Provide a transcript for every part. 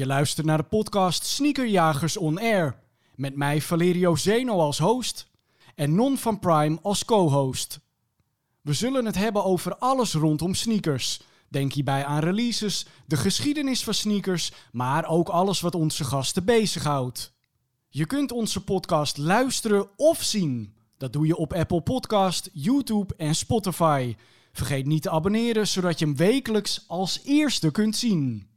Je luistert naar de podcast Sneakerjagers On Air. Met mij Valerio Zeno als host en Non van Prime als co-host. We zullen het hebben over alles rondom sneakers. Denk hierbij aan releases, de geschiedenis van sneakers, maar ook alles wat onze gasten bezighoudt. Je kunt onze podcast luisteren of zien. Dat doe je op Apple Podcast, YouTube en Spotify. Vergeet niet te abonneren, zodat je hem wekelijks als eerste kunt zien.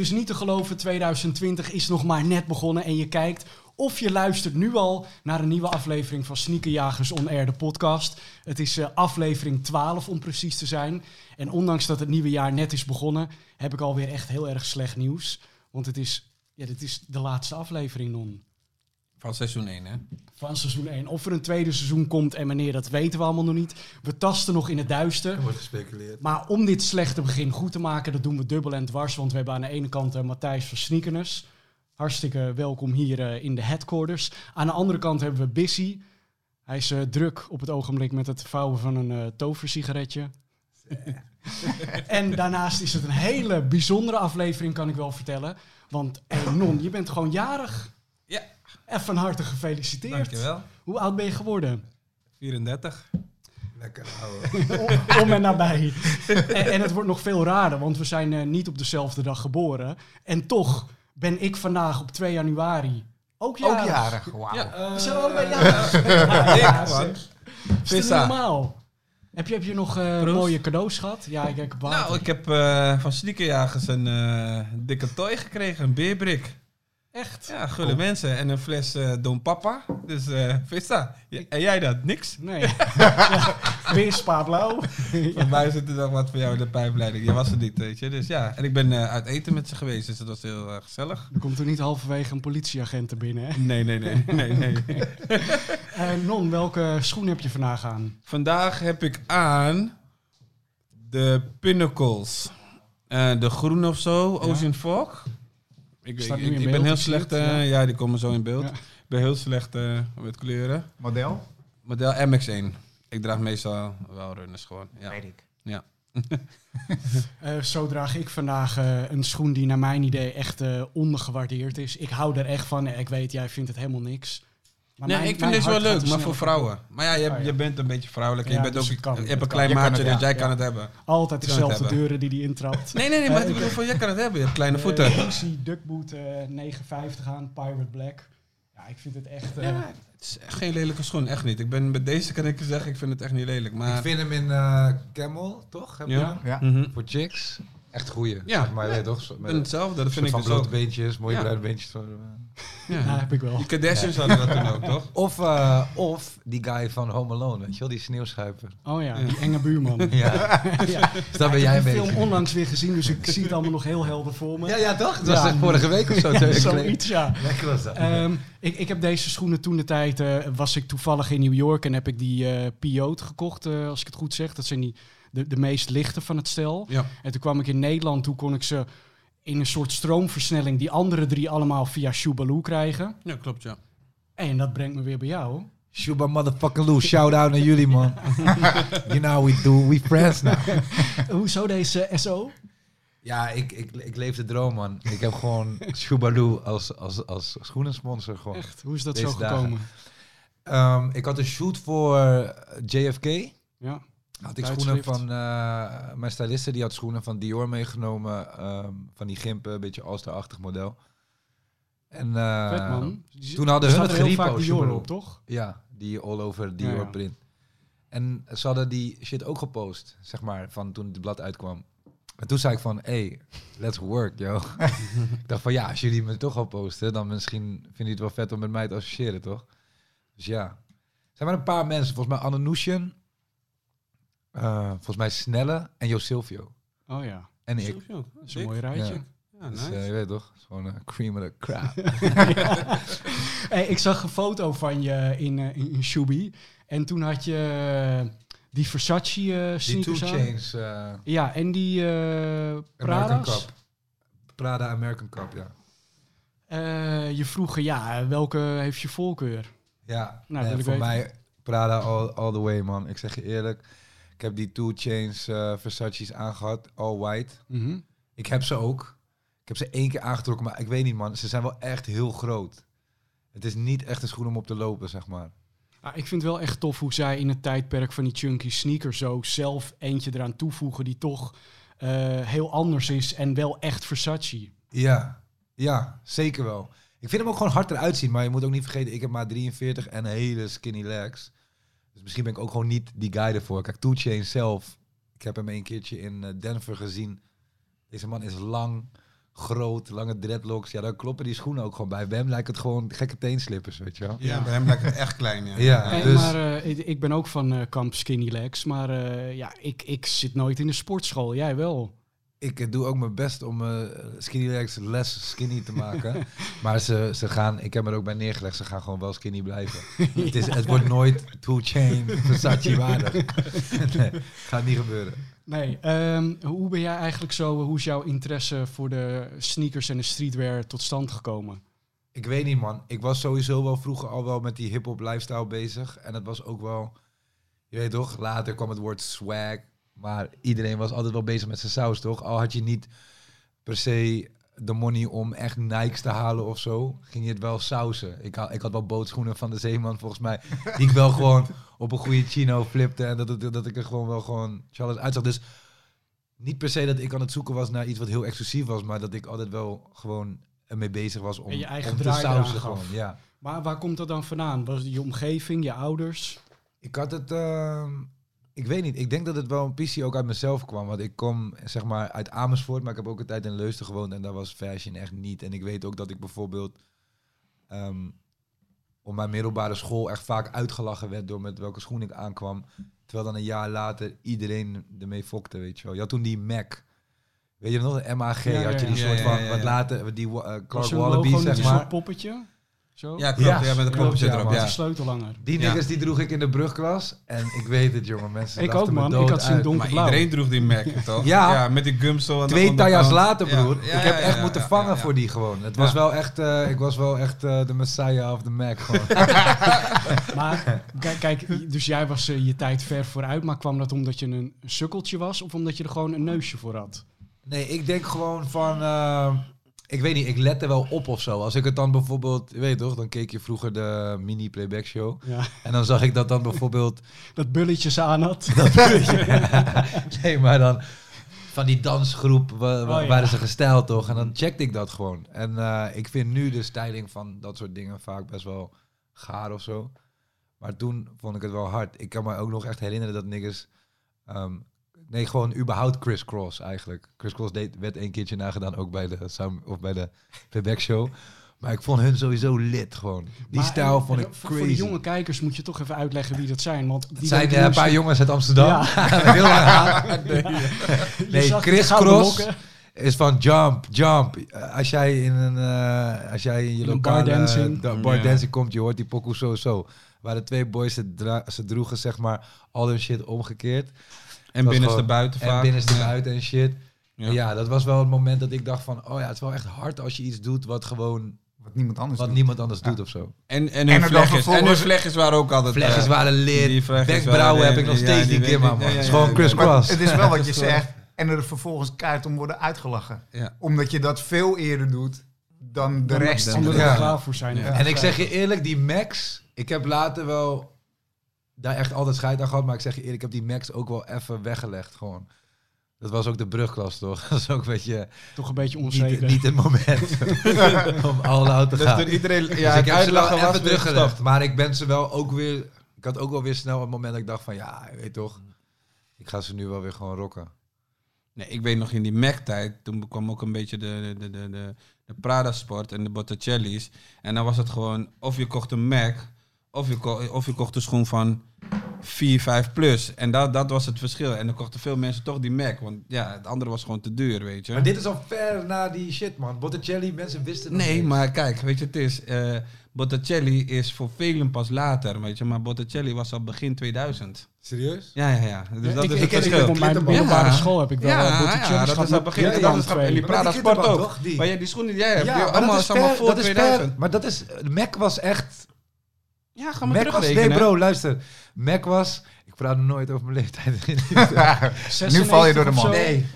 Is niet te geloven, 2020 is nog maar net begonnen en je kijkt of je luistert nu al naar een nieuwe aflevering van Sneakerjagers On Air, de podcast. Het is uh, aflevering 12 om precies te zijn. En ondanks dat het nieuwe jaar net is begonnen, heb ik alweer echt heel erg slecht nieuws. Want het is, ja, dit is de laatste aflevering, Non. Van seizoen 1, hè? Van seizoen 1. Of er een tweede seizoen komt en wanneer, dat weten we allemaal nog niet. We tasten nog in het duister. Er wordt gespeculeerd. Maar om dit slechte begin goed te maken, dat doen we dubbel en dwars. Want we hebben aan de ene kant uh, Matthijs van. Hartstikke welkom hier uh, in de headquarters. Aan de andere kant hebben we Bissy. Hij is uh, druk op het ogenblik met het vouwen van een toversigaretje. en daarnaast is het een hele bijzondere aflevering, kan ik wel vertellen. Want hey, Non, je bent gewoon jarig. Ja. En van harte gefeliciteerd. Dankjewel. Hoe oud ben je geworden? 34. Lekker ouwe. Om en nabij. en, en, het wordt nog veel raarder, want we zijn uh, niet op dezelfde dag geboren. En toch ben ik vandaag op 2 januari ook jarig. Ook jarig, wauw. Ja, Uh, we zijn allebei jarig. ja, ja, man. Is het normaal? Heb je, heb je nog uh, mooie cadeaus gehad? Ja, ik heb water. Nou, ik heb uh, van Sneakerjagers een uh, dikke toy gekregen, een beerbrik. Echt? Ja, gulle mensen. En een fles uh, Don Papa. Dus uh, Vista. Ja, en jij dat? Niks? Nee. ja, weer spaarblauw. Van mij zit er nog wat voor jou in de pijpleiding. Je was er niet, weet je. Dus ja. En ik ben uh, uit eten met ze geweest. Dus dat was heel gezellig. Er komt er niet halverwege een politieagent er binnen, hè? Nee, nee, nee. nee, nee. non, welke schoen heb je vandaag aan? Vandaag heb ik aan de Pinnacles. de groen of zo. Ocean Fog. Ik, ik, ik, ik ben heel slecht, uh, ja. ja. die komen zo in beeld. Ja. Ik ben heel slecht uh, met kleuren. Model? Model MX1. Ik draag meestal wel runners gewoon. Ja. Weet ik. Ja. uh, zo draag ik vandaag een schoen die naar mijn idee echt ondergewaardeerd is. Ik hou er echt van. Ik weet, jij vindt het helemaal niks. Maar nee, mijn, ik vind deze wel leuk, maar voor vrouwen. Maar ja, je, oh, ja. je bent een beetje vrouwelijk. Ja, je, bent dus ook, kan, je hebt een klein maatje, dus jij kan het hebben. Altijd dezelfde deuren die die intrapt. Nee, nee, nee, maar ik bedoel, van, jij kan het hebben. Je hebt kleine voeten. Ik zie Duckboot 950 aan, Pirate Black. Ja, ik vind het echt... Uh, ja, het is echt geen lelijke schoen, echt niet. Ik ben bij deze kan ik zeggen, ik vind het echt niet lelijk. Maar... Ik vind hem in uh, Camel, toch? Heb ja. ja. Mm -hmm. Voor chicks. Echt goeie. Ja, zeg maar je weet toch? Met hetzelfde, dat vind ik van dus ook. beentjes, mooie ja. bruine beentjes. Van, uh. ja. ja, heb ik wel. Die Kardashians ja. hadden dat toen ook, toch? Of, uh, of die guy van Home Alone, weet je wel, die sneeuwschuiper. Oh ja, die enge buurman. ja. ja. Dus dan ben jij een beetje. Ik heb de film onlangs weer gezien, dus ik zie het allemaal nog heel helder voor me. Ja, ja toch? Dat was vorige week of zo. Zoiets, ja. Lekker was dat. Um, ik, ik heb deze schoenen toen de tijd, uh, was ik toevallig in New York en heb ik die uh, Piot gekocht, uh, als ik het goed zeg. Dat zijn die, de, de meest lichte van het stel. Ja. En toen kwam ik in Nederland, toen kon ik ze in een soort stroomversnelling die andere drie allemaal via Shubaloo krijgen. Ja, klopt, ja. En dat brengt me weer bij jou. Shuba motherfucking Lou, shout out naar jullie man. you know we do, we friends now. Hoezo deze SO? Ja, ik, ik, ik leef de droom man. Ik heb gewoon Shubaloo als, als, als schoenensponsor gewoon. Echt? Hoe is dat zo gekomen? Um, ik had een shoot voor JFK. Ja. Had ik schoenen van uh, mijn styliste, die had schoenen van Dior meegenomen. Um, van die gimpen, een beetje All-Star-achtig model. En uh, Vet, man. toen hadden hun het vaak Dior op, toch? Ja, die all-over Dior ja, ja. print. En ze hadden die shit ook gepost, zeg maar, van toen het blad uitkwam. En toen zei ik van, hey, let's work, yo. ik dacht van, ja, als jullie me toch al posten, dan misschien vinden jullie uh, volgens mij Snelle en Jo Silvio. Oh ja. En ik. Silvio, dat is een mooi rijtje. Ja. Ja, nice. dus, uh, je weet toch, het is gewoon een cream of the crap. hey, ik zag een foto van je in, uh, in, in Shubi. En toen had je die Versace uh, sneakers Die Two Chains. ja, en die Prada's. Prada American Cup, ja. Uh, je vroeg, ja, welke heeft je voorkeur? Ja, nou, uh, voor mij Prada all, all, the way, man. Ik zeg je eerlijk, ik heb die Two Chains uh, Versace's aangehad, all white. Mm Ik heb ze ook. Ik heb ze één keer aangetrokken, maar ik weet niet, man. Ze zijn wel echt heel groot. Het is niet echt een schoen om op te lopen, zeg maar. Ah, ik vind het wel echt tof hoe zij in het tijdperk van die chunky sneakers zo zelf eentje eraan toevoegen die toch uh, heel anders is en wel echt Versace. Ja, ja, zeker wel. Ik vind hem ook gewoon hard eruit zien, maar je moet ook niet vergeten, ik heb maar 43 en hele skinny legs. Dus misschien ben ik ook gewoon niet die guy ervoor. Kijk, Two Chainz zelf, ik heb hem een keertje in eh, Denver gezien. Deze man is lang, groot, lange dreadlocks. Ja, dan kloppen die schoenen ook gewoon bij. Bij hem lijkt het gewoon gekke teenslippers, weet je wel. Ja, bij hem lijkt het echt klein, ja. ja, dus... Maar uh, ik ben ook van uh, kamp skinny legs, maar uh, ja, ik, ik zit nooit in de sportschool. Jij wel? Ik doe ook mijn best om skinny legs less skinny te maken. maar ze, ze gaan, ik heb er ook bij neergelegd, ze gaan gewoon wel skinny blijven. het, is, het wordt nooit two chain Versace waardig. nee, gaat niet gebeuren. Nee, um, hoe ben jij eigenlijk zo, hoe is jouw interesse voor de sneakers en de streetwear tot stand gekomen? Ik weet niet man, ik was sowieso wel vroeger al wel met die hip-hop lifestyle bezig. En het was ook wel, je weet toch, later kwam het woord swag. Maar iedereen was altijd wel bezig met zijn saus, toch? Al had je niet per se de money om echt Nikes te halen of zo, ging je het wel sausen. Ik had, ik had wel bootschoenen van de Zeeman volgens mij, die ik wel gewoon op een goede chino flipte en dat, dat, dat ik er gewoon wel gewoon Charles uitzag. Dus niet per se dat ik aan het zoeken was naar iets wat heel exclusief was, maar dat ik altijd wel gewoon ermee bezig was om, je eigen om te sausen gewoon. Ja. Maar waar komt dat dan vandaan? Was het je omgeving, je ouders? Ik had het... Uh, ik weet niet. Ik denk dat het wel een pissie ook uit mezelf kwam. Want ik kom zeg maar uit Amersfoort, maar ik heb ook een tijd in Leusden gewoond en daar was fashion echt niet. En ik weet ook dat ik bijvoorbeeld um, op mijn middelbare school echt vaak uitgelachen werd door met welke schoen ik aankwam. Terwijl dan een jaar later iedereen ermee fokte, weet je wel. Je had toen die Mac. Weet je nog, de MAG had je die soort van, wat later, die uh, Clark Wallaby, zeg maar. poppetje? Zo? Ja, klopt. Ja, met een klopt, erop. Ja. sleutellanger. Die niggas die droeg ik in de brugklas. En ik weet het, jongen. Mensen Ik ook, man. Ik had zien donkerblauw. Maar iedereen droeg die Mac, toch? ja. ja. Met die gumsel. Twee tajas later, broer. ik heb echt moeten vangen voor die gewoon. Het was wel echt... Uh, ik was wel echt uh, de messiah of the Mac gewoon. maar kijk, dus jij was uh, je tijd ver vooruit. Maar kwam dat omdat je een sukkeltje was? Of omdat je er gewoon een neusje voor had? Nee, ik denk gewoon van ik weet niet, ik lette wel op of zo. Als ik het dan bijvoorbeeld, weet je toch, dan keek je vroeger de mini playback show. Ja. En dan zag ik dat dan bijvoorbeeld... dat bulletjes aan had. Dat bulletje. nee, maar dan van die dansgroep wa oh, waren ze gesteld toch? En dan checkte ik dat gewoon. En uh, ik vind nu de styling van dat soort dingen vaak best wel gaar of zo. Maar toen vond ik het wel hard. Ik kan me ook nog echt herinneren dat niggas um, Nee, gewoon überhaupt Chris Cross eigenlijk. Chris Cross deed, werd een keertje nagedaan, ook bij de, of bij de Playback Show. Maar ik vond hun sowieso lid gewoon. Die stijl eh, vond ik crazy. Voor de jonge kijkers moet je toch even uitleggen wie dat zijn. Want die zijn uh, een paar jongens uit Amsterdam. Ja. Heel nee, nee Chris Cross is van Jump, Jump. Uh, als jij in een, uh, als jij in je lokale bar dancing, bar dancing komt, je hoort die pokoe zo zo. Waar de twee boys ze, ze droegen zeg maar al hun shit omgekeerd. En binnenste buiten En binnenste buiten en shit. Ja. ja. dat was wel het moment dat ik dacht van... Oh ja, het is wel echt hard als je iets doet wat gewoon... Wat niemand anders wat doet. niemand anders doet of zo. En, en hun vlechtjes, en hun vlechtjes waren ook altijd... Vlechtjes uh, waren lid. Bekbrouwen heb ik nog steeds die keer, man. Het is gewoon crisscross. Het is wel wat je zegt. En er vervolgens keihard om worden uitgelachen. Omdat je dat veel eerder doet dan de rest. Omdat er klaar voor zijn. En ik zeg je eerlijk, die Max... Ik heb later wel daar echt altijd scheid aan gehad. Maar ik zeg je eerlijk, ik heb die Max ook wel even weggelegd gewoon. Dat was ook de brugklas, toch? Dat is ook een beetje... Toch een beetje onzeker. Niet, niet het moment om al out te gaan. Dus iedereen, ja, dus ik heb ze wel even teruggelegd. Maar ik ben ze wel ook weer... Ik had ook wel weer snel het moment dat ik dacht van... Ja, je weet toch... Ik ga ze nu wel weer gewoon rocken. Nee, ik weet nog in die Mac-tijd, toen kwam ook een beetje de, de, de, de, de Prada-sport en de Botticelli's. En dan was het gewoon, of je kocht een Mac, of je, ko of je kocht een schoen van 4, 5 plus. En dat, dat was het verschil. En dan kochten veel mensen toch die Mac. Want ja, het andere was gewoon te duur, weet je. Maar dit is al ver na die shit, man. Botticelli, mensen wisten Nee, maar kijk, weet je, het is... Uh, Botticelli is voor velen pas later, weet je. Maar Botticelli was al begin 2000. Serieus? Ja, ja, ja. Dus dat ik, is ik, het ik, verschil. op mijn middelbare school heb ik wel ja, ja, Botticelli ja, dat is al begin Ja, 2000. ja, En die Prada Sport ook. toch? Die- Maar ja, die schoenen, die jij hebt, Ja, die allemaal, dat is is allemaal per- voor dat is per- 2000. Maar dat is... Mac was echt... Ja, ga maar Mac was... Nee bro, luister. Mac was... Ik praat nooit over mijn leeftijd. nu val je door de man. nee.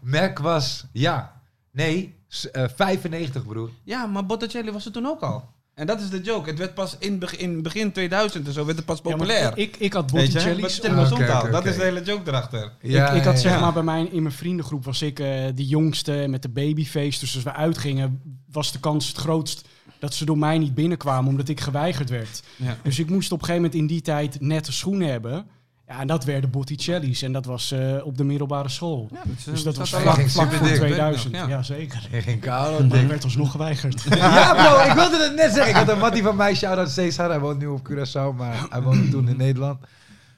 Mac was... Ja. Nee. s- eh, 95 broer. Ja, maar Botticelli was er toen ook al. En dat is de joke. Het werd pas in, beg- in begin 2000 en zo werd het pas Ja, populair. ik, ik had? Botticelli's. Botticelli Ah, oké, Dat is de hele joke erachter. Ja, ik, ik had ja, zeg ja. maar bij mij in mijn vriendengroep was ik eh, de jongste met de babyface. Dus als we uitgingen was de kans het grootst dat ze door mij niet binnenkwamen omdat ik geweigerd werd. Ja. Dus ik moest op een gegeven moment in die tijd nette schoenen hebben. Ja, en dat werden Botticelli's en dat was eh, op de middelbare school. Ja, Dus dat was vlak, voor superdik. 2000. Ja. Ja, zeker. Hij ging koude. Maar ik werd alsnog geweigerd. Ja, bro, ik wilde het net zeggen. Ik had een mattie van mij, shout-out Cesar. Hij woont nu op Curaçao, maar hij woonde toen in Nederland.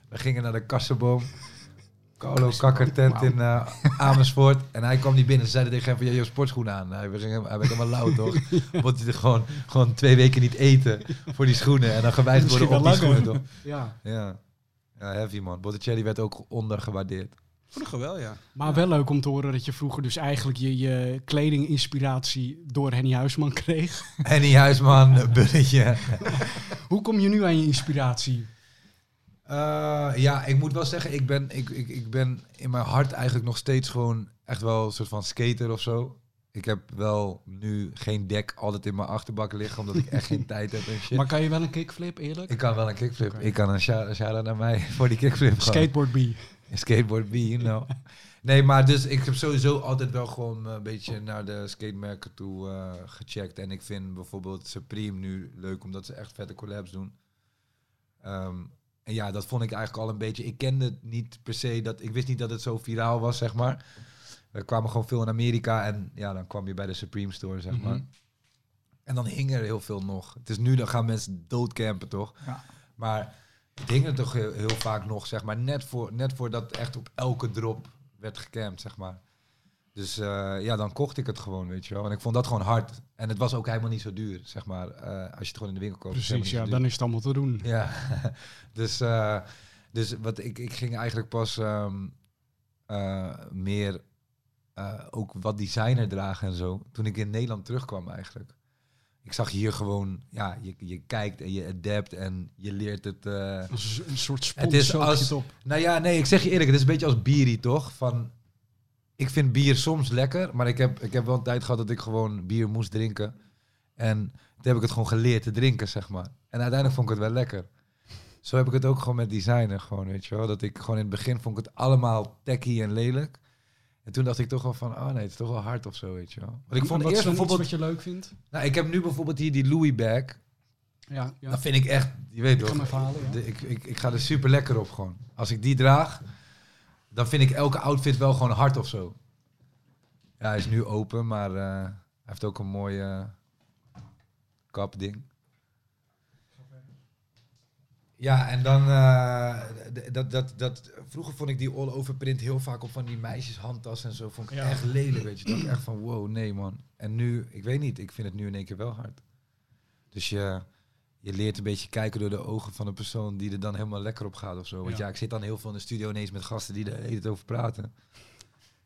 We gingen naar de Kassenboom. Carlo Kakkertent in eh, Amersfoort. En hij kwam niet binnen. Ze zeiden tegen hem van, ja, je hebt sportschoenen aan. Hij, werd- hij werd helemaal lauw, toch? Want hij gewoon, gewoon twee weken niet eten voor die schoenen. En dan geweigerd worden op die schoenen, toch? Ja. Ja. ja, heavy man. Botticelli werd ook ondergewaardeerd. Vroeger wel, ja. Maar wel leuk om te horen dat je vroeger dus eigenlijk je, je kledinginspiratie door Henny Huisman kreeg. Henny Huisman, bulletje. Hoe kom je nu aan je inspiratie? Eh, ja, ik moet wel zeggen, ik ben, ik, ik, ik ben in mijn hart eigenlijk nog steeds gewoon echt wel een soort van skater of zo. Ik heb wel nu geen dek altijd in mijn achterbak liggen, omdat ik echt geen tijd heb en shit. Maar kan je wel een kickflip, eerlijk? ik kan wel een kickflip. Ik kan een shout- shout-out naar mij voor die kickflip. gewoon. Skateboard B. Skateboard B, you know. Nee, maar dus ik heb sowieso altijd wel gewoon eh, een beetje naar de skatemerken toe eh, gecheckt. En ik vind bijvoorbeeld Supreme nu leuk, omdat ze echt vette collabs doen. Ehm, en ja, dat vond ik eigenlijk al een beetje... Ik kende het niet per se, dat, ik wist niet dat het zo viraal was, zeg maar. We kwamen gewoon veel in Amerika en ja, dan kwam je bij de Supreme Store, zeg maar. Mhm. En dan hing er heel veel nog. Het is nu, dan gaan mensen doodcampen, toch? Ja. Maar het hing er toch heel, heel vaak nog, zeg maar, net, voor, net voordat echt op elke drop werd gecampt, zeg maar. Dus eh, ja, dan kocht ik het gewoon, weet je wel. En ik vond dat gewoon hard. En het was ook helemaal niet zo duur, zeg maar. eh, als je het gewoon in de winkel koopt. Precies, ja, dan is het allemaal te doen. Ja, dus, eh, dus wat ik, ik ging eigenlijk pas ehm, eh, meer ook wat designer dragen en zo. Toen ik in Nederland terugkwam eigenlijk. Ik zag hier gewoon, ja, je, je kijkt en je adapt en je leert het... een soort spons Het is als- op. nou ja, nee, ik zeg je eerlijk, het is een beetje als bierie, toch? Van, ik vind bier soms lekker, maar ik heb, ik heb wel een tijd gehad dat ik gewoon bier moest drinken. En toen heb ik het gewoon geleerd te drinken, zeg maar. En uiteindelijk vond ik het wel lekker. Zo heb ik het ook gewoon met designen, gewoon, weet je wel. Dat ik gewoon in het begin vond ik het allemaal tacky en lelijk. En toen dacht ik toch wel van, oh nee, het is toch wel hard of zo, weet je wel. Want ik vond Wat eerst bijvoorbeeld... wat je leuk vindt. Nou, ik heb nu bijvoorbeeld hier die Louis bag. Ja, ja. Dat vind ik echt, je weet Ik toch, ja. de- ik, ik, ik ga er super lekker op gewoon. Als ik die draag, dan vind ik elke outfit wel gewoon hard of zo. Ja, hij is nu open, maar eh, hij heeft ook een mooi eh, kapding. Ja, en dan, eh, dat, dat, dat, vroeger vond ik die all-over print heel vaak op van die meisjes handtas en zo. Vond ik Ja. echt lelijk, weet je. Dacht ik echt van, wow, nee man. En nu, ik weet niet, ik vind het nu in één keer wel hard. Dus je, je leert een beetje kijken door de ogen van een persoon die er dan helemaal lekker op gaat of zo. Want Ja. ja, ik zit dan heel veel in de studio ineens met gasten die er tijd over praten.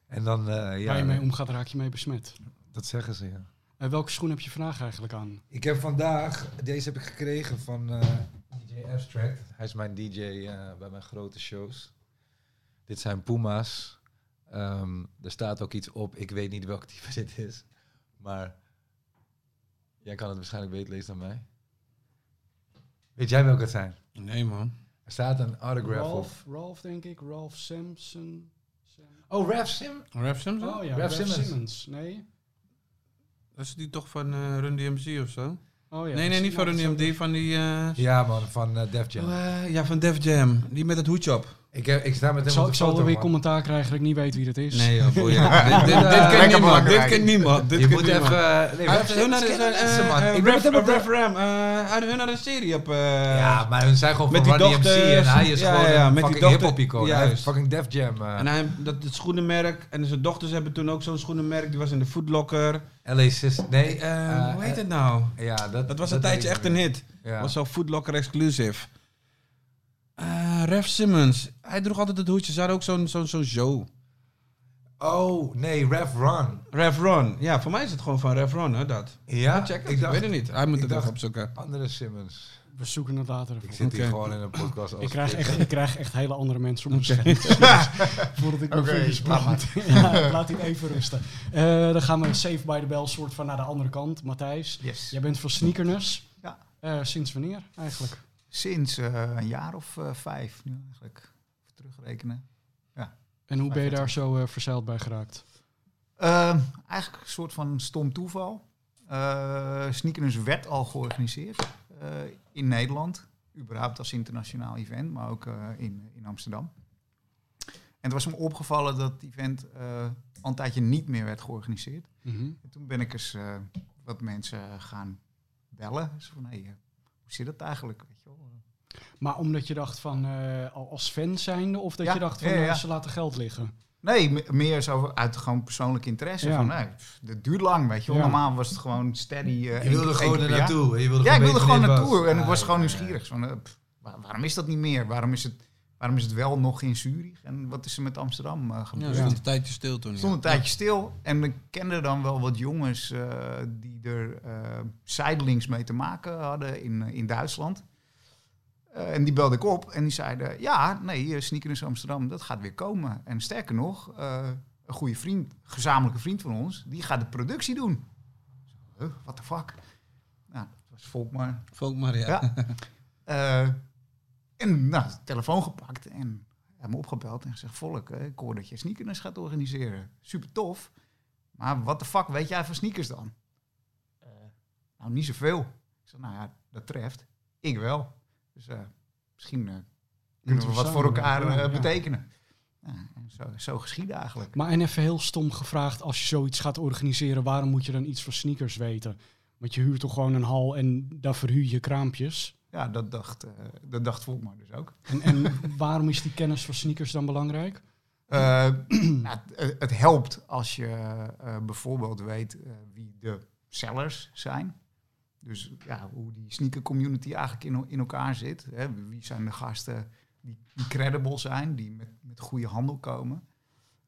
En dan, eh, Waar ja, je mee omgaat, raak je mee besmet. dat zeggen ze, ja. En welke schoen heb je vandaag eigenlijk aan? Ik heb vandaag, deze heb ik gekregen van eh, DJ Abstract. Hij is mijn DJ eh, bij mijn grote shows. Dit zijn Puma's. Ehm, er staat ook iets op. Ik weet niet welk type dit is. Maar jij kan het waarschijnlijk beter lezen dan mij. Weet jij welke het zijn? Nee, man. Er staat een autograph op. Ralph, Ralph denk ik. Ralph Sampson. Sam- Oh, Raf Sim? Rap Simpson? Oh ja, Ralph Ralph Simmons. Simmons. Nee? Dat is die toch van eh Run DMC of zo? Oh ja. nee, nee, niet van Run DMC, van die... eh, Ja man, van eh Def Jam. oh, eh, ja, van Def Jam. Die met het hoedje op. Ik, ik sta met hem zal, ik zal weer commentaar krijgen dat ik niet weet wie dat is. Nee, joh, dit, dit, dit, kent niemand. Dit kent niemand. Dit je moet even... Nee, hun hadden Ref Ram. Hun hadden een serie op... ja, maar hun zijn gewoon met van die MC en hij is gewoon ja, een fucking hip-hop-icoon. Ja, fucking Def Jam. En hij, dat het schoenenmerk, en zijn dochters hebben toen ook zo'n schoenenmerk, die was in de Footlocker. LA Sis, nee. Hoe heet het nou? Ja, dat, dat was een tijdje echt een hit. Was zo Footlocker exclusive. Uh, Ref Simmons. Hij droeg altijd het hoedje. Ze hadden ook zo'n zo'n zo'n show. Oh, nee, Ref Run. Ref Run. Ja, voor mij is het gewoon van Ref Run, hè, dat. Ja? Check ik, dacht, weet het niet. Hij moet het even opzoeken. Andere Simmons. We zoeken het later Ik zit hier gewoon in een podcast. ik, krijg echt, ik krijg echt hele andere mensen om me okay. Voordat ik mijn okay, vingers brand. ja, laat hij even rusten. Uh, dan gaan we safe by the bell soort van naar de andere kant. Matthijs, yes. jij bent van Sneakerness. Ja. Uh, sinds wanneer eigenlijk? Sinds uh, een jaar of uh, vijf nu eigenlijk. Even terugrekenen. Ja. En hoe ben je daar zo uh, verzeild bij geraakt? Ehm, eigenlijk een soort van stom toeval. Sneakers werd al georganiseerd in Nederland. Überhaupt als internationaal event, maar ook in, in Amsterdam. En het was me opgevallen dat het event al een tijdje niet meer werd georganiseerd. Mm -hmm. En toen ben ik eens wat mensen gaan bellen. Dus van, hey, hoe zit het eigenlijk? Maar omdat je dacht van uh, als fan zijnde, of dat je dacht van ja, ja. ze laten geld liggen? Nee, meer zo uit gewoon persoonlijk interesse. Van, nee, dat duurt lang, weet je wel. Normaal was het gewoon steady. Uh, je wilde gewoon er naartoe. Je wilde ja, ik wilde gewoon naartoe. En ik was gewoon nieuwsgierig. Van, uh, pff, waarom is dat niet meer? Waarom is het, waarom is het wel nog in Zurich? En wat is er met Amsterdam uh, gebeurd? Ja, stond een tijdje stil toen. stond een tijdje stil. En ik kende dan wel wat jongens die er zijdelings mee te maken hadden in, in Duitsland. Uh, en die belde ik op en die zeiden: Ja, nee, Sneakers Amsterdam, dat gaat weer komen. En sterker nog, uh, een goede vriend, gezamenlijke vriend van ons, die gaat de productie doen. Huh, what the fuck? Nou, dat was Volkmar. Volkmar, ja. ja. Uh, en nou, de telefoon gepakt en hem opgebeld en gezegd: Volk, ik hoor dat je sneakers gaat organiseren. Super tof. Maar wat de fuck weet jij van sneakers dan? nou, niet zoveel. Ik zei: Nou ja, dat treft. Ik wel. Dus uh, misschien uh, kunnen we wat voor elkaar uh, betekenen. Ja, zo, zo geschieden eigenlijk. Maar en even heel stom gevraagd, als je zoiets gaat organiseren, waarom moet je dan iets van sneakers weten? Want je huurt toch gewoon een hal en daar verhuur je kraampjes? Ja, dat dacht, dat dacht Volkmar dus ook. En, en waarom is die kennis van sneakers dan belangrijk? nou, het, het, helpt als je bijvoorbeeld weet wie de sellers zijn. Dus ja, hoe die sneaker community eigenlijk in, in elkaar zit. Hè. Wie zijn de gasten die, die credible zijn, die met, met goede handel komen.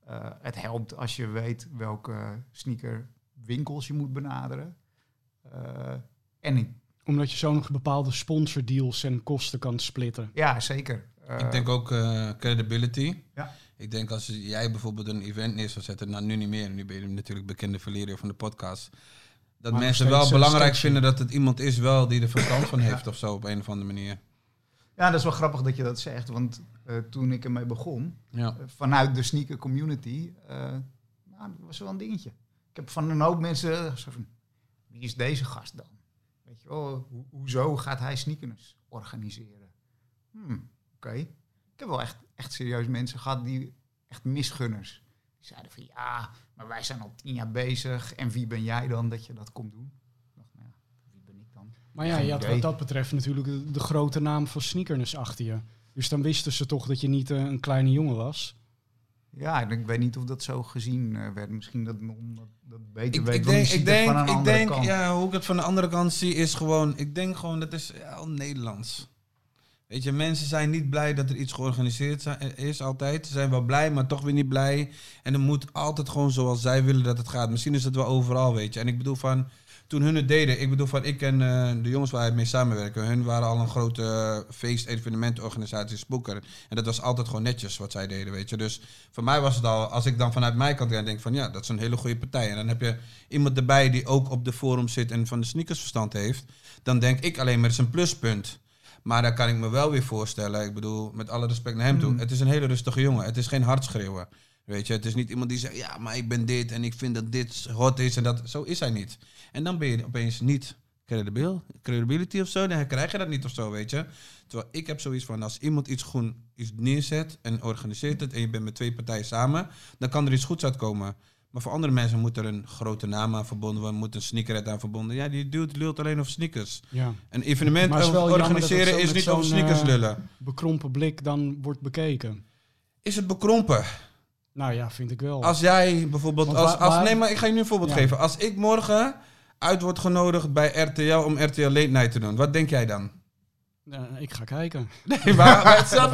Uh, het helpt als je weet welke sneakerwinkels je moet benaderen. Uh, en ik, Omdat je zo nog bepaalde sponsordeals en kosten kan splitten. Ja, zeker. Uh, ik denk ook credibility. Ja. Ik denk als jij bijvoorbeeld een event neer zou zetten, nou nu niet meer, nu ben je natuurlijk bekende verleerder van de podcast dat mensen wel belangrijk vinden dat het iemand is wel die er verstand van heeft of zo op een of andere manier. Ja, dat is wel grappig dat je dat zegt, want uh, toen ik ermee begon, ja. uh, vanuit de sneaker community, uh, nou, dat was wel een dingetje. Ik heb van een hoop mensen zo van, wie is deze gast dan? Weet je wel, ho hoezo gaat hij sneakers organiseren? Hmm, Oké. Okay. Ik heb wel echt, echt serieus mensen gehad die echt misgunners. Die zeiden van ja, maar wij zijn al tien jaar bezig. En wie ben jij dan dat je dat komt doen? Dacht, nou ja, wie ben ik dan? Maar ja, je had wat dat betreft natuurlijk de, de grote naam van sneakers achter je. Dus dan wisten ze toch dat je niet uh, een kleine jongen was. Ja, ik weet niet of dat zo gezien uh, werd. Misschien dat dat, dat beter ik, weet. Ik denk, ik denk, ik denk ja, hoe ik het van de andere kant zie is gewoon, ik denk gewoon dat is ja, al Nederlands. Weet je, mensen zijn niet blij dat er iets georganiseerd is altijd. Ze zijn wel blij, maar toch weer niet blij. En het moet altijd gewoon zoals zij willen dat het gaat. Misschien is het wel overal, weet je. En ik bedoel van, toen hun het deden, ik bedoel van, ik en uh, de jongens waar ik mee samenwerken, hun waren al een grote uh, feest-evenementorganisatie, Spooker. En dat was altijd gewoon netjes wat zij deden, weet je. Dus voor mij was het al, als ik dan vanuit mijn kant denk van, ja, dat is een hele goede partij. En dan heb je iemand erbij die ook op de forum zit en van de sneakers verstand heeft. Dan denk ik alleen maar, het is een pluspunt. Maar dan kan ik me wel weer voorstellen, ik bedoel, met alle respect naar hem toe, mm. het is een hele rustige jongen. Het is geen hartschreeuwen. Weet je, het is niet iemand die zegt, ja, maar ik ben dit en ik vind dat dit hot is en dat. Zo is hij niet. En dan ben je opeens niet credibility of zo, dan krijg je dat niet of zo, weet je. Terwijl ik heb zoiets van, als iemand iets gewoon iets neerzet en organiseert het en je bent met twee partijen samen, dan kan er iets goeds uitkomen. Maar voor andere mensen moet er een grote naam aan verbonden worden, moet een sneakerhead aan verbonden. Ja, die dude lult alleen over sneakers. Ja. Een evenement organiseren is niet over sneakers eh, lullen. bekrompen blik dan wordt bekeken. Is het bekrompen? Nou ja, vind ik wel. Als jij bijvoorbeeld, als, als, nee, maar ik ga je nu een voorbeeld geven. Als ik morgen uit wordt genodigd bij RTL om RTL Late Night te doen, wat denk jij dan? Ik ga kijken. Nee, maar, maar snap,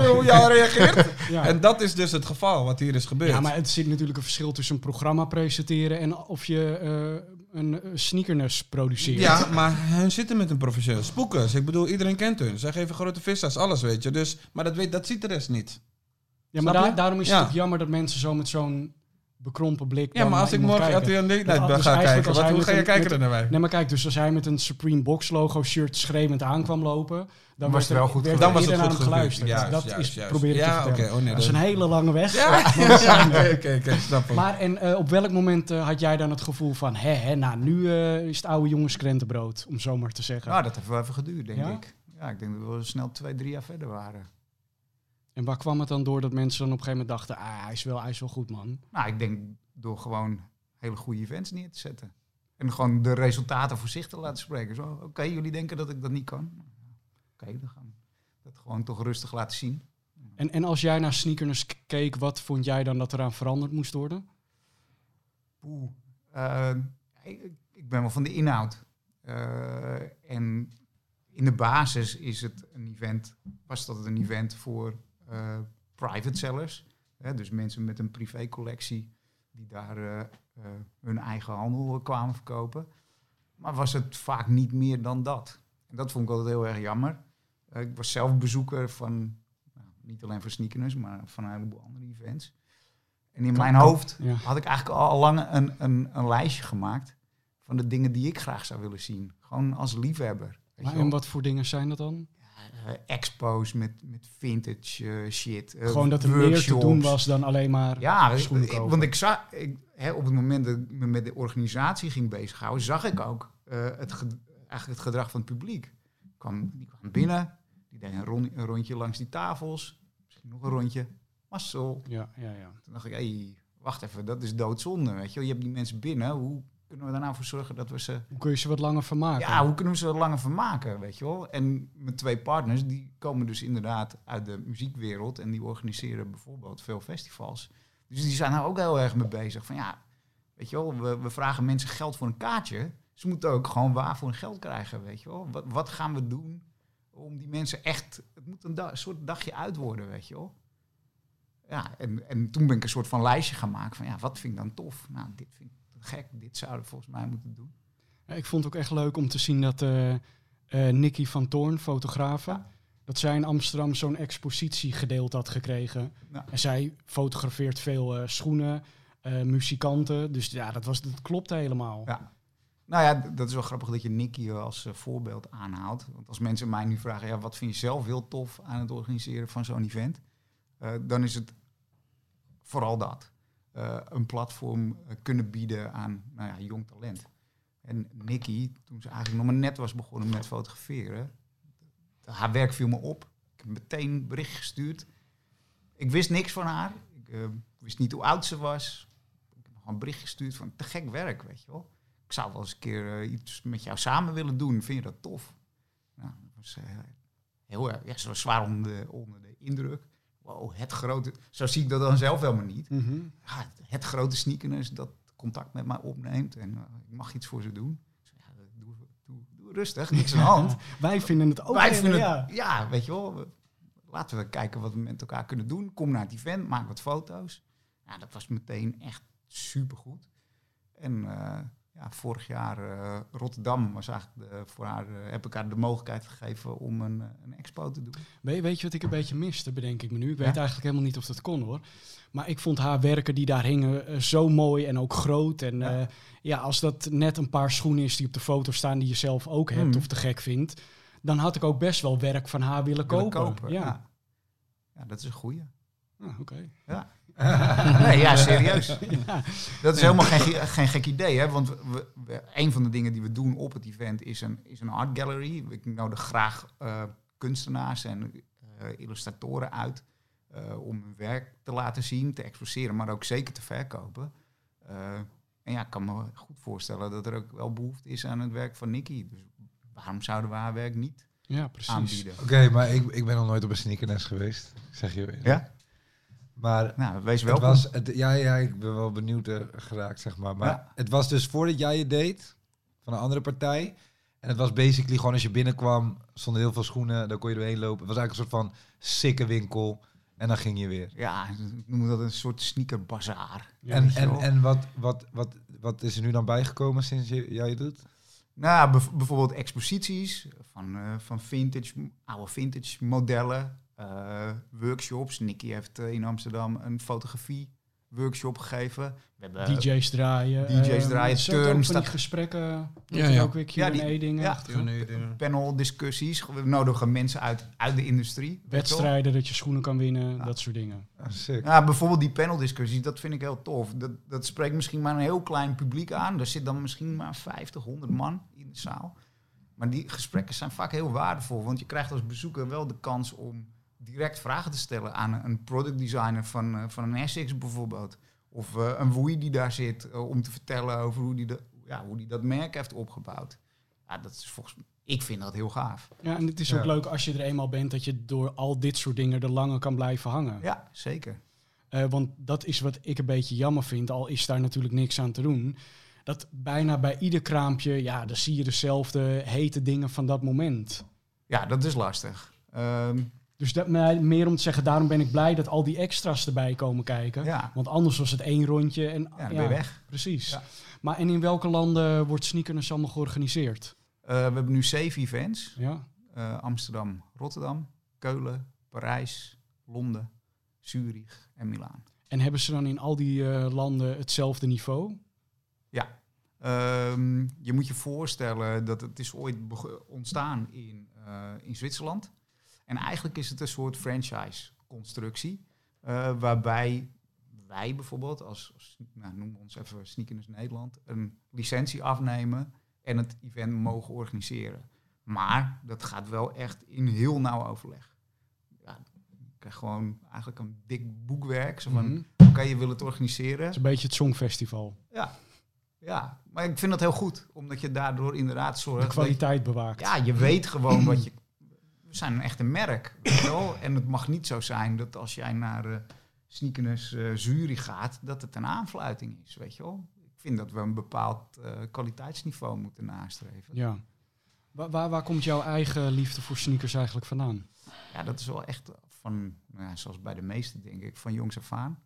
je, hoe jij reageert? En dat is dus het geval wat hier is gebeurd. Ja, maar het zit natuurlijk een verschil tussen een programma presenteren en of je uh, een sneakerness produceert. Ja, maar hun zitten met een professioneel spookers. Ik bedoel, iedereen kent hun. Zij geven grote vissers, alles weet je. Dus, maar dat, weet, dat ziet de rest niet. Ja, maar daarom is het ook jammer dat mensen zo met zo'n bekrompen blik. Ja, maar als ik morgen RTL Late Night dus ga kijken, wat, hoe ga je kijken naar mij? Nee, maar kijk, dus als hij met een Supreme Box logo shirt schreeuwend aankwam lopen, dan was het wel goed. Dan was het goed geluisterd. Ja, dat is probeer ja, te okay, oh nee, dat is een hele lange weg. Ja, oké, oké, snap Maar en uh, op welk moment uh, had jij dan het gevoel van, hè, hè nou, nu uh, is het oude jongens krentenbrood, om zo maar te zeggen. Nou, dat heeft wel even geduurd, denk ik. Ja, ik denk dat we snel twee, drie jaar verder waren. En waar kwam het dan door dat mensen dan op een gegeven moment dachten, ah, hij is wel, hij is wel goed, man? Nou, ik denk door gewoon hele goede events neer te zetten. En gewoon de resultaten voor zich te laten spreken. Zo, oké, jullie denken dat ik dat niet kan. Oké, dan gaan we dat gewoon toch rustig laten zien. En, en als jij naar sneakers keek, wat vond jij dan dat eraan veranderd moest worden? Oeh, uh, ik, ik, ben wel van de inhoud. Uh, en in de basis is het een event, was dat een event voor private sellers. Hè, dus mensen met een privécollectie die daar uh, uh, hun eigen handel kwamen verkopen. Maar was het vaak niet meer dan dat. En dat vond ik altijd heel erg jammer. ik was zelf bezoeker van, nou, niet alleen van sneakers, maar van een heleboel andere events. En in mijn hoofd had ik eigenlijk al lang een, een, een lijstje gemaakt van de dingen die ik graag zou willen zien. Gewoon als liefhebber. Maar en wat voor dingen zijn dat dan? Uh, expos met, met vintage uh, shit. Uh, Gewoon dat er meer te doen was dan alleen maar Ja, ik, want ik zag, ik, hè, op het moment dat ik me met de organisatie ging bezighouden, zag ik ook het, eigenlijk het gedrag van het publiek. Kwam, die kwam binnen, die deed een, rond, een, rondje langs die tafels, misschien nog een rondje. Marcel. Ja, ja, ja. Toen dacht ik, hey, wacht even, dat is doodzonde, weet je Je hebt die mensen binnen, hoe kunnen we daarna voor zorgen dat we ze... Hoe kun je ze wat langer vermaken? Ja, hoe kunnen we ze wat langer vermaken, weet je wel? En mijn twee partners, die komen dus inderdaad uit de muziekwereld... en die organiseren bijvoorbeeld veel festivals. Dus die zijn daar ook heel erg mee bezig. Van ja, weet je wel, we, we vragen mensen geld voor een kaartje. Ze moeten ook gewoon waar voor hun geld krijgen, weet je wel? Wat, wat gaan we doen om die mensen echt... Het moet een, een soort dagje uit worden, weet je wel? Ja, en, en toen ben ik een soort van lijstje gaan maken van ja, wat vind ik dan tof? Nou, dit vind ik gek, dit zouden we volgens mij moeten doen. Ik vond het ook echt leuk om te zien dat uh, uh, Nicky van Toorn, fotografe, dat zij in Amsterdam zo'n expositie gedeeld had gekregen. En zij fotografeert veel uh, schoenen, muzikanten. Dus ja, dat, was, dat klopt helemaal. Ja. Nou ja, dat is wel grappig dat je Nicky als voorbeeld aanhaalt. Want als mensen mij nu vragen, ja, wat vind je zelf heel tof aan het organiseren van zo'n event? dan is het vooral dat. Eh, een platform eh, kunnen bieden aan nou ja, jong talent. En Nikki, toen ze eigenlijk nog maar net was begonnen met fotograferen, haar werk viel me op. Ik heb meteen een bericht gestuurd. Ik wist niks van haar. Ik uh, wist niet hoe oud ze was. Ik heb nog een bericht gestuurd van te gek werk, weet je wel. Ik zou wel eens een keer iets met jou samen willen doen. Vind je dat tof? Nou, dat was heel. Ja, ze was zwaar onder de, onder de indruk wow, het grote, zo zie ik dat dan zelf helemaal niet. Mhm. ja, het grote sneakers dat contact met mij opneemt en uh, ik mag iets voor ze doen. ja, doe, doe, doe, rustig, niks aan de hand. Wij vinden het ook. Wij vinden ja. Het, ja, weet je wel. Laten we kijken wat we met elkaar kunnen doen. Kom naar het event, maak wat foto's. Ja, dat was meteen echt supergoed. En uh, ja, vorig jaar uh, Rotterdam was eigenlijk de, voor haar, uh, heb ik haar de mogelijkheid gegeven om een, eh, een expo te doen. Weet, weet je wat ik een beetje miste, bedenk ik me nu? Ik weet eigenlijk helemaal niet of dat kon hoor. Maar ik vond haar werken die daar hingen zo mooi en ook groot. En ja. ja. als dat net een paar schoenen is die op de foto staan die je zelf ook hebt hmm. of te gek vindt, dan had ik ook best wel werk van haar willen, kopen. Ja. ja. dat is een goeie. Ah, Oké. Ja. nee, ja, serieus. Dat is helemaal geen, geen gek idee, hè? Want we, een van de dingen die we doen op het event is een, is een art gallery. Ik nodig graag uh, kunstenaars en uh, illustratoren uit uh, om hun werk te laten zien, te exposeren, maar ook zeker te verkopen. en ja, ik kan me goed voorstellen dat er ook wel behoefte is aan het werk van Nicky. Dus waarom zouden we haar werk niet ja, precies. aanbieden? Oké, maar ik, ik ben nog nooit op een sneakernest geweest, zeg je. Ja? Maar nou, wees wel. Was, het, ja, ja, ik ben wel benieuwd uh, geraakt, zeg maar. Maar het was dus voordat jij je deed van een andere partij. En het was basically gewoon als je binnenkwam, stonden heel veel schoenen, daar kon je doorheen lopen. Het was eigenlijk een soort van sikke winkel. En dan ging je weer. Ja, ik noem dat een soort sneakerbazaar. en en, en wat, wat, wat, wat is er nu dan bijgekomen sinds je, jij het doet? Nou, bijvoorbeeld exposities van, uh, van vintage, oude vintage modellen. Uh, workshops. Nicky heeft uh, in Amsterdam een fotografie workshop gegeven. We hebben DJ's draaien. DJ's uh, draaien, turn. Van die gesprekken. Ja, ja. Ook weer Q&A ja, dingen. Ja, panel discussies. We nodigen mensen uit, uit de industrie. Wedstrijden, dat je schoenen kan winnen, dat soort dingen. Ah, ja, bijvoorbeeld die panel discussies, dat vind ik heel tof. Dat, dat spreekt misschien maar een heel klein publiek aan. Er zit dan misschien maar 50, 100 man in de zaal. Maar die gesprekken zijn vaak heel waardevol. Want je krijgt als bezoeker wel de kans om direct vragen te stellen aan een product designer van, uh, van een Essex bijvoorbeeld. Of uh, een Woei die daar zit uh, om te vertellen over hoe die, de, ja, hoe die dat merk heeft opgebouwd. Ja, dat is volgens ik vind dat heel gaaf. Ja, en het is ook leuk als je er eenmaal bent dat je door al dit soort dingen er langer kan blijven hangen. Ja, zeker. want dat is wat ik een beetje jammer vind, al is daar natuurlijk niks aan te doen. Dat bijna bij ieder kraampje, ja, dan zie je dezelfde hete dingen van dat moment. Ja, dat is lastig. Um, dus dat, meer om te zeggen, daarom ben ik blij dat al die extra's erbij komen kijken. Ja. Want anders was het één rondje en ja, dan weg. Precies. Maar en in welke landen wordt Sneakers allemaal georganiseerd? Uh, we hebben nu zeven events. Ja. Uh, Amsterdam, Rotterdam, Keulen, Parijs, Londen, Zurich en Milaan. En hebben ze dan in al die uh, landen hetzelfde niveau? Ja. Um, je moet je voorstellen dat het is ooit ontstaan in, in Zwitserland. En eigenlijk is het een soort franchise-constructie, uh, waarbij wij bijvoorbeeld, als, als nou, noem ons even Sneakers Nederland, een licentie afnemen en het event mogen organiseren. Maar dat gaat wel echt in heel nauw overleg. Ja, ik krijg gewoon eigenlijk een dik boekwerk. Zo van, mm oké, je wil het organiseren. Het is een beetje het Songfestival. Ja, ja, maar ik vind dat heel goed, omdat je daardoor inderdaad zorgt... De kwaliteit bewaakt. Ja, je weet gewoon wat je zijn een echte merk. wel? En het mag niet zo zijn dat als jij naar uh, Sneakers uh, Jury gaat, dat het een aanfluiting is, weet je wel. Ik vind dat we een bepaald uh, kwaliteitsniveau moeten nastreven. Ja. Waar, waar, waar, komt jouw eigen liefde voor sneakers eigenlijk vandaan? Ja, dat is wel echt van, nou ja, zoals bij de meesten denk ik, van jongs af aan.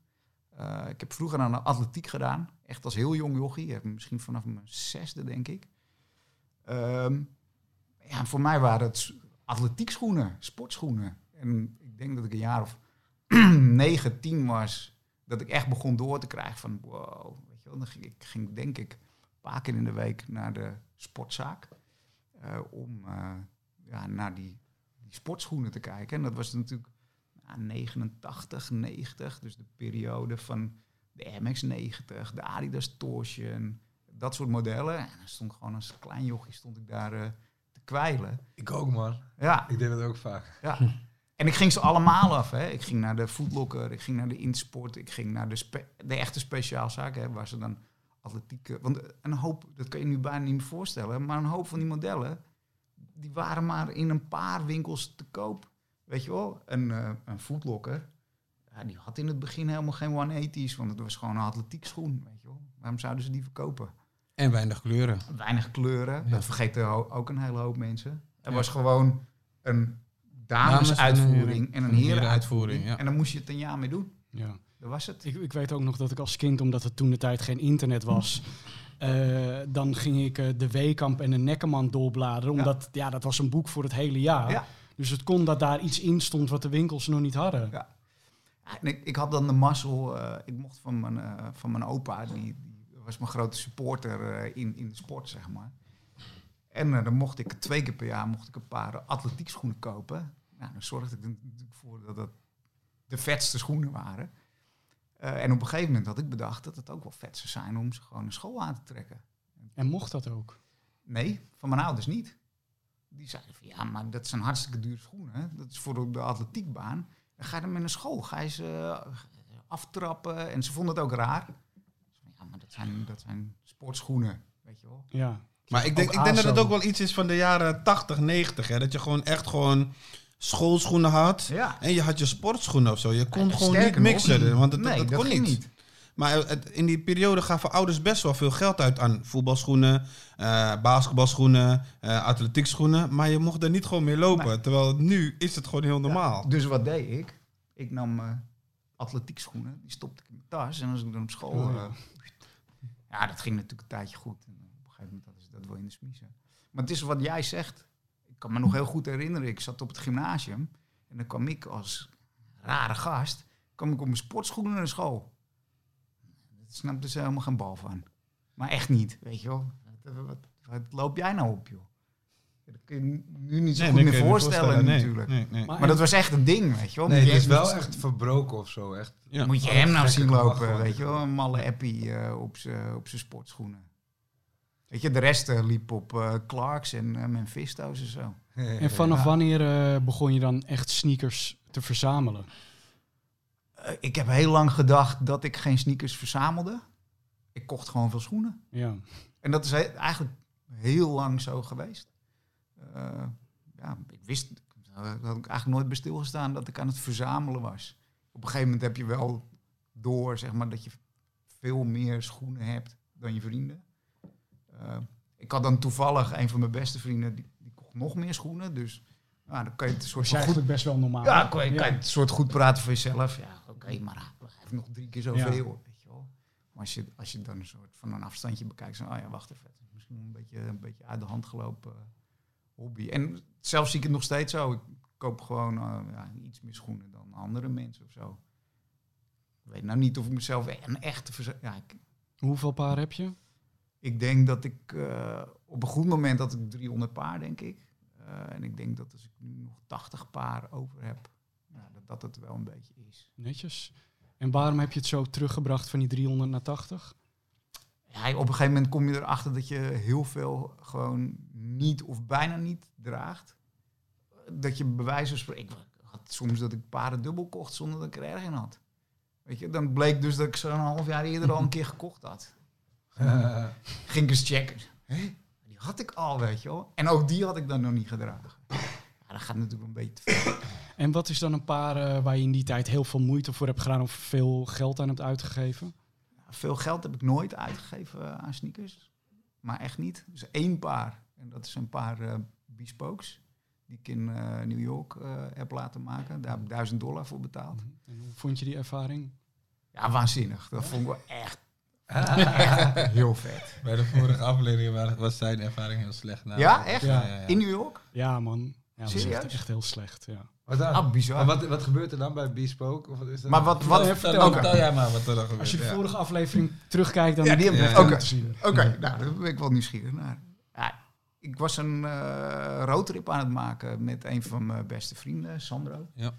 Uh, ik heb vroeger aan de atletiek gedaan. Echt als heel jong jochie. Misschien vanaf mijn zesde, denk ik. Um, ja, voor mij waren het atletiek schoenen, sportschoenen. En ik denk dat ik een jaar of 9, 10 was, dat ik echt begon door te krijgen van wow, weet je wel, ik ging denk ik een paar keer in de week naar de sportzaak uh, om uh, ja, naar die, die sportschoenen te kijken. En dat was natuurlijk nou, 89, 90, dus de periode van de MX90, de Adidas Torsion, dat soort modellen. En dan stond gewoon als klein jochie stond ik daar kwijlen. Ik ook, man. Ja. Ik deed dat ook vaak. Ja. En ik ging ze allemaal af. Hè. Ik ging naar de Foodlocker, ik ging naar de Insport, ik ging naar de, de echte speciaalzaken, hè, waar ze dan atletiek... Want een hoop, dat kan je nu bijna niet meer voorstellen, maar een hoop van die modellen, die waren maar in een paar winkels te koop. Weet je wel? Een, uh, een Foodlocker, ja, die had in het begin helemaal geen 180's, want het was gewoon een atletiek schoen. Weet je wel? Waarom zouden ze die verkopen? En weinig kleuren. Weinig kleuren. Dat vergeten ook een hele hoop mensen. Er was gewoon een damesuitvoering en een herenuitvoering. Ja. En dan moest je het een jaar mee doen. Ja. Dat was het. Ik, ik weet ook nog dat ik als kind, omdat het toen de tijd geen internet was... Uh, dan ging ik uh, de Weekamp en de Nekkerman doorbladeren. Omdat ja. dat was een boek voor het hele jaar. Ja. Dus het kon dat daar iets in stond wat de winkels nog niet hadden. Ja. En ik, ik had dan de mazzel, uh, ik mocht van mijn, van mijn opa, die, was mijn grote supporter eh, in, in de sport, zeg maar. En uh, dan mocht ik twee keer per jaar mocht ik een paar atletiek schoenen kopen. Nou, dan zorgde ik er natuurlijk voor dat dat de vetste schoenen waren. Uh, en op een gegeven moment had ik bedacht dat het ook wel vet zou zijn om ze gewoon een school aan te trekken. En mocht dat ook? Nee, van mijn ouders niet. Die zeiden van ja, maar dat zijn hartstikke dure schoenen. Dat is voor de atletiekbaan. Dan ga je dan met een school, ga je ze aftrappen. En ze vonden het ook raar. Ja, maar dat zijn, dat zijn sportschoenen, weet je wel. Ja. Maar ik denk, ik denk dat het ook wel iets is van de jaren 80, 90. Hè? Dat je gewoon echt gewoon schoolschoenen had. Ja. En je had je sportschoenen of zo. Je kon gewoon niet mixen. Want het, dat, kon niet. niet. Maar het, in die periode gaven ouders best wel veel geld uit aan voetbalschoenen, uh, basketbalschoenen, uh, atletiekschoenen. Maar je mocht er niet gewoon mee lopen. Terwijl nu is het gewoon heel normaal. dus wat deed ik? Ik nam uh, atletiekschoenen, die stopte ik in mijn tas. En als ik dan op school... Ja. dat ging natuurlijk een tijdje goed. En op een gegeven moment dat is dat wel in de smiezen. Maar het is wat jij zegt. Ik kan me nog heel goed herinneren. Ik zat op het gymnasium. En dan kwam ik als rare gast... kwam ik op mijn sportschoenen naar school snapte ze helemaal geen bal van. Maar echt niet, weet je wel. Wat, wat, loop jij nou op, joh? Dat kun je nu niet zo goed meer voorstellen, natuurlijk. Nee, nee. Maar, dat was echt een ding, weet je wel. Nee, het is wel echt verbroken of zo. Echt. Moet je hem nou zien lopen, weet je wel. Een malle appie uh, op zijn sportschoenen. Weet je, de rest uh, liep op uh, Clarks en uh, Memphisto's en zo. En vanaf wanneer begon je dan echt sneakers te verzamelen? Eh, ik heb heel lang gedacht dat ik geen sneakers verzamelde. Ik kocht gewoon veel schoenen. Ja. En dat is eigenlijk heel lang zo geweest. Uh, ja, ik wist, daar had ik eigenlijk nooit bij stilgestaan dat ik aan het verzamelen was. Op een gegeven moment heb je wel door, zeg maar, dat je veel meer schoenen hebt dan je vrienden. Uh, ik had dan toevallig een van mijn beste vrienden, die, die kocht nog meer schoenen. Dus nou, dan kan je het soort goed, best wel normaal. Ja, kan je, kan je het soort goed praten voor jezelf. Ja, oké, maar hij heeft nog drie keer zoveel, ja. weet je wel. Maar als je, als je dan een soort van een afstandje bekijkt, zo, oh ja, wacht even, het is misschien een beetje, een beetje uit de hand gelopen hobby. En zelf zie ik het nog steeds zo. Ik koop gewoon uh, ja, iets meer schoenen dan andere mensen of zo. Ik weet nou niet of ik mezelf een echte... Ja, ik, Hoeveel paar heb je? Ik denk dat ik uh, op een goed moment dat ik 300 paar, denk ik. Uh, en ik denk dat als ik nu nog 80 paar over heb, ja, dat dat het wel een beetje is. Netjes. En waarom heb je het zo teruggebracht van die 300 naar 80? Ja, op een gegeven moment kom je erachter dat je heel veel gewoon niet of bijna niet draagt. Dat je spreken... Ik had soms dat ik paren dubbel kocht zonder dat ik er erg in had. Weet je, dan bleek dus dat ik zo'n half jaar eerder al een keer gekocht had. Ging ik eens checken. Die had ik al, weet je wel. En ook die had ik dan nog niet gedragen. Ja, dat gaat natuurlijk een beetje te veel. En wat is dan een paar uh, waar je in die tijd heel veel moeite voor hebt gedaan of veel geld aan hebt uitgegeven? Veel geld heb ik nooit uitgegeven uh, aan sneakers. Maar echt niet. Dus één paar. En dat is een paar uh, bespokes. Die ik in New York heb laten maken. Daar heb ik duizend dollar voor betaald. Mhm. En hoe vond je die ervaring? Ja, waanzinnig. Dat vond ik wel echt heel vet. Bij de vorige aflevering was zijn ervaring heel slecht. Nou, ja, echt? Ja, ja, In New York? Ja, man. Ja, dat Serieus? Echt, echt heel slecht, ja. Wat, ah, bizar. wat, wat gebeurt er dan bij Bespoke? Of wat is dat? Maar wat, wat, vertel, vertel jij maar wat er dan gebeurt. Als je de vorige aflevering terugkijkt, dan ja, die ook te zien. Oké, okay, nou, daar ben ik wel nieuwsgierig naar. Ja, ik was een uh, roadtrip aan het maken met een van mijn beste vrienden, Sandro. Ja.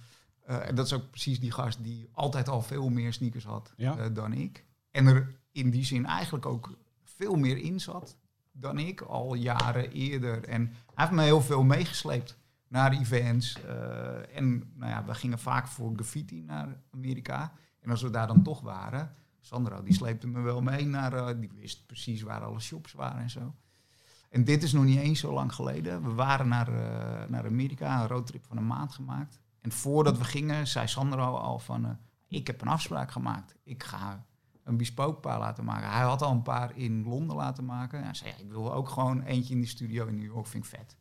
Uh, en dat is ook precies die gast die altijd al veel meer sneakers had ja. uh, dan ik. En er in die zin eigenlijk ook veel meer in zat dan ik al jaren eerder. En hij heeft me heel veel meegesleept naar events. Uh, en nou ja, we gingen vaak voor graffiti naar Amerika. En als we daar dan toch waren, Sandra die sleepte me wel mee naar, uh, die wist precies waar alle shops waren en zo. En dit is nog niet eens zo lang geleden. We waren naar, uh, naar Amerika, een roadtrip van een maand gemaakt. En voordat we gingen, zei Sandro al van, ik heb een afspraak gemaakt. Ik ga een bespoke paar laten maken. Hij had al een paar in Londen laten maken. Hij zei, ik wil ook gewoon eentje in de studio in New York, vind ik vet.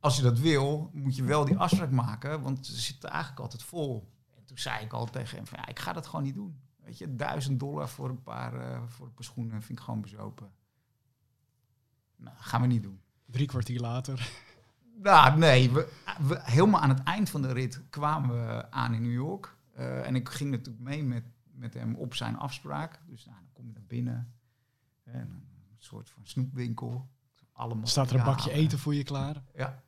Als je dat wil, moet je wel die afspraak maken, want ze zitten eigenlijk altijd vol. En toen zei ik al tegen hem, van, ja, ik ga dat gewoon niet doen. Weet je, duizend dollar voor een paar, uh, voor een paar schoenen vind ik gewoon bezopen. Nou, gaan we niet doen. Drie kwartier later. Nou, nee. We, we, helemaal aan het eind van de rit kwamen we aan in New York. Uh, en ik ging natuurlijk mee met met hem op zijn afspraak. Dus nou, dan kom je naar binnen. En een soort van snoepwinkel. Allemaal Staat er een bakje eten voor je klaar? Ja. ja.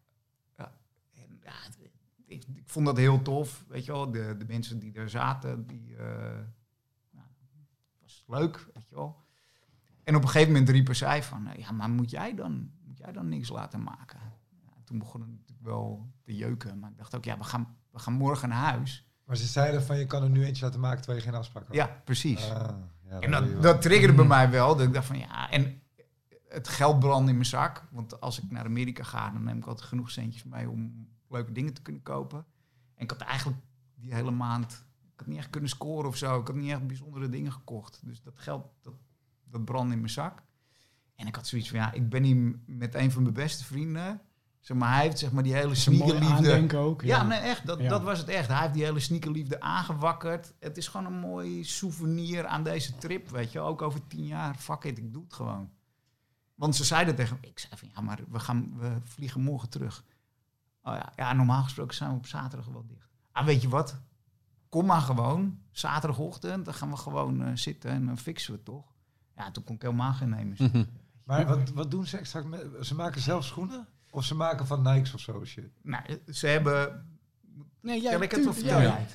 Ja ik, ik, vond dat heel tof. Weet je wel, de, de mensen die er zaten, die, uh, leuk, weet je wel. En op een gegeven moment riepen zij van, ja, maar moet jij dan, moet jij dan niks laten maken? Ja, toen begon het natuurlijk wel te jeuken. Maar ik dacht ook, ja, we gaan, we gaan morgen naar huis. Maar ze zeiden van, je kan er nu eentje laten maken terwijl je geen afspraak had. Ja, precies. Ah, ja, en dat, dat triggerde bij mij wel. Dat ik dacht van, ja, en het geld brandde in mijn zak. Want als ik naar Amerika ga, dan neem ik altijd genoeg centjes mee om leuke dingen te kunnen kopen. En ik had eigenlijk die hele maand, ik had niet echt kunnen scoren of zo. Ik had niet echt bijzondere dingen gekocht. Dus dat geld, dat, dat brandde in mijn zak. En ik had zoiets van, ja, ik ben hier met een van mijn beste vrienden. Zeg maar, hij heeft zeg maar die hele sneakerliefde. ook. Ja, ja nee, echt. Dat, dat was het echt. Hij heeft die hele sneakerliefde aangewakkerd. Het is gewoon een mooi souvenir aan deze trip, weet je. Ook over tien jaar. Fuck it, ik doe het gewoon. Want ze zeiden tegen me, ik zei van ja, maar we, gaan, we vliegen morgen terug. Oh ja, ja, normaal gesproken zijn we op zaterdag wel dicht. Ah, weet je wat? Kom maar gewoon, zaterdagochtend, dan gaan we gewoon uh, zitten en dan fixen we het toch. Ja, toen kon ik helemaal geen nemen. Mhm. Maar wat, wat doen ze extra? Met, ze maken zelf schoenen? Of ze maken van Nikes of zo shit? Nou, ze hebben... Nee, jij, ik het wel vertellen?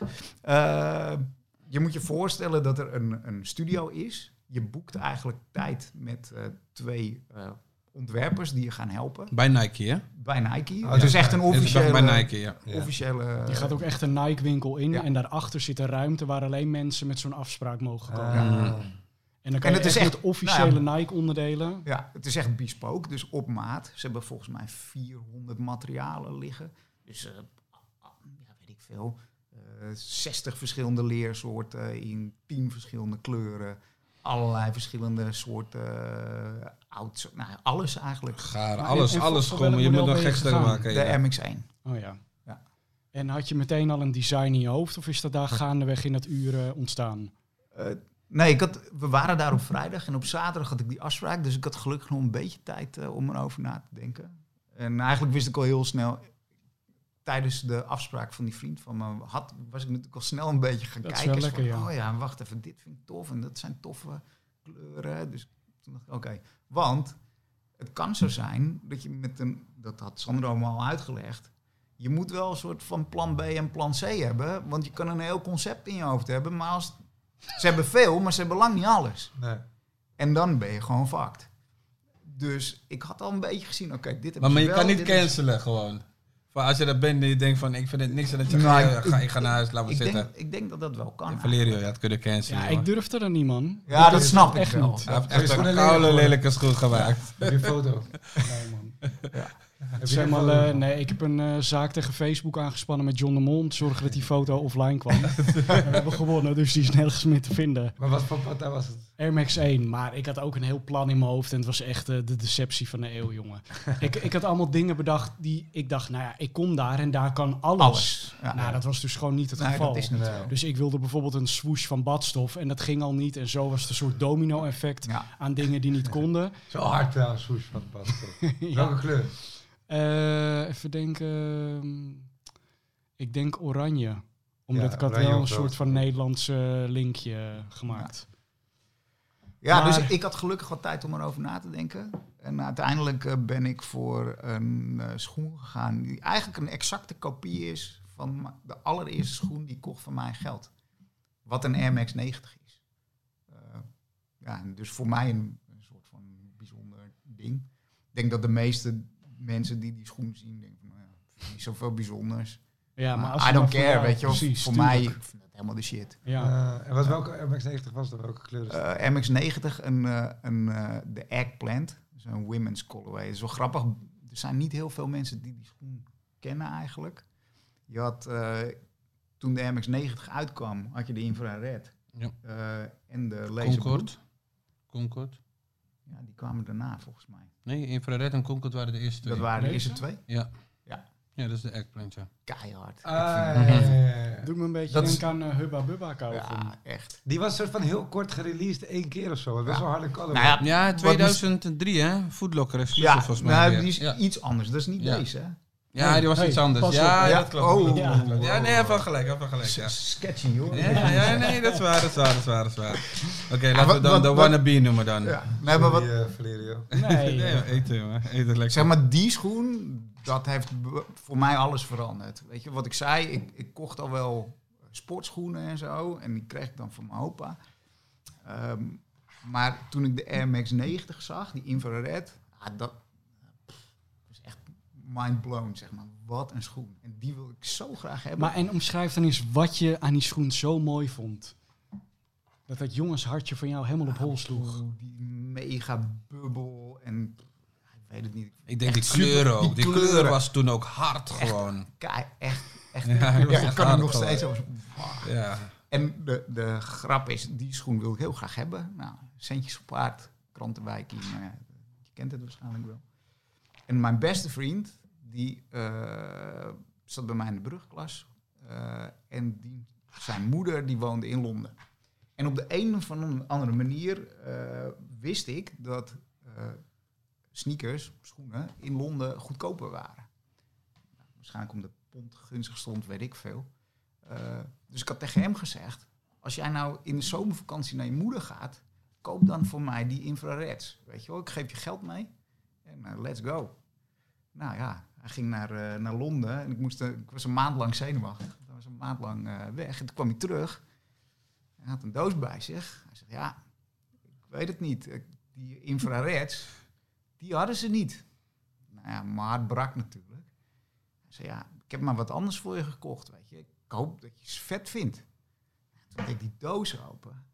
Ja. Uh, je moet je voorstellen dat er een, een studio is je boekt eigenlijk tijd met uh, twee uh, ontwerpers die je gaan helpen. Bij Nike, hè? Bij Nike. Oh, het is echt een officiële... Bij Nike, ja. officiële je gaat ook echt een Nike-winkel in en daarachter zit een ruimte waar alleen mensen met zo'n afspraak mogen komen. Ah. En dan kan en het is echt officiële nou Nike-onderdelen. Ja, het is echt bespoke, dus op maat. Ze hebben volgens mij 400 materialen liggen. Dus, uh, ja, weet ik veel, 60 verschillende leersoorten in 10 verschillende kleuren allerlei verschillende soorten uh, oud, nou, alles eigenlijk. Gaar, alles, alles gewoon. Je moet nog gekste maken. De MX1. Oh ja. ja. En had je meteen al een design in je hoofd of is dat daar gaandeweg in het uren ontstaan? Uh, nee, ik had, we waren daar op vrijdag en op zaterdag had ik die afspraak. Dus ik had gelukkig nog een beetje tijd uh, om erover na te denken. En eigenlijk wist ik al heel snel, tijdens de afspraak van die vriend van me had, was ik natuurlijk al snel een beetje gaan kijken. Lekker, van, ja. Oh ja, wacht even, dit vind ik tof en dat zijn toffe kleuren. Dus toen dacht ik, oké. Want het kan zo zijn dat je met een, dat had Sandro allemaal uitgelegd, je moet wel een soort van plan B en plan C hebben, want je kan een heel concept in je hoofd hebben, maar als, ze hebben veel, maar ze hebben lang niet alles. Nee. En dan ben je gewoon fucked. Dus ik had al een beetje gezien, oké, dit heb Maar, maar je kan niet cancelen gewoon. Maar als je dat bent en je denkt van ik vind het niks en dat je nou, gaat, ga, ik ga naar huis, laat me ik zitten. Denk, ik denk dat dat wel kan. Valerio, ja, het kunnen cancelen. Ja, ik durfde er niet, man. Ja, dat snap ik echt wel. Hij heeft echt een koude lelijke schoen gemaakt. Ja, die foto. Nee, man. Ja. Uh, nee, ik heb een uh, zaak tegen Facebook aangespannen met John de Mond. Zorgen dat die foto offline kwam. we hebben gewonnen, dus die is nergens meer te vinden. Maar wat voor partij was het? Air Max 1. Maar ik had ook een heel plan in mijn hoofd. En het was echt uh, de deceptie van de eeuw, jongen. ik, ik had allemaal dingen bedacht die ik dacht, nou ja, ik kom daar en daar kan alles. alles. Ja, nou, dat was dus gewoon niet het nee, geval. Niet dus ik wilde bijvoorbeeld een swoosh van badstof. En dat ging al niet. En zo was het een soort domino-effect aan dingen die niet konden. Zo hard een swoosh van badstof. Welke kleur? Uh, even denken. Ehm, ik denk oranje. Omdat ik had wel een soort van Nederlandse linkje gemaakt. Ja, dus ik had gelukkig wat tijd om erover na te denken. En uiteindelijk eh, ben ik voor een uh, schoen gegaan die eigenlijk een exacte kopie is van de allereerste schoen die ik kocht van mijn geld. Wat een Air Max 90 is. ja, dus voor mij een, een soort van bijzonder ding. Ik denk dat de meeste mensen die die schoen zien, denken van, nou ja, niet zoveel bijzonders. Ja, maar, als I don't care, weet je Precies, voor mij, ik vind dat helemaal de shit. Ja. Uh, en wat, welke MX-90 was er? Welke kleur is uh, MX-90, een, uh, een, de Eggplant. Een women's colorway. Het is wel grappig. Er zijn niet heel veel mensen die die schoen kennen eigenlijk. Je had, toen de MX-90 uitkwam, had je de infrared. Ja. en de laser Concord. Concord. Ja, die kwamen daarna volgens mij. Nee, infrared en Concord waren de eerste twee. Dat waren de eerste twee? Ja. Ja. Ja, dat is de eggplant, ja. Keihard. Ah, Doe me een beetje denken aan uh, Hubba Bubba kopen. Ja, echt. Die was soort van heel kort gereleased, één keer of zo. Best wel harde color. Nou ja, ja, 2003 hè? Foodlocker is ja, volgens mij. Nou, die is iets anders. Dat is niet deze hè? Ja, die was iets anders. Ja, dat klopt. Oh. Ja. ja, nee, even gelijk, even gelijk. Ja. Sketchy hoor. Ja, ja, nee, dat is waar, dat is waar, dat is waar. Dat is waar. Oké, laten we dan de wannabe noemen dan. Ja. Nee, maar wat... Uh, Valerio. Nee, nee eten, maar. eten lekker. Zeg maar, die schoen, dat heeft voor mij alles veranderd. Weet je, wat ik zei, ik, ik kocht al wel sportschoenen en zo. En die kreeg ik dan van mijn opa. Um, Maar toen ik de Air Max 90 zag, die infrared, ah, dat mind blown, zeg maar. Wat een schoen. En die wil ik zo graag hebben. Maar en omschrijf dan eens wat je aan die schoen zo mooi vond. Dat dat jongenshartje van jou helemaal op hol sloeg. die mega bubbel en ik weet het niet. Ik denk die kleuren ook. Die, kleur was toen ook hard gewoon. Echt, echt, echt. Ja, ja, kan ik nog steeds zo. Ja. En de, de grap is, die schoen wil ik heel graag hebben. Nou, centjes op paard, krantenwijking, uh, je kent het waarschijnlijk wel. En mijn beste vriend, die uh, zat bij mij in de brugklas. Uh, en die, zijn moeder, die woonde in Londen. En op de een of andere manier wist ik dat sneakers, schoenen, in Londen goedkoper waren. Nou, waarschijnlijk omdat pond gunstig stond, weet ik veel. Dus ik had tegen hem gezegd, als jij nou in de zomervakantie naar je moeder gaat, koop dan voor mij die infrareds. Weet je wel, ik geef je geld mee en uh, let's go. Nou ja, hij ging naar, uh, naar Londen en ik, moest, ik was een maand lang zenuwachtig. Ik was een maand lang weg en toen kwam hij terug. Hij had een doos bij zich. Hij zei, ja, ik weet het niet. Die infrareds, die hadden ze niet. Nou ja, mijn brak natuurlijk. Hij zei, ja, ik heb maar wat anders voor je gekocht, weet je ik hoop dat je het vet vindt. Toen deed ik die doos open.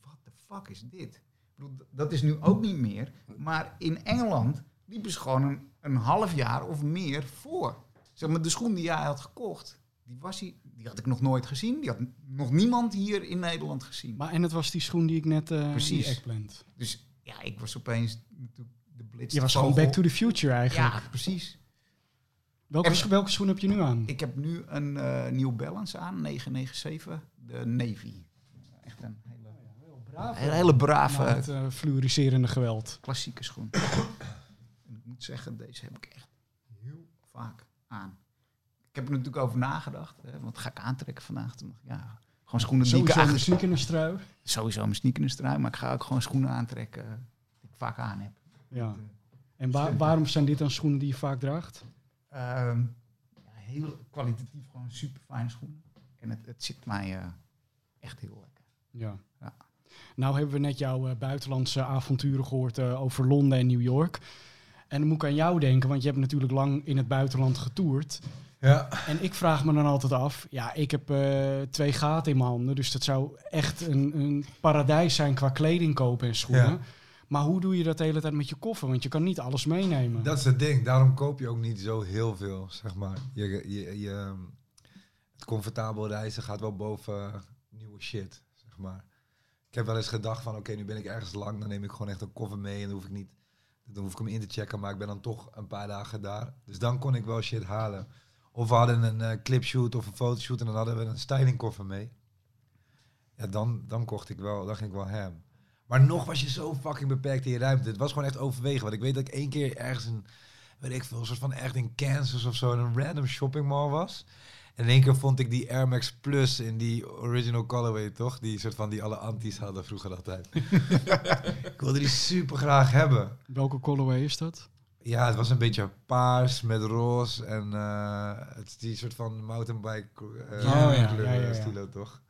Wat de fuck is dit? Ik bedoel, dat is nu ook niet meer. Maar in Engeland liepen ze gewoon een, een half jaar of meer voor. Zeg maar, de schoen die jij had gekocht, die, was die, die had ik nog nooit gezien. Die had nog niemand hier in Nederland gezien. Maar en het was die schoen die ik net uh, Precies. Dus ja, ik was opeens de blitz. Je was gewoon back to the future eigenlijk. Ja, precies. Welke, welke schoen heb je nu aan? Ik heb nu een uh, New Balance aan, 997, de Navy. Echt een hele, heel brave, hele, hele brave... Het uh, fluoriserende geweld. Klassieke schoen. Moet zeggen, deze heb ik echt heel vaak aan. Ik heb er natuurlijk over nagedacht. Hè, wat ga ik aantrekken vandaag? Toen ja, gewoon schoenen die ik een sneakerstrui. Sowieso mijn sneakerstrui, maar ik ga ook gewoon schoenen aantrekken die ik vaak aan heb. Ja. En waar, waarom zijn dit dan schoenen die je vaak draagt? Ehm, ja, heel kwalitatief, gewoon super fijne schoenen. En het, het zit mij uh, echt heel lekker. Ja. ja. Nou hebben we net jouw uh, buitenlandse avonturen gehoord uh, over Londen en New York. En dan moet ik aan jou denken, want je hebt natuurlijk lang in het buitenland getoerd. Ja. En ik vraag me dan altijd af, ja, ik heb twee gaten in mijn handen, dus dat zou echt een, een paradijs zijn qua kleding kopen en schoenen. Ja. Maar hoe doe je dat de hele tijd met je koffer? Want je kan niet alles meenemen. Dat is het ding. Daarom koop je ook niet zo heel veel, zeg maar. Je, je, je, het comfortabel reizen gaat wel boven nieuwe shit, zeg maar. Ik heb wel eens gedacht van, oké, nu ben ik ergens lang, dan neem ik gewoon echt een koffer mee en dan hoef ik niet, dan hoef ik hem in te checken, maar ik ben dan toch een paar dagen daar. Dus dan kon ik wel shit halen. Of we hadden een uh, clipshoot of een fotoshoot en dan hadden we een stylingkoffer mee. Ja, dan, dan kocht ik wel, dan ging ik wel hem. Maar nog was je zo fucking beperkt in je ruimte. Het was gewoon echt overwegen. Want ik weet dat ik één keer ergens een, weet ik veel, soort van echt in Kansas of zo, een random shopping mall was. En in één keer vond ik die Air Max Plus in die original colorway, toch? Die soort van die alle antis hadden vroeger altijd. ik wilde die super graag hebben. Welke colorway is dat? Ja, het was een beetje paars met roze en uh, het is die soort van mountainbike uh, oh, ja, kleur, ja, ja, stilo, toch?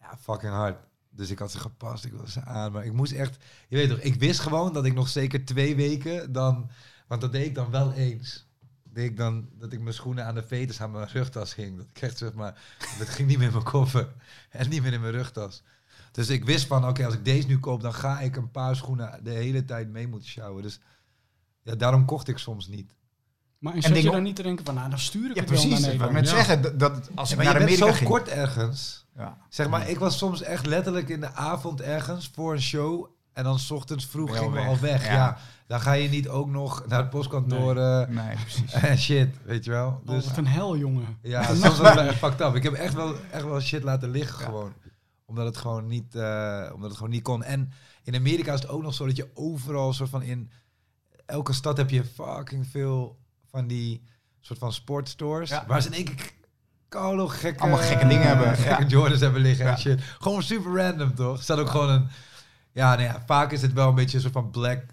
Ja, fucking hard. Dus ik had ze gepast, ik wilde ze aan. Maar ik moest echt... Je weet toch, ik wist gewoon dat ik nog zeker twee weken dan... Want dat deed ik dan wel eens. Deed ik dan dat ik mijn schoenen aan de veters aan mijn rugtas ging. Dat ik echt zeg maar... Dat ging niet meer in mijn koffer. En niet meer in mijn rugtas. Dus ik wist van, oké, als ik deze nu koop... dan ga ik een paar schoenen de hele tijd mee moeten sjouwen. Dus ja, daarom kocht ik soms niet. Maar en zat je dan niet te denken van, nou, dan stuur ik ja, het precies, wel naar Nederland. Met zeggen dat als ik naar Amerika zo ging... kort ergens. Ja. Zeg maar, ik was soms echt letterlijk in de avond ergens voor een show. En dan s ochtends vroeg ging we al weg. Ja. Dan ga je niet ook nog naar het postkantoor. Nee, nee precies. En shit, weet je wel. Dus, oh, een hel, jongen. Ja, soms was het fucked up. Ik heb echt wel, echt wel shit laten liggen gewoon. Omdat het gewoon niet, uh, omdat het gewoon niet kon. En in Amerika is het ook nog zo dat je overal soort van in... Elke stad heb je fucking veel van die soort van sportstores. Waar ze in één keer gekke... Allemaal gekke dingen hebben. Gekke Jordans hebben liggen en shit. Gewoon super random, toch? Er staat ook gewoon een... Ja, nee, ja, vaak is het wel een beetje een soort van black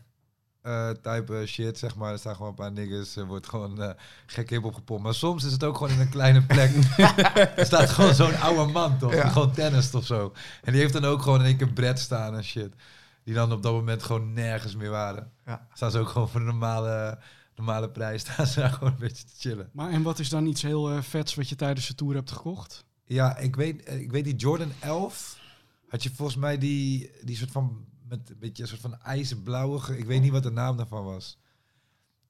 uh, type shit, zeg maar. Er staan gewoon een paar niggas, er wordt gewoon uh, gek hip opgepompt. Maar soms is het ook gewoon in een kleine plek. er staat gewoon zo'n oude man, toch? Die gewoon tennis of zo. En die heeft dan ook gewoon in één keer Brett staan en shit. Die dan op dat moment gewoon nergens meer waren. Ja. Staan ze ook gewoon voor een normale, normale prijs. Staan ze daar gewoon een beetje te chillen. Maar en wat is dan iets heel uh, vets wat je tijdens de tour hebt gekocht? Ja, ik weet, eh, ik weet die Jordan 11. Had je volgens mij die, die soort van met een beetje een soort van ijzerblauwige. Ik weet niet wat de naam daarvan was.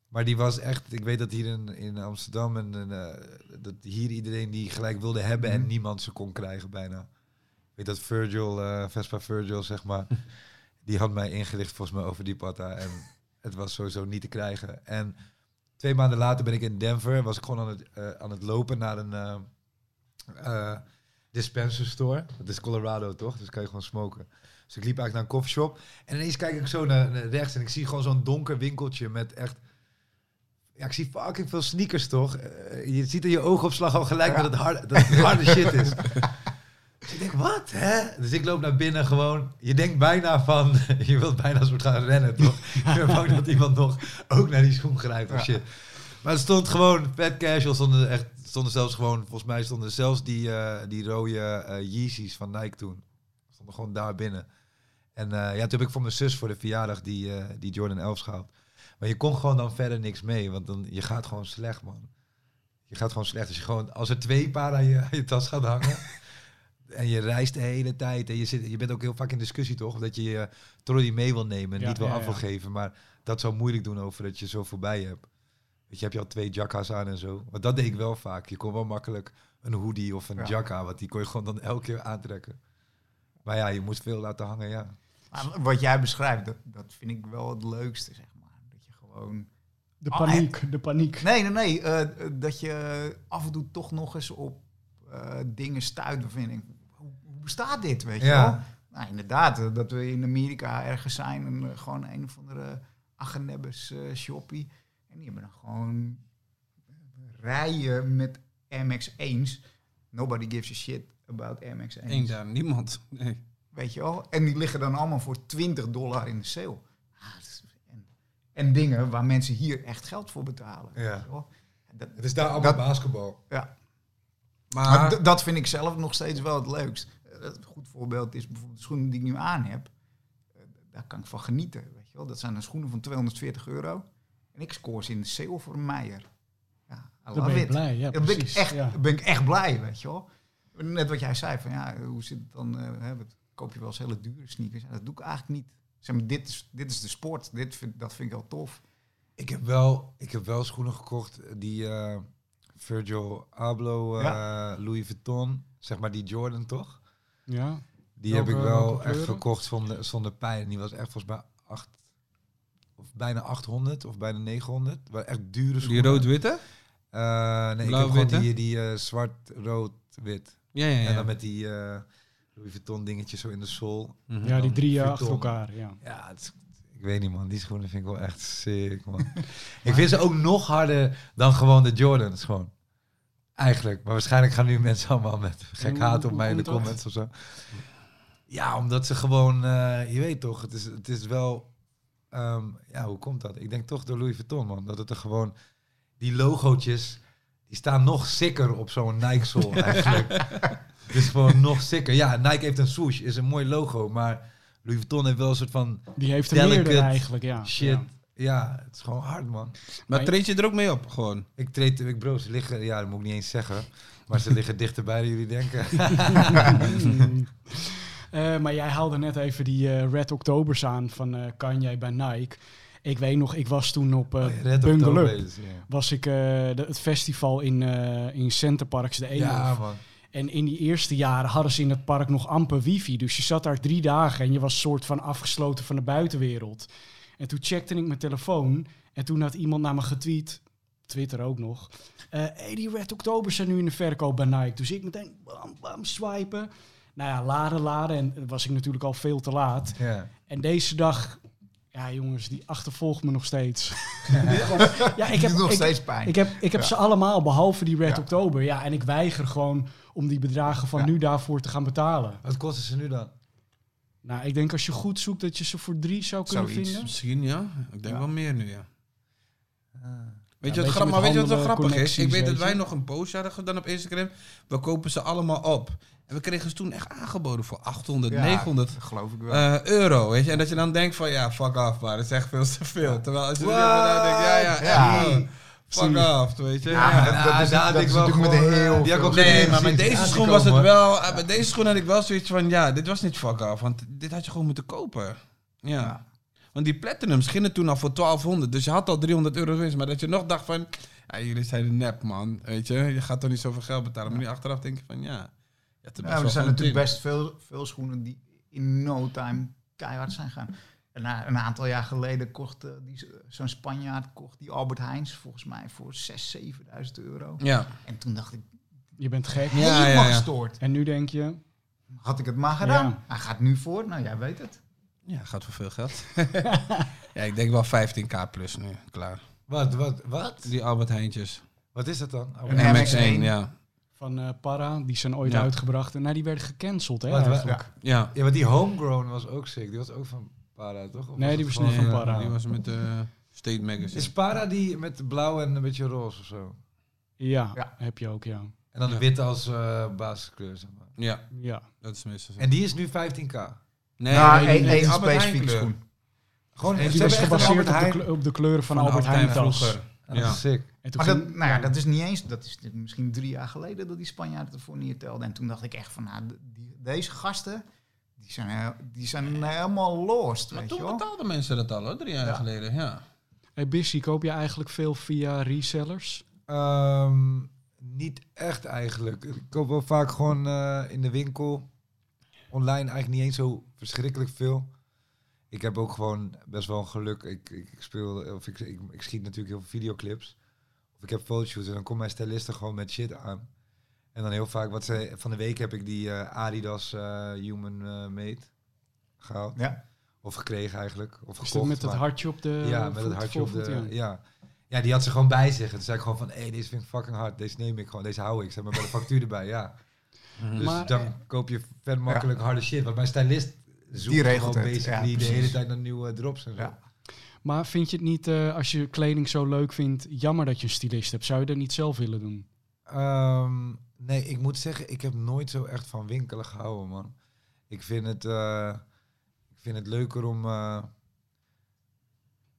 Maar die was echt, ik weet dat hier in, in Amsterdam en uh, dat hier iedereen die gelijk wilde hebben en mhm. niemand ze kon krijgen bijna. Ik weet dat Virgil, uh, Vespa Virgil, zeg maar, die had mij ingelicht volgens mij over die patta en het was sowieso niet te krijgen. En twee maanden later ben ik in Denver, was ik gewoon aan het, uh, aan het lopen naar een dispenser store. Dat is Colorado toch? Dus kan je gewoon smoken. Dus ik liep eigenlijk naar een coffeeshop en ineens kijk ik zo naar, naar rechts en ik zie gewoon zo'n donker winkeltje met echt ja, ik zie fucking veel sneakers toch. Uh, je ziet in je oogopslag al gelijk dat, het hard, dat het harde shit is. Dus ik denk, wat hè? Dus ik loop naar binnen gewoon. Je denkt bijna van, je wilt bijna soort gaan rennen toch? Je bent bang dat iemand nog ook naar die schoen grijpt of shit. Maar het stond gewoon vet casual. Stonden echt, stonden zelfs gewoon, volgens mij stonden zelfs die, uh, die rode uh, Yeezys van Nike toen. Stonden gewoon daar binnen. En ja, toen heb ik voor mijn zus voor de verjaardag die, die Jordan 11 gehaald. Maar je kon gewoon dan verder niks mee, want dan, je gaat gewoon slecht, man. Je gaat gewoon slecht. Als, je gewoon, als er twee paar aan je, je tas gaat hangen en je reist de hele tijd en je, zit, je bent ook heel vaak in discussie, toch? Dat je je trolley mee wil nemen en niet wil ja, afgeven. Maar dat zou moeilijk doen over dat je zo voorbij hebt. Weet je, heb je al twee jacka's aan en zo. Want dat deed ik wel vaak. Je kon wel makkelijk een hoodie of een jacka, want die kon je gewoon dan elke keer aantrekken. Maar ja, je moet veel laten hangen, ja. Maar wat jij beschrijft, dat, dat vind ik wel het leukste, zeg de paniek, de paniek. Nee, nee, nee. Uh, dat je af en toe toch nog eens op uh, dingen stuit. Vind ik, hoe, hoe, bestaat dit, weet je wel? Nou, inderdaad, dat we in Amerika ergens zijn en uh, gewoon een of andere Agenebbes shoppie. En die hebben dan gewoon rijen met MX1's. Nobody gives a shit about MX1's. Eén daar, niemand. Nee. Weet je wel? En die liggen dan allemaal voor 20 dollar in de sale. En dingen waar mensen hier echt geld voor betalen. Ja. Dat, het is daar allemaal basketbal. Ja. Maar, dat vind ik zelf nog steeds wel het leukst. Eh, een goed voorbeeld is bijvoorbeeld de schoenen die ik nu aan heb. Eh, daar kan ik van genieten. Weet je wel? Dat zijn de schoenen van 240 euro. En ik scoor ze in de sale voor een Meijer. Ja, dan ben je blij. Ja, dan ben ik, echt, ben ik echt blij, weet je wel. Net wat jij zei, van ja, hoe zit het dan? Uh, koop je wel eens hele dure sneakers? dat doe ik eigenlijk niet. Zeg maar, dit, is, dit is de sport. Dit vind, dat vind ik wel tof. Ik heb wel, ik heb wel schoenen gekocht die uh, Virgil Abloh, uh, Louis Vuitton, zeg maar die Jordan toch? Ja. Die heb ik wel echt gekocht zonder, zonder pijn. Die was echt volgens mij acht, of bijna 800 of bijna 900. Waar echt dure schoenen. Die rood-witte? Uh, nee, ik heb gewoon die, die zwart-rood-wit. Ja, ja, ja. En dan met die Louis Vuitton dingetje zo in de sol. Mhm. Ja, die drie jaar achter elkaar. Ja, ja het, ik weet niet man, die schoenen vind ik wel echt sick man. ik vind ze ook nog harder dan gewoon de Jordans gewoon. Eigenlijk. Maar waarschijnlijk gaan nu mensen allemaal met gek haat op mij in de comments of zo. Ja, omdat ze gewoon, uh, je weet toch, het is, het is wel, um, ja, hoe komt dat? Ik denk toch door Louis Vuitton, man. Dat het er gewoon, die logootjes, die staan nog sicker op zo'n Nike-sol eigenlijk. Het is gewoon nog sicker. Ja, Nike heeft een swoosh, is een mooi logo, maar Louis Vuitton heeft wel een soort van... Die heeft er meerdere eigenlijk, ja. Shit. Ja. het is gewoon hard, man. Maar, treed je er ook mee op, gewoon? Ik treed, ik bro, ze liggen, ja, dat moet ik niet eens zeggen, maar ze liggen dichterbij dan jullie denken. uh, maar jij haalde net even die uh, Red Octobers aan van uh, Kanye bij Nike. Ik weet nog, ik was toen op uh, oh, Bungaloo. Was ik de, het festival in, in Center Parks, de Eemhof. Ja, man. En in die eerste jaren hadden ze in het park nog amper wifi. Dus je zat daar drie dagen en je was soort van afgesloten van de buitenwereld. En toen checkte ik mijn telefoon en toen had iemand naar me getweet, Twitter ook nog. Hey, die Red Oktober zijn nu in de verkoop bij Nike. Dus ik meteen bam, bam, swipen. Nou ja, laden, laden. En was ik natuurlijk al veel te laat. Ja. En deze dag ja, jongens, die achtervolgt me nog steeds. ja, ik heb nog steeds pijn. Ik heb, ik heb ze allemaal, behalve die Red Oktober. Ja, en ik weiger gewoon om die bedragen van nu daarvoor te gaan betalen. Wat kosten ze nu dan? Nou, ik denk als je goed zoekt dat je ze voor drie zou kunnen vinden. Misschien ja. Ik denk wel meer nu, ja. Weet je wat grappig, maar weet je wat wel grappig is? Ik weet dat wij nog een post hadden gedaan op Instagram. We kopen ze allemaal op. En we kregen ze toen echt aangeboden voor 800, 900 geloof ik wel. Uh, euro. Weet je? En dat je dan denkt van ja, fuck af, maar dat is echt veel te veel. Terwijl als je er nou denkt, ja, ja, ja. Fuck af, weet je. Ja, ja. dat, is, dat, ik wel met heel veel. Nee, maar met deze schoen was het wel... Uh, met deze schoen had ik wel zoiets van... Ja, dit was niet fuck af. Want dit had je gewoon moeten kopen. Ja. Want die platinums gingen toen al voor 1200. Dus je had al 300 euro winst. Maar dat je nog dacht van... Ja, jullie zijn een nep, man. Weet je. Je gaat toch niet zoveel geld betalen. Maar nu achteraf denk je van... Ja, ja, er zijn natuurlijk best veel, veel schoenen die in no time keihard zijn gaan. En na, een aantal jaar geleden kocht uh, zo'n Spanjaard kocht die Albert Heijns volgens mij voor 6.000, 7.000 euro. Ja. En toen dacht ik, je bent gek. Ja, ja, gestoord. En nu denk je, had ik het maar gedaan. Hij gaat nu voor, nou jij weet het. Ja, gaat voor veel geld. ja, ik denk wel 15k plus nu, klaar. Wat, wat, wat? Die Albert Heijntjes. Wat is dat dan? Een MX1, ja van uh, Para. Die zijn ooit uitgebracht. En nou, die werden gecanceld, hè, Ja. ja. ja, maar die Homegrown was ook sick. Die was ook van Para, toch? Of nee, die was niet van Para. Die was met de uh, State Magazine. Is Para die met blauw en een beetje roze of zo? Ja, heb je ook, ja. En dan de witte als uh, basiskleur, zeg maar. Ja, ja. dat is meestal zo. En die is nu 15k? Nee, nou, nee, nee, één specifieke schoen. Gewoon, en die was gebaseerd op de, op de, kleuren van, van Albert Heijn vroeger. Ja. sick. maar dat, nou ja, dat is niet eens, dat is misschien drie jaar geleden dat die Spanjaarden ervoor niet telde. En toen dacht ik echt van, nou, die, deze gasten, die zijn, die zijn helemaal lost. Maar weet toen je wel? betaalden mensen dat al, hoor, drie jaar geleden, ja. Hey Bissy, koop je eigenlijk veel via resellers? Ehm, niet echt eigenlijk. Ik koop wel vaak gewoon uh, in de winkel. Online eigenlijk niet eens zo verschrikkelijk veel ik heb ook gewoon best wel een geluk. Ik, ik, speel, of ik, ik, ik, schiet natuurlijk heel veel videoclips. Of ik heb fotoshoots en dan komt mijn styliste gewoon met shit aan. En dan heel vaak, wat ze, van de week heb ik die uh, Adidas uh, Human uh, Made gehaald. Ja. Of gekregen eigenlijk. Of gekocht. met het hartje op de Ja, met het hartje op de... Ja. ja. die had ze gewoon bij zich. En toen zei ik gewoon van, hé, hey, deze vind ik fucking hard. Deze neem ik gewoon, deze hou ik. Zeg maar bij de factuur erbij, ja. Mhm. Dus maar, dan koop je vet makkelijk harde shit. Want mijn stylist die regelt gewoon het. Ja, de hele tijd naar nieuwe drops en zo. Ja. Maar vind je het niet, uh, als je kleding zo leuk vindt, jammer dat je een stylist hebt? Zou je dat niet zelf willen doen? Um, nee, ik moet zeggen, ik heb nooit zo echt van winkelen gehouden, man. Ik vind het, uh, ik vind het leuker om... Uh,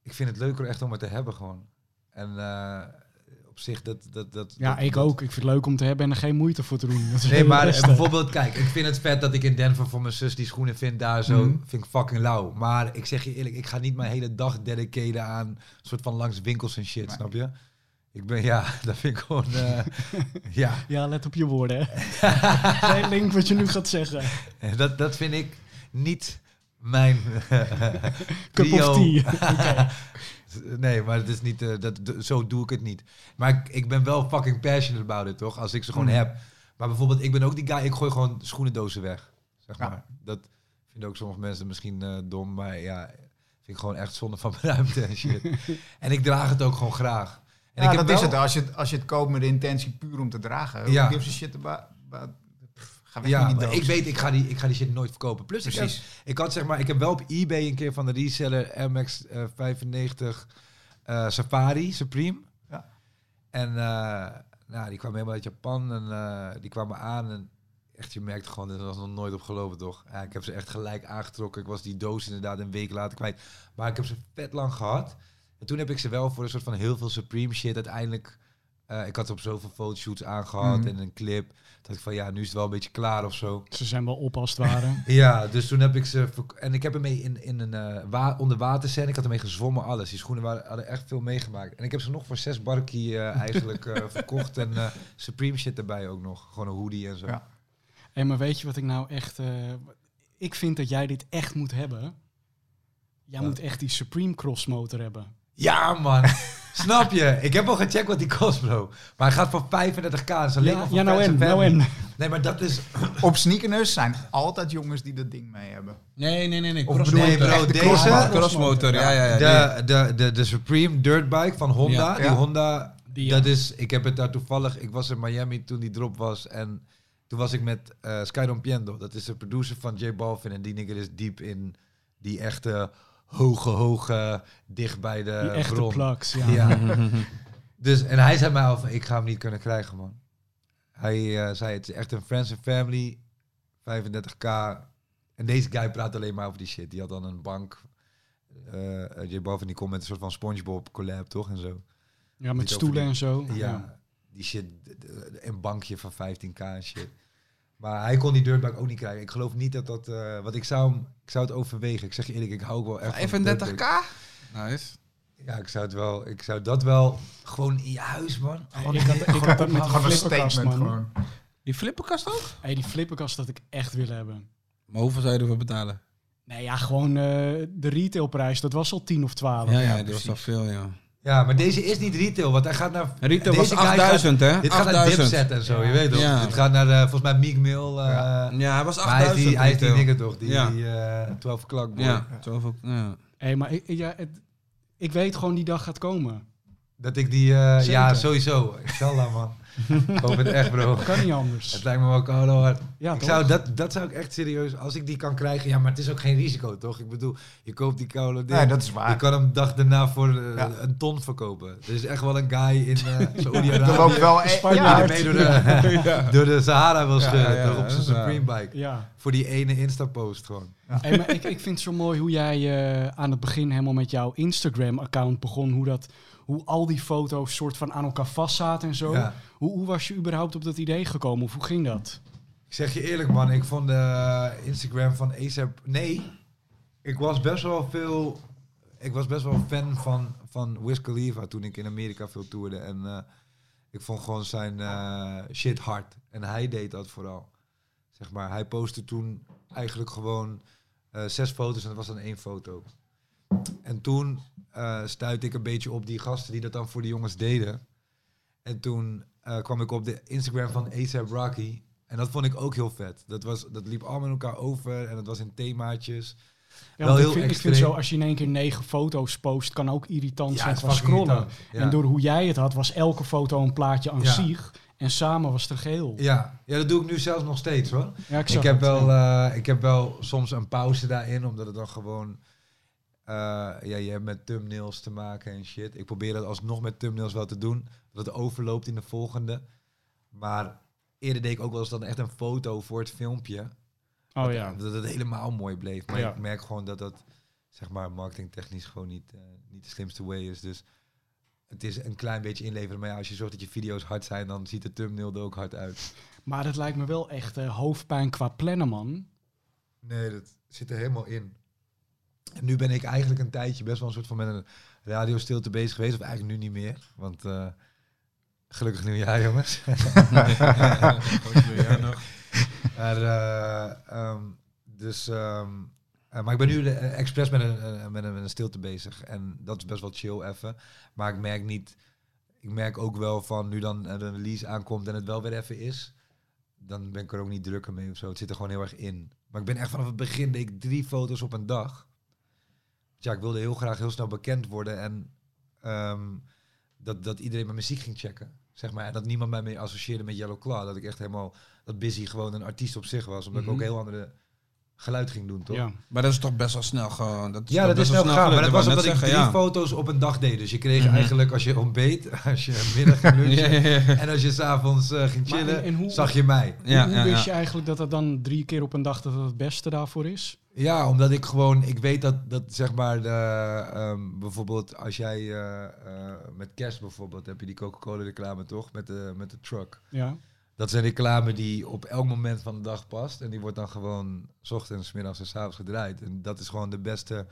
ik vind het leuker echt om het te hebben gewoon. En zich dat... dat, dat ja, ik ook. Ik vind het leuk om te hebben en er geen moeite voor te doen. nee, maar bijvoorbeeld, kijk, ik vind het vet dat ik in Denver voor mijn zus die schoenen vind daar zo, mm. vind ik fucking lauw. Maar ik zeg je eerlijk, ik ga niet mijn hele dag dedicaten aan soort van langs winkels en shit, snap je? Ik ben, ja, dat vind ik gewoon, uh, ja. Ja, let op je woorden, hè. Geen link wat je nu gaat zeggen. Dat, dat vind ik niet mijn Cup of tea. Nee, maar het is niet, uh, dat, zo doe ik het niet. Maar ik, ik ben wel fucking passionate about it, toch? Als ik ze gewoon mm. heb. Maar bijvoorbeeld, ik ben ook die guy, ik gooi gewoon schoenendozen weg. Zeg maar. Dat vinden ook sommige mensen misschien uh, dom, maar ja, vind ik gewoon echt zonde van mijn ruimte en shit. en ik draag het ook gewoon graag. En ja, ik dat wel... is het. Als je, als je het koopt met de intentie puur om te dragen, ja. gives a shit about, ja, ik weet, ik ga, die, ik ga die shit nooit verkopen. Plus, Ik, heb, ik had zeg maar, ik heb wel op eBay een keer van de reseller MX95 uh, Safari Supreme. Ja. En uh, nou, die kwam helemaal uit Japan en uh, die kwamen aan en echt, je merkt gewoon, dat was nog nooit op geloven, toch? Ja, ik heb ze echt gelijk aangetrokken. Ik was die doos inderdaad een week later kwijt. Maar ik heb ze vet lang gehad. En toen heb ik ze wel voor een soort van heel veel Supreme shit uiteindelijk uh, ik had op zoveel fotoshoots aangehad mm. en een clip. Dat ik van ja, nu is het wel een beetje klaar of zo. Ze zijn wel op als het ware. ja, dus toen heb ik ze. En ik heb ermee in, in een uh, wa onder water zijn. Ik had ermee gezwommen, alles. Die schoenen waren, hadden echt veel meegemaakt. En ik heb ze nog voor zes barkie uh, eigenlijk verkocht. En Supreme shit erbij ook nog. Gewoon een hoodie en zo. Ja. Hey, maar weet je wat ik nou echt. ik vind dat jij dit echt moet hebben. Jij moet echt die Supreme Cross motor hebben. Ja, man. Snap je? Ik heb al gecheckt wat die kost, bro. Maar hij gaat voor 35k. Dat is alleen ja, ja nou en, nou en. Nee, maar dat is... Op sneakers zijn altijd jongens die dat ding mee hebben. Nee, nee, nee. nee. Crossmotor. Nee, bro, deze... Crossmotor, ja, ja, ja. De, de, de, de Supreme Dirtbike van Honda. Die Honda... Die, dat is... Ik heb het daar toevallig... Ik was in Miami toen die drop was. En toen was ik met uh, Sky Rompiendo. Dat is de producer van J Balvin. En die nigger is diep in die echte hoge, hoge, dicht bij de Die echte plaks, ja. Dus, en hij zei mij al van, ik ga hem niet kunnen krijgen, man. Hij zei, het is echt een friends and family, 35k. En deze guy praat alleen maar over die shit. Die had dan een bank. Uh, J Balvin die komt met een soort van Spongebob collab, toch? En zo. Ja, met stoelen en zo. Ja, die shit, een bankje van 15k en shit. Maar hij kon die dirtbag ook niet krijgen. Ik geloof niet dat dat... Uh, wat ik zou, ik zou het overwegen. Ik zeg je eerlijk, ik hou ook wel echt 35k? Nice. Ja, ik zou het wel... Ik zou dat wel gewoon in je huis, man. Gewoon, ik had, ik had dat met een flipperkast, man. Gewoon. Die flipperkast ook? Hey, die flipperkast dat ik echt wil hebben. Maar hoeveel zou je ervoor betalen? Nee, ja, gewoon uh, de retailprijs. Dat was al 10 of 12. Ja, ja, ja dat was al veel, ja. Ja, maar deze is niet retail, want hij gaat naar... Retail was 8000, hè? Dit gaat naar Dipset en zo, je weet toch? Ja. Dit gaat naar, uh, volgens mij, Meek Mill. Uh, ja. ja, hij was 8000. Hij, hij heeft die dingen toch, die, ja. die uh, 12 o'clock Ja, 12 ja. Hey, maar ik, ja, het, ik weet gewoon die dag gaat komen. Dat ik die... ja, sowieso. Inshallah, man. Ik hoop het echt, bro. Kan niet anders. Het lijkt me wel koud hard. Ja, ik zou, dat, dat zou ik echt serieus, als ik die kan krijgen. Ja, maar het is ook geen risico, toch? Ik bedoel, je koopt die koude Nee, dat is waar. Je kan hem dag daarna voor uh, een ton verkopen. Er is echt wel een guy in uh, Saudi-Arabië. Er loopt wel een ja, mee door de, ja. door de Sahara wil schudden. Ja, op zijn Supreme bike. Ja. Voor die ene Insta-post gewoon. Hey, maar ik, ik vind het zo mooi hoe jij uh, aan het begin helemaal met jouw Instagram-account begon. Hoe dat hoe al die foto's soort van aan elkaar vastzaten en zo. Hoe, hoe was je überhaupt op dat idee gekomen? Of hoe ging dat? Ik zeg je eerlijk man, ik vond de Instagram van ASAP... Nee, ik was best wel veel... Ik was best wel fan van, van Wiz Khalifa toen ik in Amerika veel toerde. En uh, ik vond gewoon zijn uh, shit hard. En hij deed dat vooral. Zeg maar, hij postte toen eigenlijk gewoon uh, zes foto's en dat was dan één foto. En toen uh, stuitte ik een beetje op die gasten die dat dan voor de jongens deden. En toen uh, kwam ik op de Instagram van ASAP Rocky. En dat vond ik ook heel vet. Dat, was, dat liep allemaal in elkaar over en dat was in themaatjes. Ja, wel heel ik, vind, ik vind zo, als je in één keer negen foto's post, kan ook irritant ja, zijn van scrollen. En door hoe jij het had, was elke foto een plaatje aan zich. En samen was het geheel. Ja. ja, dat doe ik nu zelfs nog steeds hoor. Ja, ik, ik heb wel, uh, ik heb wel soms een pauze daarin, omdat het dan gewoon uh, ja, je hebt met thumbnails te maken en shit. Ik probeer dat alsnog met thumbnails wel te doen. Dat het overloopt in de volgende. Maar eerder deed ik ook wel eens dan echt een foto voor het filmpje. Oh ja. Dat het helemaal mooi bleef. Maar ik merk gewoon dat dat, zeg maar, marketingtechnisch gewoon niet, uh, niet de slimste way is. Dus het is een klein beetje inleveren. Maar ja, als je zorgt dat je video's hard zijn, dan ziet de thumbnail er ook hard uit. Maar dat lijkt me wel echt uh, hoofdpijn qua plannen, man. Nee, dat zit er helemaal in. En nu ben ik eigenlijk een tijdje best wel een soort van met een radiostilte bezig geweest. Of eigenlijk nu niet meer. Want uh, gelukkig nieuwjaar, jongens. nog. Maar, uh, um, dus, um, uh, maar ik ben nu uh, expres met een, met, een, met een stilte bezig. En dat is best wel chill even. Maar ik merk niet... Ik merk ook wel van nu dan een release aankomt en het wel weer even is... Dan ben ik er ook niet drukker mee of zo. Het zit er gewoon heel erg in. Maar ik ben echt vanaf het begin deed ik drie foto's op een dag ja, ik wilde heel graag heel snel bekend worden en ehm, dat, dat iedereen mijn muziek ging checken. Zeg maar, en dat niemand mij mee associeerde met Yellow Claw. Dat ik echt helemaal, dat Busy gewoon een artiest op zich was. Omdat ik ook mhm. heel andere geluid ging doen, toch? Ja. Maar dat is toch best wel snel gewoon. Dat is ja, dat is snel gegaan. Maar dat was omdat ik drie foto's op een dag deed. Dus je kreeg mhm. eigenlijk als je ontbeet, als je middag ging lunchen en als je s'avonds uh, ging chillen, hoe, zag je mij. Ja, hoe, hoe wist je eigenlijk dat het dan drie keer op een dag dat het het beste daarvoor is? Ja, omdat ik gewoon, ik weet dat, dat zeg maar, de, um, bijvoorbeeld als jij uh, uh, met kerst bijvoorbeeld, heb je die Coca-Cola reclame toch, met de, met de truck. Ja. Dat is een reclame die op elk moment van de dag past. En die wordt dan gewoon s ochtends, middags en s avonds gedraaid. En dat is gewoon de beste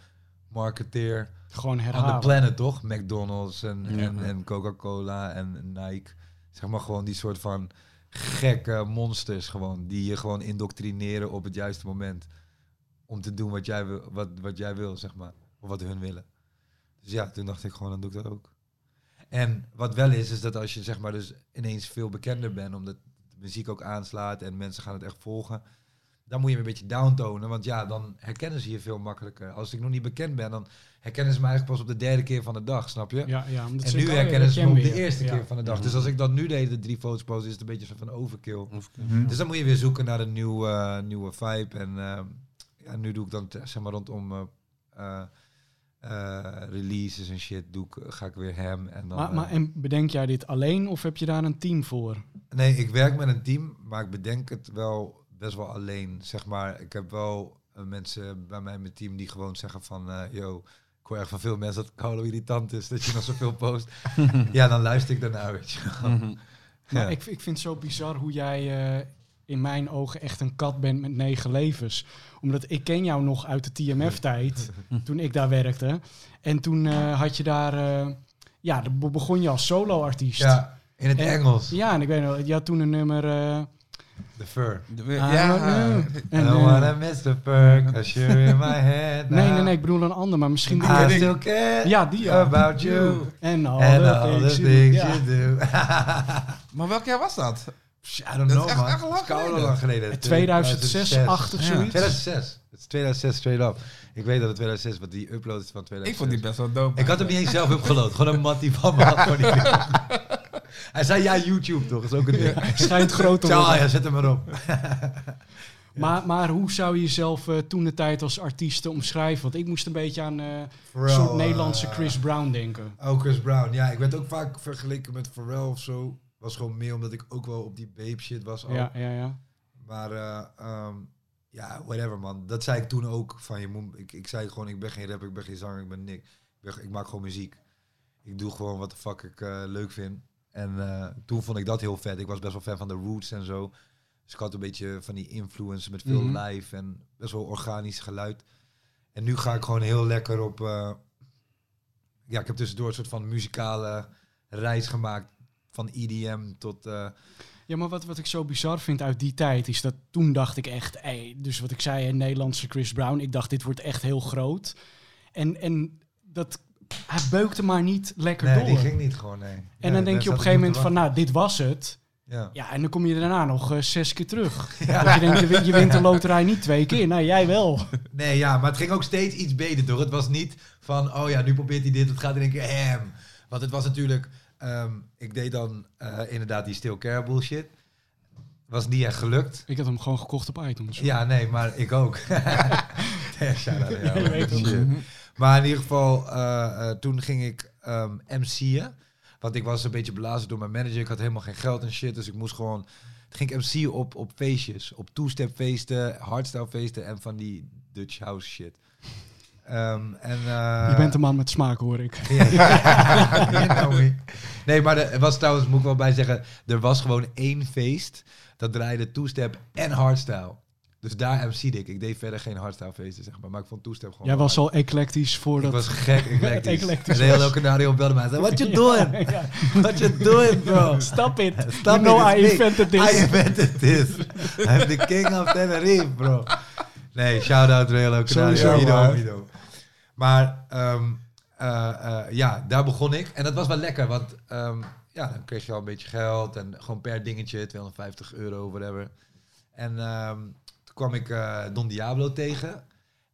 marketeer gewoon aan de planet, toch? McDonald's en, en, en Coca-Cola en Nike. Zeg maar gewoon die soort van gekke monsters gewoon. Die je gewoon indoctrineren op het juiste moment. Om te doen wat jij wil, wat, wat jij wil, zeg maar. Of wat hun willen. Dus ja, toen dacht ik gewoon, dan doe ik dat ook. En wat wel is, is dat als je zeg maar dus ineens veel bekender bent, omdat muziek ook aanslaat en mensen gaan het echt volgen. Dan moet je een beetje downtonen, want ja, dan herkennen ze je veel makkelijker. Als ik nog niet bekend ben, dan herkennen ze me eigenlijk pas op de derde keer van de dag, snap je? Ja, ja, en nu herkennen ze me op de eerste keer van de dag. Dus als ik dat nu deed, de drie foto's posten, is het een beetje van overkill. Mhm. Dus dan moet je weer zoeken naar een nieuwe, uh, nieuwe vibe. En uh, ja, nu doe ik dan zeg maar rondom uh, releases en shit doe ik, ga ik weer hem. En dan, maar, maar en bedenk jij dit alleen of heb je daar een team voor? Nee, ik werk met een team, maar ik bedenk het wel best wel alleen. Zeg maar, ik heb wel mensen bij mij in mijn team die gewoon zeggen van, yo, ik hoor echt van veel mensen dat Carlo irritant is, dat je nog zoveel post. ja, dan luister ik daarna, weet je mhm. ja. ik, ik vind het zo bizar hoe jij uh, in mijn ogen echt een kat bent met negen levens. Omdat ik ken jou nog uit de TMF-tijd, toen ik daar werkte. En toen uh, had je daar, uh, ja, begon je als solo-artiest. Ja, in het Engels. Ja, en ik weet nog, je had toen een nummer... The fur. ja. I don't wanna miss the fur, cause you're in my head Nee, nee, nee, ik bedoel een ander, maar misschien... Die I still care ja, die ja. about you. And all, and the, all things the things you do. maar welk jaar was dat? I don't know, man. Echt lang lang geleden. 2006, 80 zoiets. 2006. Het is 2006 straight up. Ik weet dat het 2006 wat die upload is van 2006. Ik vond die best wel dope. Ik had hem niet eens zelf upgeload. Gewoon een mattie van me had voor die Hij zei ja, YouTube toch? is ook een ding. Schijnt groot te worden. Ja, zet hem maar op. Maar, maar hoe zou je jezelf uh, toen de tijd als artiest omschrijven? Want ik moest een beetje aan uh, een soort Nederlandse Chris Brown denken. Oh, Chris Brown. Ja, ik werd ook vaak vergeleken met Pharrell of zo. Was gewoon meer omdat ik ook wel op die babe shit was. Al. Ja, ja, ja. Maar uh, um, ja, whatever man. Dat zei ik toen ook. Van, je moet, ik, ik zei gewoon, ik ben geen rapper, ik ben geen zanger, ik ben niks. Ik, ik maak gewoon muziek. Ik doe gewoon wat de fuck ik leuk vind. En uh, toen vond ik dat heel vet. Ik was best wel fan van de Roots en zo. Dus ik had een beetje van die influence met veel mm live en best wel organisch geluid. En nu ga ik gewoon heel lekker op... Ja, ik heb tussendoor een soort van muzikale reis gemaakt. Van EDM tot... Uh, ja, maar wat, wat ik zo bizar vind uit die tijd is dat toen dacht ik echt, ey, dus wat ik zei, een Nederlandse Chris Brown, ik dacht dit wordt echt heel groot. En, en dat hij beukte maar niet lekker nee, door. die ging niet gewoon, nee. En dan denk je op een gegeven moment van, nou, dit was het. Ja. ja, en dan kom je daarna nog uh, zes keer terug. Ja. je denkt, je, je wint de loterij niet twee keer. Nou, jij wel. Nee, ja, maar het ging ook steeds iets beter door. Het was niet van, oh ja, nu probeert hij dit, het gaat in één keer hem. Want het was natuurlijk, um, ik deed dan uh, inderdaad die still care bullshit. Was niet echt gelukt. Ik had hem gewoon gekocht op iTunes. Ja, nee, maar ik ook. maar in ieder geval, uh, toen ging ik um, MC'en. Want ik was een beetje blazen door mijn manager. Ik had helemaal geen geld en shit. Dus ik moest gewoon... Toen ging ik MC'en op, op feestjes. Op two-step feesten, hardstyle feesten en van die Dutch house shit. Um, en, uh, je bent een man met smaak, hoor ik. nee, maar er was trouwens, moet ik wel bij zeggen, er was gewoon één feest. Dat draaide two-step en hardstyle. Dus daar MC ik. Ik deed verder geen hardstyle feesten, zeg maar. Maar ik vond toestep gewoon... Jij was al eclectisch voordat... Ik was gek eclectisch. eclectisch en de hele kanario belde mij en zei... What you doing? What you doing, bro? Stop it. Stop you know I invented this. I invented this. I'm the king of Tenerife, bro. Nee, shout-out Real Canario. Maar um, uh, uh, ja, daar begon ik. En dat was wel lekker, want um, ja, dan kreeg je al een beetje geld. En gewoon per dingetje, 250 euro, whatever. En... Um, kwam ik uh, Don Diablo tegen.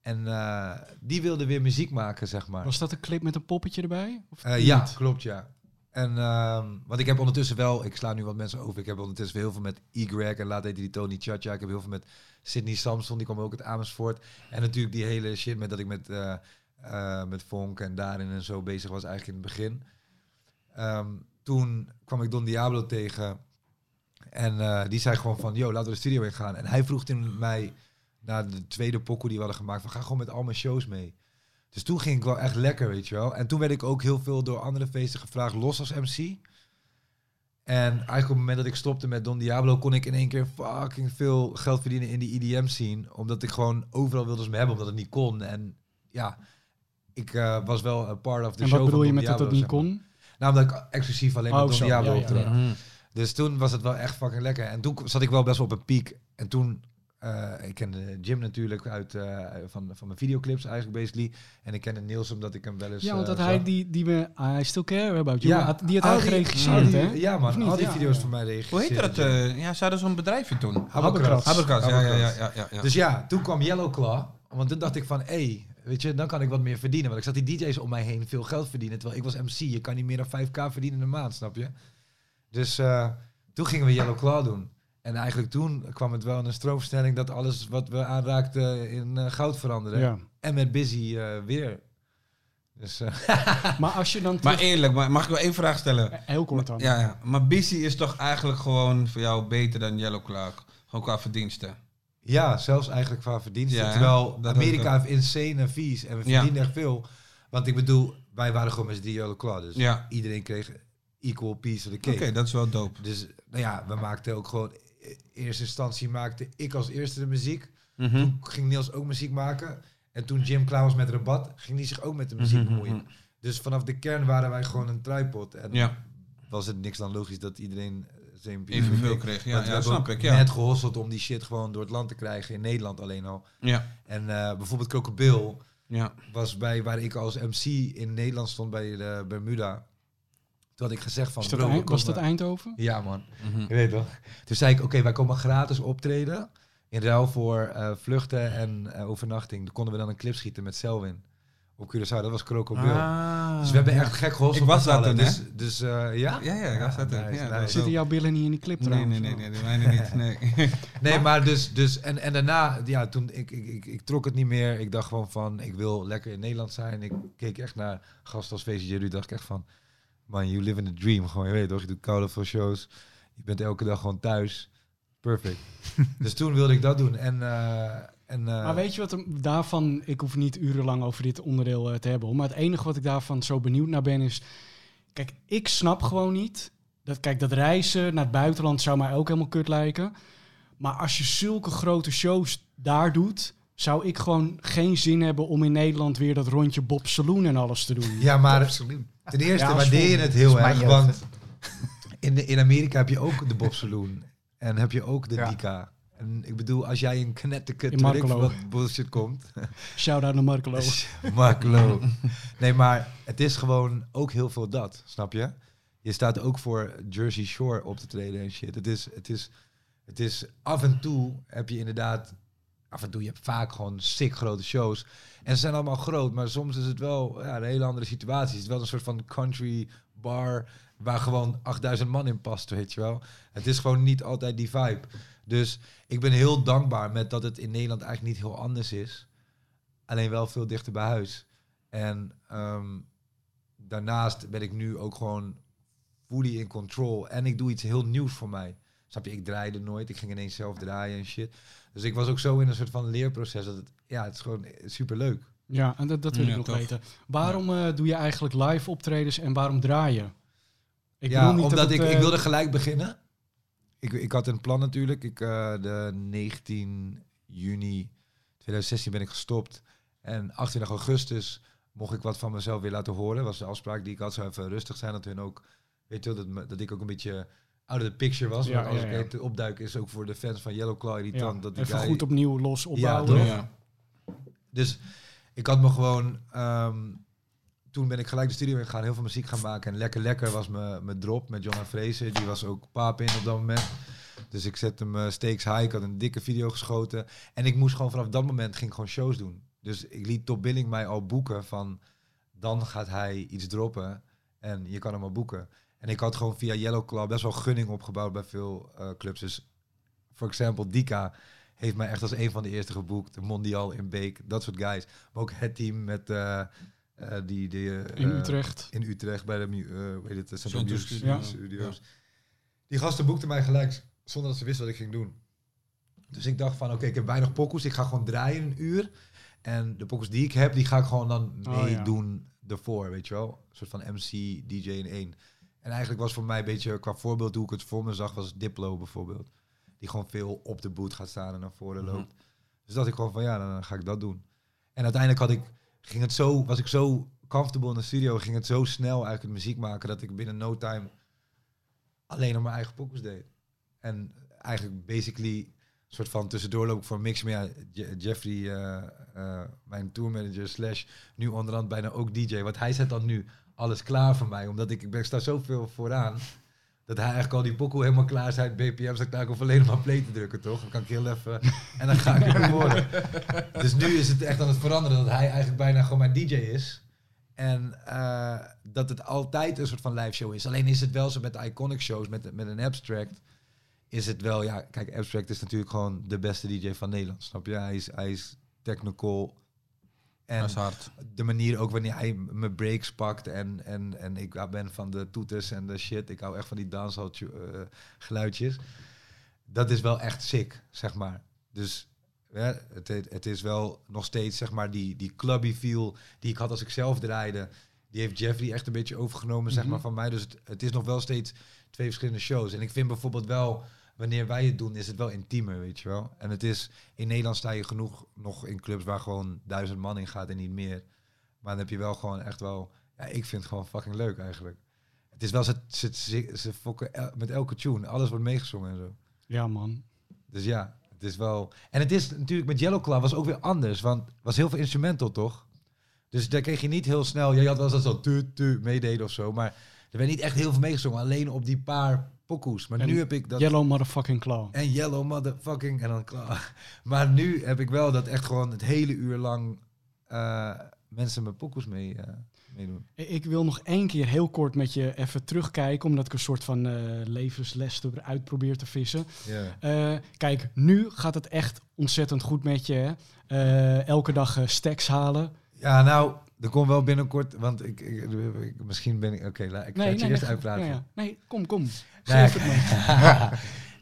En uh, die wilde weer muziek maken, zeg maar. Was dat een clip met een poppetje erbij? Of uh, ja, klopt, ja. En want ik heb ondertussen wel, ik sla nu wat mensen over. Ik heb ondertussen heel veel met Y en laat heet die Tony Chacha. Ik heb heel veel met Sydney Samson, die kwam ook uit Amersfoort. En natuurlijk die hele shit met dat ik met, uh, met Fonk en daarin en zo bezig was eigenlijk in het begin. Um, toen kwam ik Don Diablo tegen. En uh, die zei gewoon van, yo, laten we de studio in gaan. En hij vroeg toen mij, na de tweede pokoe die we hadden gemaakt, van ga gewoon met al mijn shows mee. Dus toen ging ik wel echt lekker, weet je wel. En toen werd ik ook heel veel door andere feesten gevraagd, los als MC. En eigenlijk op het moment dat ik stopte met Don Diablo, kon ik in één keer fucking veel geld verdienen in die EDM scene. Omdat ik gewoon overal wilde ze me hebben, omdat het niet kon. En ja, ik uh, was wel een part of the show. En wat bedoel je met dat het niet kon? Nou, omdat ik exclusief alleen oh, met Don Diablo ja, ja, ja. Dus toen was het wel echt fucking lekker. En toen zat ik wel best wel op een piek. En toen, uh, ik kende Jim natuurlijk uit uh, van, van mijn videoclips eigenlijk basically. En ik kende Niels omdat ik hem wel eens... Ja, want dat uh, hij die, die we... I still care about you. Ja, had, die had hij geregisseerd, hè? Ja man, al die video's van mij geregisseerd. Hoe heette dat? ja, ze hadden zo'n bedrijfje toen. Haberkras. Haberkras, ja, ja, ja, ja, ja, Dus ja, toen kwam Yellow Claw. Want toen dacht ik van, hé, hey, weet je, dan kan ik wat meer verdienen. Want ik zat die DJ's om mij heen veel geld verdienen. Terwijl ik was MC, je kan niet meer dan 5k verdienen in een maand, snap je? Dus... Toen gingen we Yellow Claw doen. En eigenlijk toen kwam het wel in een stroomversnelling dat alles wat we aanraakten in uh, goud veranderde. Ja. En met Busy uh, weer. Dus, uh, maar als je dan... Maar eerlijk, maar mag ik wel één vraag stellen? Heel kort dan. Ja, ja. maar Busy is toch eigenlijk gewoon voor jou beter dan Yellow Clark? Gewoon qua verdiensten? Ja, zelfs eigenlijk qua verdiensten. Ja, Terwijl Amerika heeft insane fees en we verdienen echt veel. Want ik bedoel, wij waren gewoon met z'n Yellow Claw. Dus ja. iedereen kreeg equal piece of the cake. Oké, dat is wel dope. Dus nou ja, we maakten ook gewoon... In eerste instantie maakte ik als eerste de muziek. Mm Toen ging Niels ook muziek maken. En toen Jim klaar was met Rabat, ging hij zich ook met de muziek mhm, bemoeien. Mhm. Dus vanaf de kern waren wij gewoon een tripod. En ja. was het niks dan logisch dat iedereen zijn evenveel kreeg. Ja, ja, snap ik. Ja. Net gehosseld om die shit gewoon door het land te krijgen in Nederland alleen al. Ja. En uh, bijvoorbeeld Krokodil ja. was bij waar ik als MC in Nederland stond bij de Bermuda. Toen had ik gezegd van... Bro, was dat Eindhoven? Ja, man. Mm Je weet toch? Toen zei ik, oké, wij komen gratis optreden. In ruil voor uh, vluchten en uh, overnachting. Dan konden we dan een clip schieten met Selwin. Op Curaçao, dat was Croco Ah, dus we hebben echt gek geholpen. Ik was dat Dus, dus uh, ja? Ja, ja, ik was dat nice, ja, nice. Zitten jouw billen niet in die clip nee, nee, nee, nee, nee, mijne niet. Nee, nee maar dus, dus en, en daarna, ja, toen ik, ik, ik, ik, trok het niet meer. Ik dacht gewoon van, ik wil lekker in Nederland zijn. Ik keek echt naar gasten als VCJ. Nu dacht ik echt van, man, you live in a dream. Gewoon, je weet toch, je doet koude veel shows. Je bent elke dag gewoon thuis. Perfect. dus toen wilde ik dat doen. En, uh, en, uh, maar weet je wat er, daarvan, ik hoef niet urenlang over dit onderdeel uh, te hebben. Maar het enige wat ik daarvan zo benieuwd naar ben is... Kijk, ik snap gewoon niet... Dat, kijk, dat reizen naar het buitenland zou mij ook helemaal kut lijken. Maar als je zulke grote shows daar doet zou ik gewoon geen zin hebben om in Nederland weer dat rondje Bob Saloon en alles te doen. Ja, maar ten eerste ja, waardeer je het heel erg, want in, de, in Amerika heb je ook de Bob Saloon. En heb je ook de ja. Dika. En ik bedoel, als jij in Connecticut in wat bullshit komt. Shout-out naar Markelo. Markelo. Nee, maar het is gewoon ook heel veel dat, snap je? Je staat ook voor Jersey Shore op te treden en shit. Het is, het is, het is af en toe heb je inderdaad, af en toe je hebt vaak gewoon sick grote shows. En ze zijn allemaal groot, maar soms is het wel ja, een hele andere situatie. Het is wel een soort van country bar waar gewoon 8000 man in past, weet je wel. Het is gewoon niet altijd die vibe. Dus ik ben heel dankbaar met dat het in Nederland eigenlijk niet heel anders is. Alleen wel veel dichter bij huis. En ehm, daarnaast ben ik nu ook gewoon fully in control. En ik doe iets heel nieuws voor mij. Snap je, ik draaide nooit. Ik ging ineens zelf draaien en shit. Dus ik was ook zo in een soort van leerproces. Dat het, ja, het is gewoon super leuk. Ja, en dat, dat wil ik nog weten. Waarom uh, doe je eigenlijk live optredens en waarom draai je? Ik ja, niet omdat ik, ik eh, wilde gelijk beginnen. Ik, ik had een plan natuurlijk. Ik, uh, de 19 juni 2016 ben ik gestopt. En 28 augustus mocht ik wat van mezelf weer laten horen. Dat was de afspraak die ik had. Zou even rustig zijn. Dat hun ook, weet je wel, dat, dat ik ook een beetje out of the picture was. Ja, als ja, ik opduik is ook voor de fans van Yellow Claw irritant. dat die even goed opnieuw los opbouwen. Ja, Dus ik had me gewoon... Um, toen ben ik gelijk de studio in gegaan, heel veel muziek gaan maken. En Lekker Lekker was mijn drop met Johan Vrezen. Die was ook paap in op dat moment. Dus ik zette hem uh, stakes high. Ik had een dikke video geschoten. En ik moest gewoon vanaf dat moment ging gewoon shows doen. Dus ik liet Top Billing mij al boeken van... Dan gaat hij iets droppen en je kan hem al boeken. En ik had gewoon via Yellow Club best wel gunning opgebouwd bij veel uh, clubs. Dus voor example, Dika heeft mij echt als een van de eerste geboekt. Mondial in Beek, dat soort guys. Maar ook het team met... Uh, uh, die, die, uh, in Utrecht. In Utrecht bij de uh, weet het, Central Studios. Studios. Die gasten boekten mij gelijk zonder dat ze wisten wat ik ging doen. Dus ik dacht van oké, ik heb weinig pokus. Ik ga gewoon draaien een uur. En de pokus die ik heb, die ga ik gewoon dan oh, meedoen ja. ervoor, weet je wel. Een soort van MC, DJ in één. En eigenlijk was voor mij een beetje qua voorbeeld hoe ik het voor me zag, was Diplo bijvoorbeeld. Die gewoon veel op de boot gaat staan en naar voren mhm. loopt. Dus dat ik gewoon van ja, dan ga ik dat doen. En uiteindelijk had ik ging het zo, was ik zo comfortable in de studio, ging het zo snel eigenlijk het muziek maken dat ik binnen no time alleen op mijn eigen pokus deed. En eigenlijk basically een soort van tussendoor loop ik voor mix. Maar Jeffrey, uh, uh, mijn tourmanager slash nu onderhand bijna ook DJ. Want hij zet dan nu alles klaar voor mij. Omdat ik, ik ben, sta zoveel vooraan. Dat hij eigenlijk al die pokoe helemaal klaar zijn. BPM zat daar alleen maar play te drukken, toch? Dan kan ik heel even... En dan ga ik er worden. Dus nu is het echt aan het veranderen dat hij eigenlijk bijna gewoon mijn DJ is. En uh, dat het altijd een soort van live show is. Alleen is het wel zo met de iconic shows, met, met een abstract. Is het wel, ja, kijk, abstract is natuurlijk gewoon de beste DJ van Nederland, snap je? Hij is, hij is technical En de manier ook wanneer hij mijn breaks pakt en, en, en ik ben van de toeters en de shit. Ik hou echt van die dancehall uh, geluidjes. Dat is wel echt sick, zeg maar. Dus ja, het, het is wel nog steeds zeg maar die, die clubby feel die ik had als ik zelf draaide. Die heeft Jeffrey echt een beetje overgenomen zeg maar, mhm. van mij. Dus het, het is nog wel steeds twee verschillende shows. En ik vind bijvoorbeeld wel, wanneer wij het doen, is het wel intiemer, weet je wel. En het is, in Nederland sta je genoeg nog in clubs waar gewoon duizend man in gaat en niet meer. Maar dan heb je wel gewoon echt wel, ja, ik vind het gewoon fucking leuk eigenlijk. Het is wel, ze, ze, ze, ze fokken met elke tune, alles wordt meegezongen en zo. Ja, man. Dus ja, het is wel... En het is natuurlijk met Yellow Claw was ook weer anders, want was heel veel instrumental, toch? Dus daar kreeg je niet heel snel... Je had wel eens zo tu tu meededen of zo, maar er werd niet echt heel veel meegezongen. Alleen op die paar pokoes. Maar nu heb ik dat... Yellow motherfucking claw. En yellow motherfucking en dan claw. Maar nu heb ik wel dat echt gewoon het hele uur lang uh, mensen met pokoes mee... Uh, meedoen. Ik wil nog één keer heel kort met je even terugkijken, omdat ik een soort van uh, levensles eruit probeer te vissen. Yeah. kijk, nu gaat het echt ontzettend goed met je. elke dag stacks halen. Ja, nou, er komt wel binnenkort, want ik, ik, misschien ben ik... Oké, okay, ik ga het nee, eerst uitpraten. Ja, ja. Nee, kom, kom. Nee,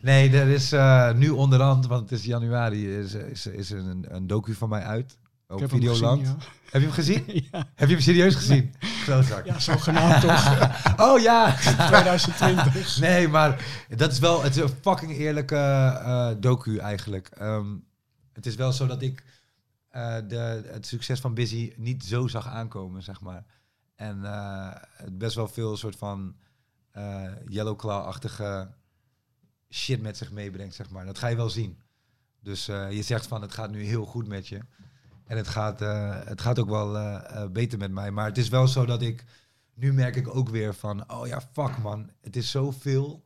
nee er is uh, nu onderhand, want het is januari, is, is, is een, een docu van mij uit. Op Videoland. Ja. Heb je hem gezien? ja. Heb je hem serieus gezien? Nee. Ja, zogenaamd toch. oh ja. 2020. nee, maar dat is wel, het is een fucking eerlijke uh, docu eigenlijk. Um, het is wel zo dat ik uh, de, het succes van Busy niet zo zag aankomen, zeg maar. En uh, het best wel veel soort van uh, Yellow Claw-achtige shit met zich meebrengt, zeg maar. Dat ga je wel zien. Dus je zegt van, het gaat nu heel goed met je. En het gaat, het gaat ook wel beter met mij. Maar het is wel zo dat ik... Nu merk ik ook weer van, oh ja, fuck man. Het is zoveel.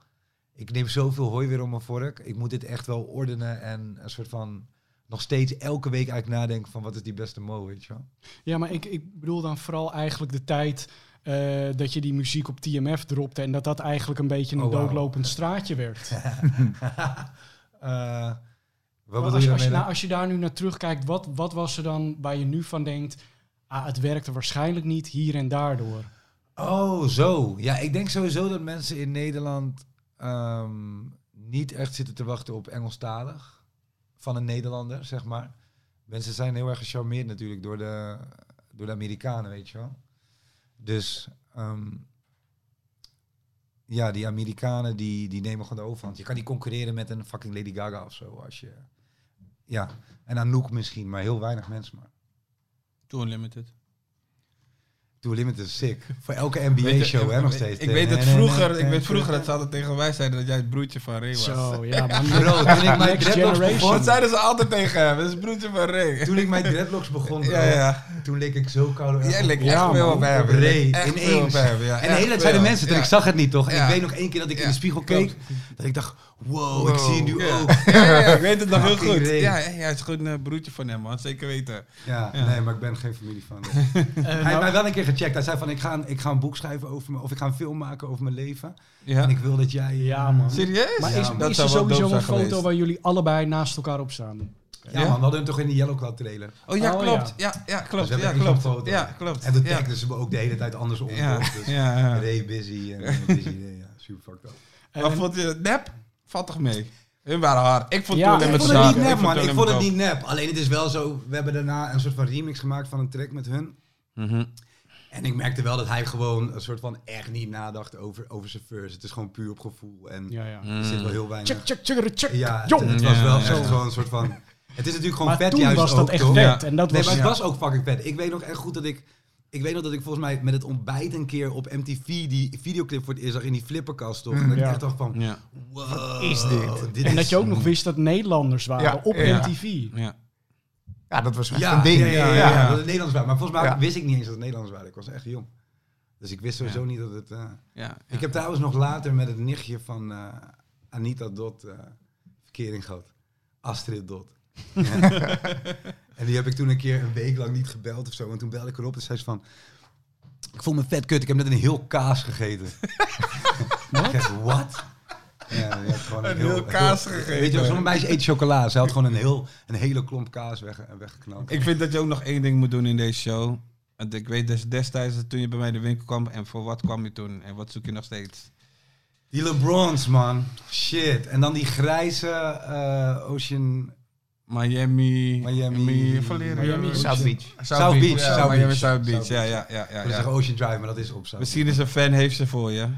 Ik neem zoveel hooi weer om mijn vork. Ik moet dit echt wel ordenen en een soort van nog steeds elke week eigenlijk nadenken van wat is die beste mo, weet je wel. Ja, maar ik, ik bedoel dan vooral eigenlijk de tijd uh, dat je die muziek op TMF dropte en dat dat eigenlijk een beetje een oh, doodlopend straatje werd. uh, wat als, je, als, je, nou, als je daar nu naar terugkijkt, wat, wat was er dan waar je nu van denkt, ah, het werkte waarschijnlijk niet hier en daardoor? Oh, zo. Ja, ik denk sowieso dat mensen in Nederland um, niet echt zitten te wachten op Engelstalig van een Nederlander, zeg maar. Mensen zijn heel erg gecharmeerd natuurlijk door de, door de Amerikanen, weet je wel. Dus ehm, ja, die Amerikanen die, die nemen gewoon de overhand. Je kan niet concurreren met een fucking Lady Gaga of zo. Als je, ja, en Anouk misschien, maar heel weinig mensen maar. Too Unlimited. Too Limited is sick. Voor elke NBA-show, hè, nog steeds. Ik weet het vroeger, ik weet vroeger dat ze altijd tegen mij zeiden dat jij het broertje van Ray was. Zo, ja, man. Bro, toen ik mijn dreadlocks begon... Dat zeiden ze altijd tegen hem, dat is het broertje van Ray. Toen ik mijn dreadlocks begon, bro, ja, ja. toen leek ik zo koud. Jij leek echt veel bij hem. Ray, ineens. En de hele tijd zeiden mensen, toen ik zag het niet, toch? En ik weet nog één keer dat ik in de spiegel keek, dat ik dacht, wow, ik zie je nu ook. ik weet het nog heel goed. Ja, ja, het is gewoon een broertje van hem, man. Zeker weten. Ja, nee, maar ik ben geen familie van hem. Hij heeft mij wel een keer gecheckt. Hij zei van, ik ga ik ga een boek schrijven over me, of ik ga een film maken over mijn leven. Ja. En ik wil dat jij... Ja, man. Serieus? Maar is, dat is er sowieso een foto waar jullie allebei naast elkaar op staan? Ja, man, we hadden hem toch in de Yellow Cloud trailer. Oh ja, oh, klopt. Ja, ja, klopt. Dus ja, klopt. Foto. Ja, klopt. En toen tagden ze me ook de hele tijd andersom. Ja, dus ja, ja. Ray busy en busy. ja, super fucked up. Maar vond je het nep? Valt toch mee? Hun waren hard. Ik vond, ja, ik vond het niet nep, man. Ik vond het niet nep. Alleen het is wel zo, we hebben daarna een soort van remix gemaakt van een track met hun. Mm en ik merkte wel dat hij gewoon een soort van echt niet nadacht over, over zijn verse. Het is gewoon puur op gevoel. En ja, ja. er zit wel heel weinig... Check, check, check, check. Ja, het, het was wel zo gewoon een soort van... Het is natuurlijk gewoon maar vet toen juist was dat echt vet. En dat nee, was, maar het was ook fucking vet. Ik weet nog echt goed dat ik... Ik weet nog dat ik volgens mij met het ontbijt een keer op MTV die videoclip voor het eerst zag in die flipperkast. Toch? En dat ik echt dacht van, wow, is dit? dit en dat je ook nog wist dat Nederlanders waren op MTV. Ja. Ja, dat was echt een ding. Ja, ja, ja, dat het Nederlands waren. Maar volgens mij wist ik niet eens dat het Nederlands waren. Ik was echt jong. Dus ik wist sowieso niet dat het... Uh... Ja, Ik heb trouwens nog later met het nichtje van uh, Anita Dot uh, verkering gehad. Astrid Dot. en die heb ik toen een keer een week lang niet gebeld of zo. En toen belde ik erop en zei ze van... Ik voel me vet kut, ik heb net een heel kaas gegeten. Wat? Wat? Ja, je hebt gewoon een, heel, kaas gegeten. Weet je, zo'n meisje eet chocola. Ze had gewoon een, heel, een hele klomp kaas weg, weggeknald. Ik vind dat je ook nog één ding moet doen in deze show. Want ik weet dus destijds toen je bij mij de winkel kwam en voor wat kwam je toen en wat zoek je nog steeds? Die LeBrons, man. Shit. En dan die grijze uh, Ocean... Miami. Miami. Miami, Miami South Beach. South, Beach. Ja, South Miami South Beach. Ja, ja, ja. ja, ja. Ocean Drive, maar dat is op South Misschien is een fan heeft ze voor je.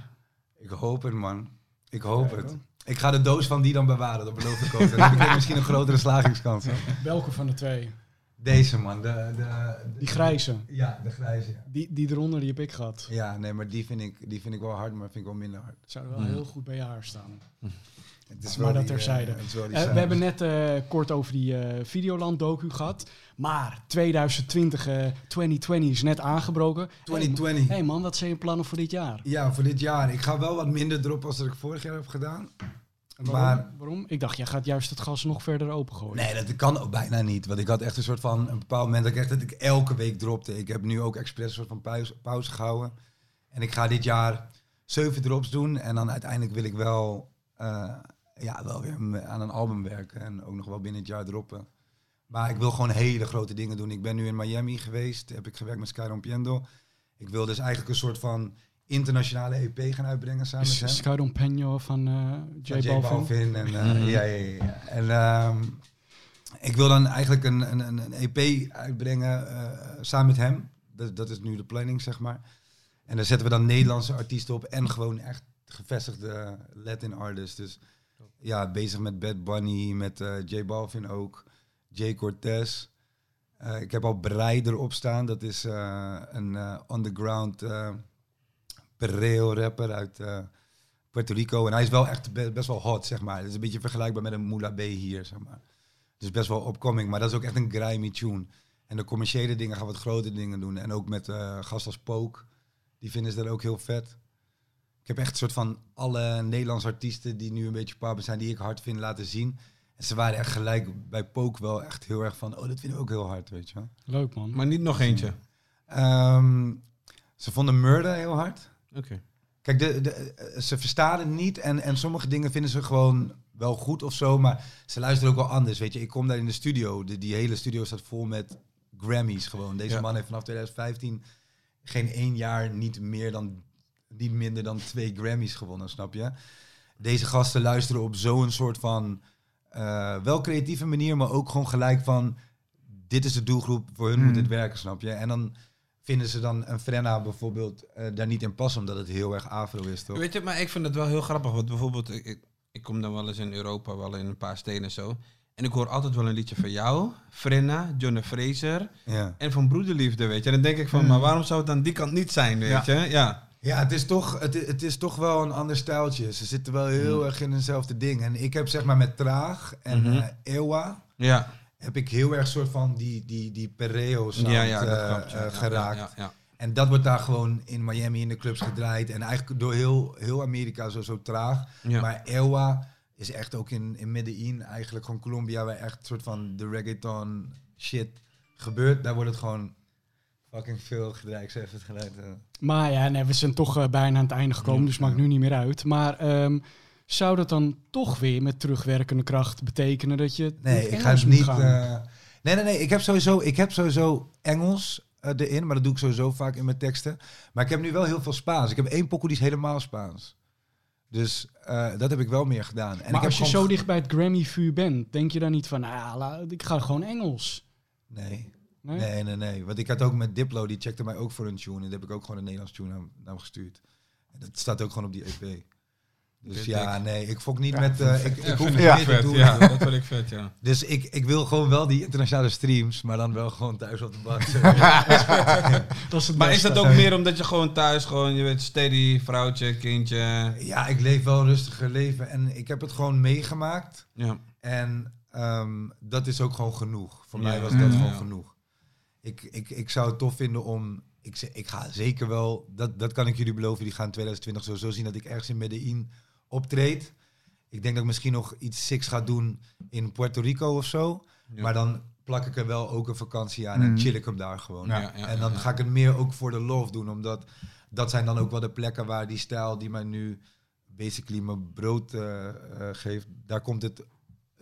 Ik hoop het, man. Ik hoop het. Ik ga de doos van die dan bewaren, dat beloof ik ook. Dan heb ik misschien een grotere slagingskans. Welke van de twee? Deze man, de, de, die grijze. Ja, de grijze. Die, die eronder, die heb ik gehad. Ja, nee, maar die vind ik, die vind ik wel hard, maar vind ik wel minder hard. Zou wel heel goed bij je haar staan. Het is maar dat terzijde. Uh, uh, we hebben net uh, kort over die Videoland docu gehad. Maar 2020, 2020 is net aangebroken. 2020. Hé hey man, wat zijn je plannen voor dit jaar? Ja, voor dit jaar. Ik ga wel wat minder erop als dat ik vorig jaar heb gedaan. Waarom? Maar, waarom? Ik dacht, jij gaat juist het gas nog verder opengooien. Nee, dat kan ook bijna niet. Want ik had echt een soort van... Een bepaald moment dat ik echt dat ik elke week dropte. Ik heb nu ook expres een soort van pauze, pauze gehouden. En ik ga dit jaar zeven drops doen. En dan uiteindelijk wil ik wel... Uh, ja, wel weer aan een album werken. En ook nog wel binnen het jaar droppen. Maar ik wil gewoon hele grote dingen doen. Ik ben nu in Miami geweest. Heb ik gewerkt met Sky Rompiendo. Ik wil dus eigenlijk een soort van internationale EP gaan uitbrengen samen met hem. Sky Rompiendo van uh, J, Balvin. Balvin. En, uh, ja, ja, ja. En um, ik wil dan eigenlijk een, een, een EP uitbrengen uh, samen met hem. Dat, dat is nu de planning, zeg maar. En daar zetten we dan Nederlandse artiesten op en gewoon echt gevestigde Latin artists. Dus ja, bezig met Bad Bunny, met uh, J Balvin ook, Jay Cortez. Uh, ik heb al Brei erop staan. Dat is uh, een underground perreo rapper uit Puerto Rico. En hij is wel echt be best wel hot, zeg maar. Het is een beetje vergelijkbaar met een Moula B hier, zeg maar. Dus best wel opkoming, maar dat is ook echt een grimy tune. En de commerciële dingen gaan wat grote dingen doen. En ook met gasten als Poke. Die vinden ze dat ook heel vet. Ik heb echt een soort van alle Nederlandse artiesten die nu een beetje papa zijn, die ik hard vind, laten zien. En ze waren echt gelijk bij Poke wel echt heel erg van, oh, dat vinden we ook heel hard, weet je wel. Leuk man. Maar niet nog eentje? Um, ze vonden Murder heel hard. Oké. Kijk, de, de, ze verstaan het niet en, en sommige dingen vinden ze gewoon wel goed of zo, maar ze luisteren ook wel anders, weet je. Ik kom daar in de studio, de, die hele studio staat vol met Grammys gewoon. Deze man heeft vanaf 2015 geen één jaar niet meer dan niet minder dan twee Grammys gewonnen, snap je? Deze gasten luisteren op zo'n soort van uh, wel creatieve manier, maar ook gewoon gelijk van dit is de doelgroep, voor hun moet het hmm. werken, snap je? En dan vinden ze dan een Frenna bijvoorbeeld uh, daar niet in passen, omdat het heel erg afro is, toch? Weet je, maar ik vind het wel heel grappig, want bijvoorbeeld, ik, ik kom dan wel eens in Europa, wel in een paar steden zo. En ik hoor altijd wel een liedje van jou, Frenna, John Fraser ja. en van Broederliefde, weet je. En dan denk ik van, hmm. maar waarom zou het dan die kant niet zijn, weet je? Ja. Ja, het is, toch, het, het is toch wel een ander stijltje. Ze zitten wel heel mm. erg in hetzelfde ding. En ik heb zeg maar met Traag en mm Ewa... Ja. heb ik heel erg soort van die, die, die sound ja, ja, uh, geraakt. Ja, en dat wordt daar gewoon in Miami in de clubs gedraaid. En eigenlijk door heel, heel Amerika zo, zo traag. Maar Ewa is echt ook in, in Medellin, eigenlijk gewoon Colombia... waar echt soort van de reggaeton shit gebeurt. Daar wordt het gewoon fucking veel. Ik het geluid. Uh. Maar ja, nee, we zijn toch uh, bijna aan het einde gekomen, ja, dus maakt nu niet meer uit. Maar um, zou dat dan toch weer met terugwerkende kracht betekenen dat je nee, ik ga het niet. Uh, nee, nee, nee. Ik heb sowieso, ik heb sowieso Engels erin, maar dat doe ik sowieso vaak in mijn teksten. Maar ik heb nu wel heel veel Spaans. Ik heb één pokoe die is helemaal Spaans. Dus dat heb ik wel meer gedaan. En maar als je zo dicht bij het Grammy-vuur bent, denk je dan niet van, nou ja, ik ga gewoon Engels? Nee. Nee? nee? nee, Want ik had ook met Diplo, die checkte mij ook voor een tune. En daar heb ik ook gewoon een Nederlands tune naar, hem gestuurd. En dat staat ook gewoon op die EP. Dus ja, nee, ik fok niet met... Uh, ik, ik hoef niet ja, te doen. Ja, dat wil ik vet, ja. Dus ik, ik wil gewoon wel die internationale streams, maar dan wel gewoon thuis op de bank. dat is maar is dat ook meer omdat je gewoon thuis gewoon, je weet, steady, vrouwtje, kindje... Ja, ik leef wel een rustiger leven en ik heb het gewoon meegemaakt. Ja. En um, dat is ook gewoon genoeg. Voor mij was dat gewoon genoeg ik, ik, ik zou het tof vinden om. Ik, ik ga zeker wel, dat, dat kan ik jullie beloven, die gaan 2020 sowieso zien dat ik ergens in Medellin optreed. Ik denk dat ik misschien nog iets six ga doen in Puerto Rico of zo. Maar dan plak ik er wel ook een vakantie aan en mhm. chill ik hem daar gewoon. Ja, ja, en dan ga ik het meer ook voor de love doen, omdat dat zijn dan ook wel de plekken waar die stijl die mij nu basically mijn brood uh, geeft, daar komt het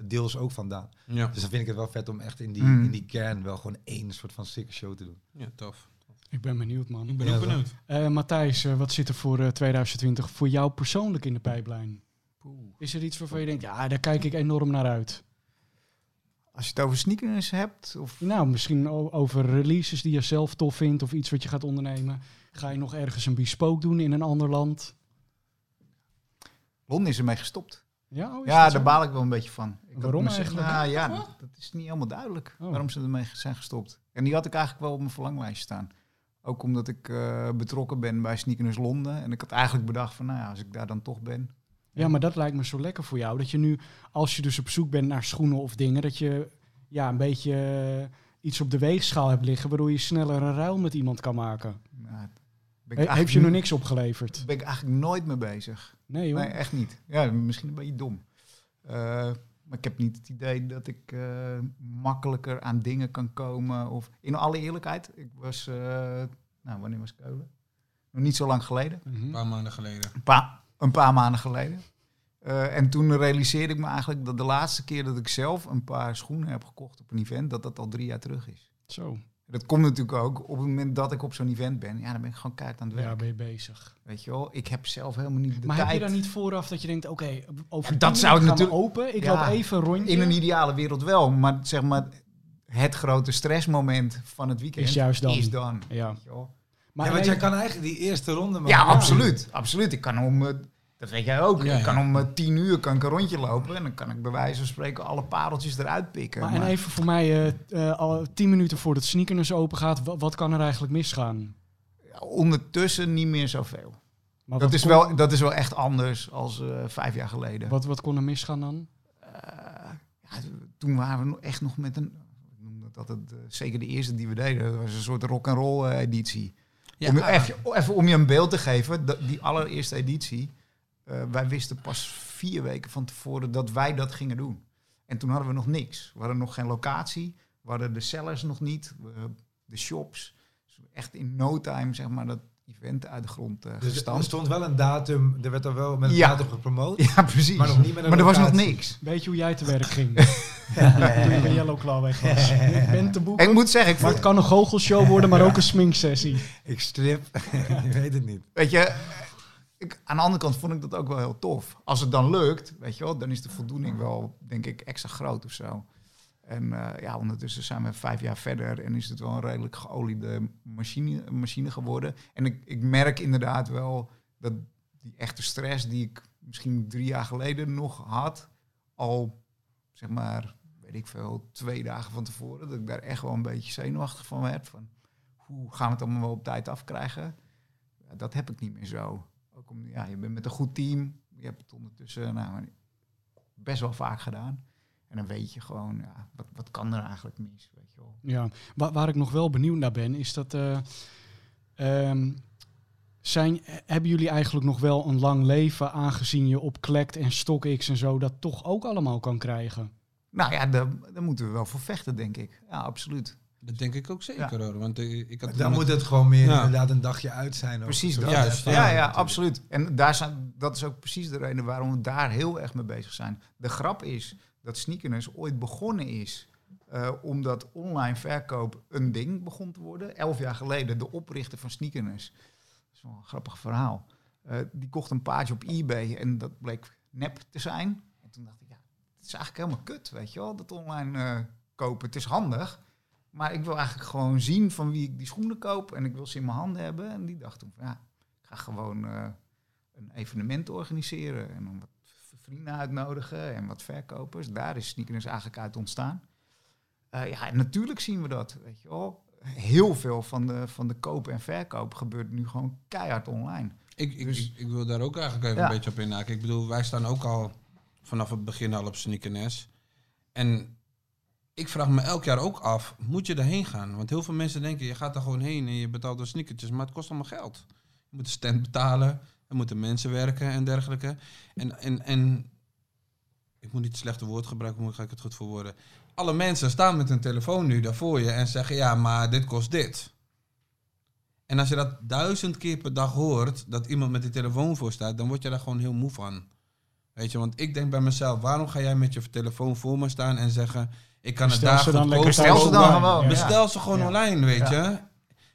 deels ook vandaan. Ja. Dus dan vind ik het wel vet om echt in die, mm. in die kern wel gewoon één soort van sick show te doen. Ja, tof. Ik ben benieuwd, man. Ik ben ook benieuwd. Uh, Matthijs, wat zit er voor 2020 voor jou persoonlijk in de pijplijn? Is er iets waarvan je denkt, ja, daar kijk ik enorm naar uit? Als je het over sneakers hebt? Of? Nou, misschien over releases die je zelf tof vindt of iets wat je gaat ondernemen. Ga je nog ergens een bespook doen in een ander land? Londen is ermee gestopt. Ja, oh, ja daar baal ik wel een beetje van. Ik waarom eigenlijk? Nou, ja, dat, dat, is niet helemaal duidelijk oh. waarom ze ermee zijn gestopt. En die had ik eigenlijk wel op mijn verlanglijstje staan. Ook omdat ik uh, betrokken ben bij Sneakers Londen. En ik had eigenlijk bedacht van, nou ja, als ik daar dan toch ben, ja, maar dat lijkt me zo lekker voor jou. Dat je nu, als je dus op zoek bent naar schoenen of dingen, dat je ja, een beetje eh, iets op de weegschaal hebt liggen, waardoor je sneller een ruil met iemand kan maken. Nou, heeft je nog niks opgeleverd? Daar ben ik eigenlijk nooit mee bezig. Nee hoor. Nee, echt niet. Ja, misschien een beetje dom. Uh, maar ik heb niet het idee dat ik uh, makkelijker aan dingen kan komen. Of in alle eerlijkheid, ik was, nou wanneer was Keulen? Nog niet zo lang geleden. Een paar maanden geleden. Een paar, een paar maanden geleden. Uh, en toen realiseerde ik me eigenlijk dat de laatste keer dat ik zelf een paar schoenen heb gekocht op een event, dat dat al drie jaar terug is. Zo. Dat komt natuurlijk ook op het moment dat ik op zo'n event ben. Ja, dan ben ik gewoon keihard aan het werk. Ja, ben je bezig. Weet je wel, ik heb zelf helemaal niet de maar tijd. Maar heb je dan niet vooraf dat je denkt, oké, okay, over dat zou ik natuurlijk open. Ik ja, loop even een rondje. In een ideale wereld wel, maar zeg maar het grote stressmoment van het weekend is juist dan. Is dan ja. Maar ja, want jij kan eigenlijk die eerste ronde maken. Ja, absoluut. Absoluut. Ik kan om, uh, dat weet jij ook, ik kan om uh, tien uur kan ik een rondje lopen en dan kan ik bij wijze van spreken alle pareltjes eruit pikken. Maar, en even voor mij, uh, al tien minuten voordat sneakers open gaat, wat, kan er eigenlijk misgaan? Ondertussen niet meer zoveel. Maar dat, is wel, dat is wel echt anders als vijf jaar geleden. Wat, wat kon er misgaan dan? Ja, toen waren we echt nog met een, dat het, zeker de eerste die we deden, dat was een soort rock and roll editie. Ja, om, even, even, om je een beeld te geven, die allereerste editie, uh, wij wisten pas vier weken van tevoren dat wij dat gingen doen. En toen hadden we nog niks. We hadden nog geen locatie, we hadden de sellers nog niet, de shops. Dus echt in no time, zeg maar, dat event uit de grond uh, dus Er stond wel een datum, er werd er wel met een ja. datum gepromoot. Ja, precies. Maar nog niet met een Maar er was nog niks. Weet je hoe jij te werk ging? ja. Toen je bij Yellow Claw weg was. Ik ben te boeken. Ik moet zeggen... Ik maar het kan een goochelshow worden, maar ook een sminksessie. ik strip. je weet het niet. Weet je, aan de andere kant vond ik dat ook wel heel tof. Als het dan lukt, weet je wel, dan is de voldoening wel, denk ik, extra groot of zo. En uh, ja, ondertussen zijn we vijf jaar verder en is het wel een redelijk geoliede machine, machine geworden. En ik, ik merk inderdaad wel dat die echte stress die ik misschien drie jaar geleden nog had, al zeg maar, weet ik veel, twee dagen van tevoren, dat ik daar echt wel een beetje zenuwachtig van werd. Van hoe gaan we het allemaal wel op tijd afkrijgen? Ja, dat heb ik niet meer zo. Ook om, ja, je bent met een goed team. Je hebt het ondertussen nou, best wel vaak gedaan. En dan weet je gewoon, ja, wat, wat kan er eigenlijk mis? Weet je wel. Ja, waar, waar ik nog wel benieuwd naar ben, is dat. Uh, um, zijn, hebben jullie eigenlijk nog wel een lang leven, aangezien je op Klekt en StockX en zo dat toch ook allemaal kan krijgen? Nou ja, daar, daar moeten we wel voor vechten, denk ik. Ja, absoluut. Dat denk ik ook zeker hoor. Want ik had dan moet het gewoon meer inderdaad een dagje uit zijn. Precies dat. Ja, ja, ja, absoluut. En daar zijn, dat is ook precies de reden waarom we daar heel erg mee bezig zijn. De grap is dat sneakers ooit begonnen is uh, omdat online verkoop een ding begon te worden. Elf jaar geleden de oprichter van sneakers. Dat is wel een grappig verhaal. Uh, die kocht een paardje op eBay en dat bleek nep te zijn. En toen dacht ik, ja, het is eigenlijk helemaal kut, weet je wel, dat online uh, kopen. Het is handig, maar ik wil eigenlijk gewoon zien van wie ik die schoenen koop. En ik wil ze in mijn handen hebben. En die dacht toen, ja, ik ga gewoon uh, een evenement organiseren. En dan wat vrienden uitnodigen en wat verkopers. Daar is sneakers eigenlijk uit ontstaan. Uh, ja, en natuurlijk zien we dat, weet je wel. Heel veel van de, van de kopen en verkoop gebeurt nu gewoon keihard online. Ik, ik, dus, ik, wil daar ook eigenlijk even ja. een beetje op inhaken. Ik bedoel, wij staan ook al vanaf het begin al op sneakers. En ik vraag me elk jaar ook af, moet je erheen gaan? Want heel veel mensen denken, je gaat er gewoon heen en je betaalt de sneakertjes, maar het kost allemaal geld. Je moet de stand betalen, er moeten mensen werken en dergelijke. En, en, en ik moet niet het slechte woord gebruiken, hoe ga ik het goed verwoorden? Alle mensen staan met hun telefoon nu daar voor je en zeggen, ja, maar dit kost dit. En als je dat duizend keer per dag hoort, dat iemand met die telefoon voor staat, dan word je daar gewoon heel moe van. Weet je, want ik denk bij mezelf, waarom ga jij met je telefoon voor me staan en zeggen, ik kan Bestel het daar dan lekker Bestel ze dan gewoon. Bestel ze gewoon online, weet je.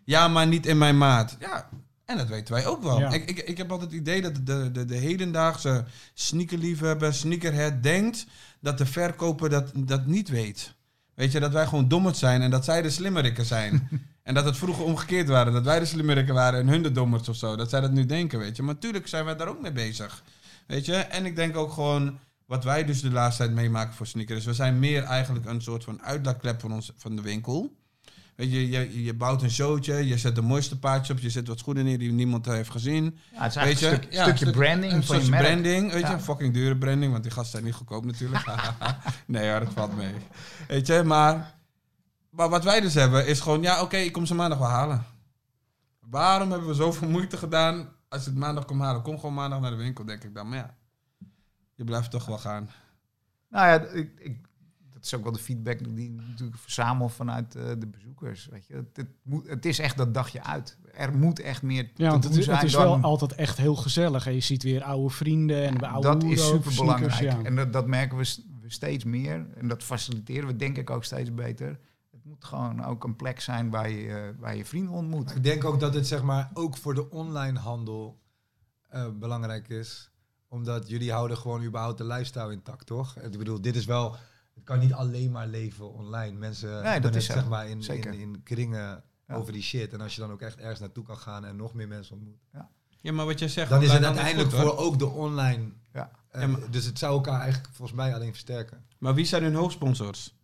Ja, maar niet in mijn maat. Ja, en dat weten wij ook wel. Ja. Ik, ik, ik heb altijd het idee dat de, de, de hedendaagse sneakerliefhebber, sneakerhead denkt dat de verkoper dat, dat niet weet. Weet je, dat wij gewoon dommerd zijn en dat zij de slimmerikken zijn. en dat het vroeger omgekeerd waren, dat wij de slimmerikken waren en hun de dommers of zo. Dat zij dat nu denken, weet je. Maar natuurlijk zijn wij daar ook mee bezig. Weet je, en ik denk ook gewoon, wat wij dus de laatste tijd meemaken voor sneakers. We zijn meer eigenlijk een soort van uitlaatklep van, ons, van de winkel. Weet je, je, je bouwt een showtje, je zet de mooiste paardjes op, je zet wat schoenen neer die niemand heeft gezien. Ja, het is Weet je, een stuk- Ja, stukje stuk- branding een van je merk. branding, weet je, Ja. fucking dure branding, want die gasten zijn niet goedkoop natuurlijk. nee, ja, dat valt mee. Weet je, maar, maar wat wij dus hebben is gewoon, ja, oké, ik kom ze maandag wel halen. Waarom hebben we zoveel moeite gedaan als je het maandag komt halen? Kom gewoon maandag naar de winkel, denk ik dan. Maar ja, je blijft toch wel gaan. Nou ja, ik, ik, dat is ook wel de feedback die ik natuurlijk verzamel vanuit eh, de bezoekers. Weet je. Het, het, moet, het is echt dat dagje uit. Er moet echt meer Ja, want het, doen zijn het is dan- wel altijd echt heel gezellig. En je ziet weer oude vrienden en oude dat is super belangrijk. ja. En dat, dat merken we, we steeds meer. En dat faciliteren we denk ik ook steeds beter. Het moet gewoon ook een plek zijn waar je, eh, waar je vrienden ontmoet. Ik denk ook dat het zeg maar ook voor de online handel eh, belangrijk is. Omdat jullie houden gewoon überhaupt de lifestyle intact, toch? Ik bedoel, dit is wel... Het kan niet alleen maar leven online. Mensen dat hebben is het, zeg maar in, Zeker. in, in kringen Ja. over die shit. En als je dan ook echt ergens naartoe kan gaan en nog meer mensen ontmoet. Ja, maar wat jij zegt... Dan is het uiteindelijk goed, voor ook de online... Ja. eh, Ja, maar- dus het zou elkaar eigenlijk volgens mij alleen versterken. Maar wie zijn hun hoofdsponsors?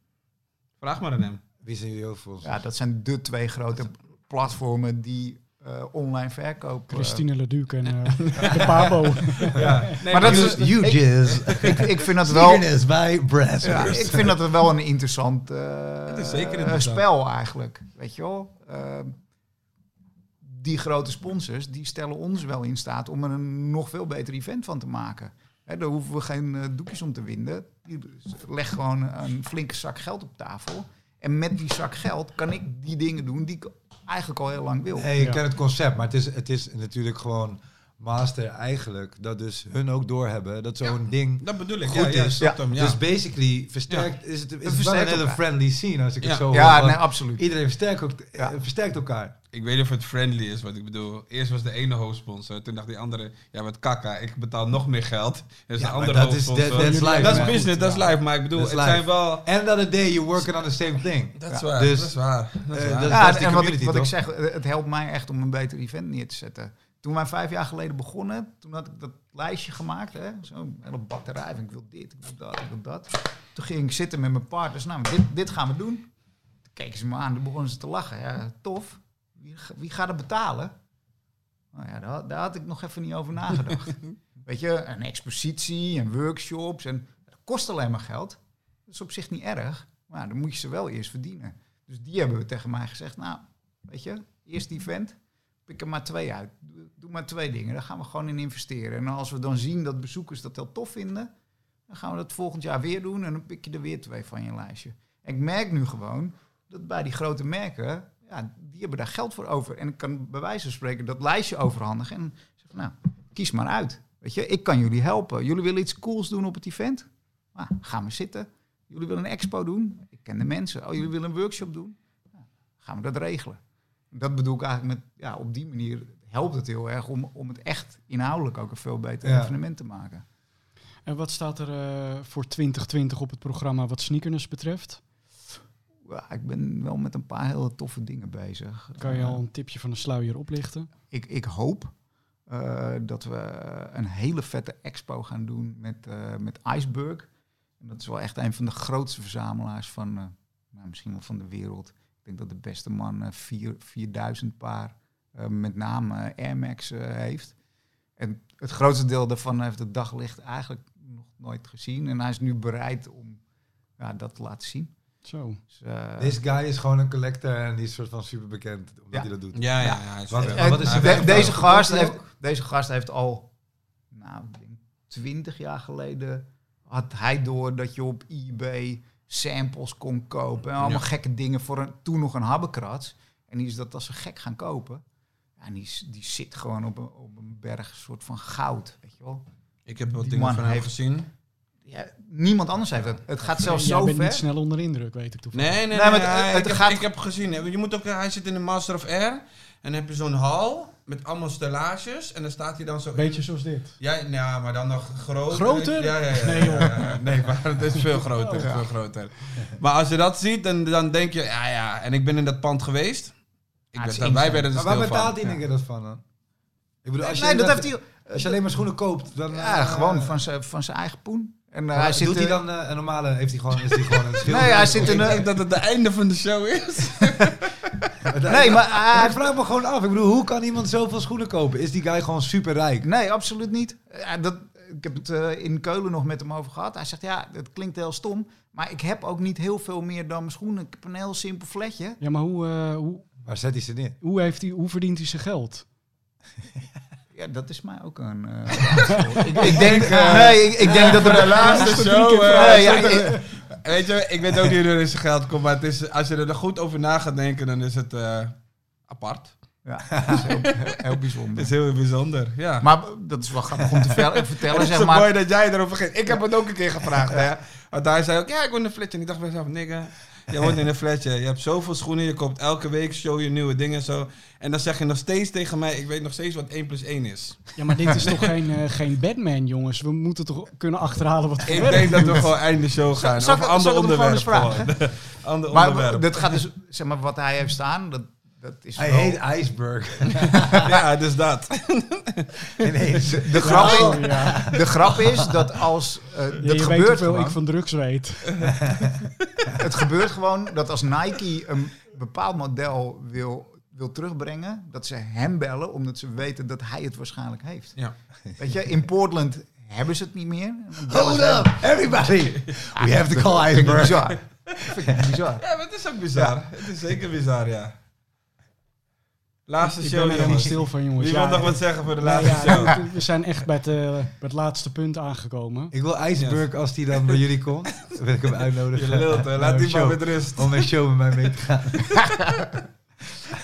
Vraag maar aan hem. Wie zijn jullie ons? Ja, dat zijn de twee grote platformen die eh, online verkoop... eh, Christine Leduc en eh, de Pabo. Ja, maar dat is... Ik, jizz. ik, ik vind dat wel... is bij. Ja, ik vind dat wel een interessant, Het is zeker interessant. spel eigenlijk. Weet je wel? Eh, die grote sponsors die stellen ons wel in staat om er een nog veel beter event van te maken. Hè, daar hoeven we geen doekjes om te winden. Die leg gewoon een flinke zak geld op tafel. En met die zak geld kan ik die dingen doen die ik eigenlijk al heel lang wil. Hey, ik Ja. ken het concept, maar het is, het is natuurlijk gewoon master eigenlijk. Dat dus hun ook doorhebben dat zo'n ding Dat bedoel ik. goed ja, ja, is. hem, ja. Dus basically versterkt, is het, is het wel een hele friendly scene als ik Ja. het zo ja, hoor. nee, absoluut. Iedereen versterkt, ook, Ja. eh, versterkt elkaar. Ik weet niet of het friendly is, wat ik bedoel. Eerst was de ene hoofdsponsor. Toen dacht die andere, ja, wat kakka, ik betaal nog meer geld. Dus Ja, de maar andere dat is- hoofdsponsor. that- that's life, Dat is man. business, dat is live. Maar ik bedoel, is het zijn life. wel... And another day you're working on the same thing. Dat is Ja. waar, Dus, dat is waar. Dat is eh, waar. dat- Ja, en wat, ik, zeg, het helpt mij echt om een beter event neer te zetten. Toen wij vijf jaar geleden begonnen, toen had ik dat lijstje gemaakt. hè, Zo'n hele batterij van ik wil dit, ik wil dat, ik wil dat. Toen ging ik zitten met mijn partners. Nou, dit, dit gaan we doen. Toen keken ze me aan, toen begonnen ze te lachen. Ja, tof. Wie, wie gaat het betalen? Nou ja, daar, daar had ik nog even niet over nagedacht. Weet je, een expositie en workshops. En dat kost alleen maar geld. Dat is op zich niet erg. Maar dan moet je ze wel eerst verdienen. Dus die hebben we tegen mij gezegd. Nou, weet je, eerst event. Pik er maar twee uit. Doe, maar twee dingen. Daar gaan we gewoon in investeren. En als we dan zien dat bezoekers dat heel tof vinden. Dan gaan we dat volgend jaar weer doen. En dan pik je er weer twee van je lijstje. En ik merk nu gewoon dat bij die grote merken. Ja, die hebben daar geld voor over. En ik kan bij wijze van spreken dat lijstje overhandigen. En zeggen, nou, kies maar uit. Weet je, ik kan jullie helpen. Jullie willen iets cools doen op het event? Nou, gaan we zitten. Jullie willen een expo doen? Ik ken de mensen. Oh, jullie willen een workshop doen? Nou, gaan we dat regelen. Dat bedoel ik eigenlijk met, ja, op die manier helpt het heel erg om, om het echt inhoudelijk ook een veel beter Ja. evenement te maken. En wat staat er eh, voor 2020 op het programma wat sneakers betreft? Ja, ik ben wel met een paar hele toffe dingen bezig. Kan je Eh, al een tipje van de sluier oplichten? ik, ik hoop eh, dat we een hele vette expo gaan doen met, eh, met Iceberg. En dat is wel echt een van de grootste verzamelaars van, eh, nou, misschien wel van de wereld. Ik denk dat de beste man eh, vier, 4000 paar, eh, met name eh, Air Max, eh, heeft. En het grootste deel daarvan heeft het daglicht eigenlijk nog nooit gezien. En hij is nu bereid om ja, dat te laten zien. Zo. Dus, eh, This guy is gewoon een collector en die is soort van super bekend omdat Ja. hij dat doet. Ja, ja, ja. is Wat- wat Eh, de- deze, gast heeft, deze gast heeft al, nou, ik denk 20 jaar geleden, had hij door dat je op eBay samples kon kopen. En allemaal Ja. gekke dingen voor een, toen nog een habbekrats. En die is dat als een gek gaan kopen. en die, die zit gewoon op een, op een berg, soort van goud, weet je wel. Ik heb wat dingen van hem gezien. Ja, niemand anders heeft het. Het gaat zelfs zo ver. bent niet snel onder indruk, weet ik toevallig. Nee, nee, nee. maar het, ik, gaat... heb, ik heb gezien. Je moet ook, hij zit in de Master of Air. En dan heb je zo'n hal met allemaal stellages. En dan staat hij dan zo... Beetje zoals dit. Ja, ja, maar dan nog groter. Groter? Ja, ja, ja. Nee, joh. nee, maar het is veel groter. Oh, veel groter. Maar als je dat ziet, dan, dan denk je... Ja, ja. En ik ben in dat pand geweest. Ik ah, ben, wij werden er Maar waar betaalt die dat van dan? Ik bedoel, als je, nee, dat, heeft hij, als je alleen maar schoenen koopt, dan... Ja, uh, gewoon van zijn van zijn eigen poen. En uh, hij zit doet hij dan uh, een normale, heeft hij gewoon, is hij gewoon een schil? Nee, hij zit in Ik denk dat het het einde van de show is. nee, maar uh, ik vraag me gewoon af. Ik bedoel, hoe kan iemand zoveel schoenen kopen? Is die guy gewoon super rijk? Nee, absoluut niet. Dat, ik heb het uh, in Keulen nog met hem over gehad. Hij zegt, ja, het klinkt heel stom, maar ik heb ook niet heel veel meer dan mijn schoenen. Ik heb een heel simpel fletje. Ja, maar hoe... hoe Waar zet hij ze neer? Hoe, heeft hij, hoe verdient hij zijn geld? Ja, dat is mij ook een. Uh, ik, ik, denk, uh, nee, ik, ik denk dat de laatste show. Uh, ja, weet je, ik weet ook niet hoe er zijn geld komt, maar het is, als je er goed over na gaat denken, dan is het apart. Ja, dat is heel, heel bijzonder. Het is heel bijzonder, ja. Maar dat is wel grappig om te vertellen, het is zeg maar. mooi dat jij erover ging. Ik heb het ook een keer gevraagd, hè. Want hij zei ook, ja, ik wil een flitje. En ik dacht bij mezelf, nigga, je woont in een flatje. Je hebt zoveel schoenen. Je koopt elke week, show je nieuwe dingen zo. En dan zeg je nog steeds tegen mij, ik weet nog steeds wat 1 plus 1 is. Ja, maar dit is toch geen, uh, geen Batman, jongens? We moeten toch kunnen achterhalen wat Ik denk dat we gewoon einde show gaan. of een ander onderwerp. ander maar onderwerp. Dat gaat dus, zeg maar, wat hij heeft staan, dat, dat is Hij heet Iceberg. ja, dus dat. De, de, grap is, oh, ja. de grap is dat als... Uh, dat je gebeurt weet hoeveel ik van drugs weet. het gebeurt gewoon dat als Nike een bepaald model wil wil terugbrengen, dat ze hem bellen, omdat ze weten dat hij het waarschijnlijk heeft. Ja. Weet je, in Portland hebben ze het niet meer. Hold up, everybody! We have to call Iceberg. Bizar. bizar. Ja, maar het is ook bizar. Het is zeker bizar, ja. Laatste ik show. Ik ben er niet stil van, jongens. Wie wil nog wat zeggen voor de laatste show? We zijn echt bij het, uh, bij het laatste punt aangekomen. Ik wil Iceberg, als die dan bij jullie komt, wil ik hem uitnodigen. Je lult, laat die maar met rust. Om een show met mij mee te gaan.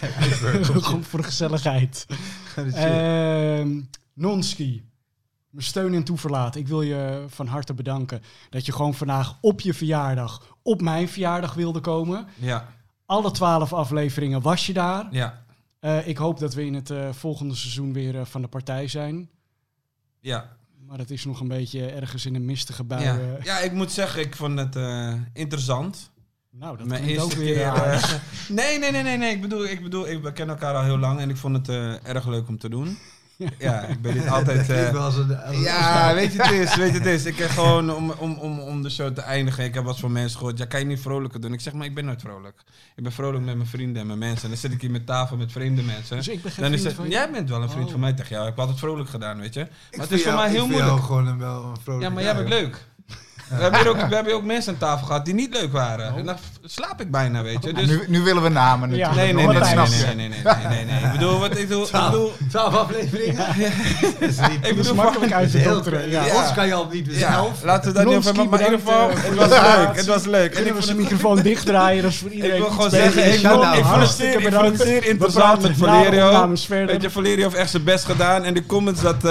Gewoon voor de gezelligheid. uh, Nonski. Mijn steun en toeverlaat. Ik wil je van harte bedanken dat je gewoon vandaag op je verjaardag, op mijn verjaardag wilde komen. Ja. Alle twaalf afleveringen was je daar. Ja. Uh, ik hoop dat we in het uh, volgende seizoen weer uh, van de partij zijn. Ja. Maar het is nog een beetje ergens in een mistige bui. Ja, ja ik moet zeggen, ik vond het interessant. Nou, dat is ook weer... nee, nee, nee, nee, nee. Ik bedoel, ik bedoel, ik, kennen elkaar al heel lang en ik vond het erg leuk om te doen. Ja, ik ben dit altijd... Uh, ja, weet je het is, weet je het is. Ik heb gewoon, om, om, om, om de show te eindigen, ik heb wat van mensen gehoord, ja, kan je niet vrolijker doen? Ik zeg, maar ik ben nooit vrolijk. Ik ben vrolijk met mijn vrienden en mijn mensen. En dan zit ik hier met tafel met vreemde mensen. Dus ik ben geen dan is het, van Jij bent wel een vriend oh. van mij, tegen jou. Ik heb altijd vrolijk gedaan, weet je. Maar het is voor mij heel moeilijk. gewoon een wel een vrolijk Ja, maar jij bent leuk. We hebben, ook, we hebben ook mensen aan tafel gehad die niet leuk waren. En dan slaap ik bijna, weet je. Dus... Nu, nu willen we namen natuurlijk. Nee, nee, nee, nee, nee, nee, nee, nee, Ik bedoel, wat ik bedoel... Twaalf afleveringen? Ik bedoel, makkelijk uit te dokteren. Ja. Ons kan je al niet zelf. Laten we dat niet over Maar in ieder geval, het was leuk. Het was leuk. En ik was de microfoon dichtdraaien, dat is voor iedereen Ik wil gewoon zeggen, ik vond het zeer interessant met Valerio. Weet je, Valerio heeft echt zijn best gedaan. En de comments dat...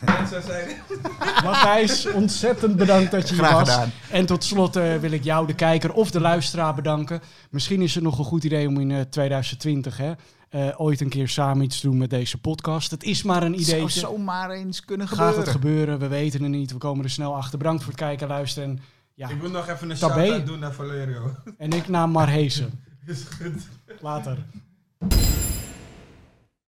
Matthijs, ontzettend bedankt dat je hier was. Gedaan. En tot slot uh, wil ik jou, de kijker of de luisteraar, bedanken. Misschien is het nog een goed idee om in uh, 2020 hè, uh, ooit een keer samen iets te doen met deze podcast. Het is maar een idee. Het zou zomaar eens kunnen gebeuren. Gaat het gebeuren? We weten het niet. We komen er snel achter. Bedankt voor het kijken en luisteren. ja, ik moet nog even een shout doen naar Valerio. En ik naar Marhezen. is goed. Later.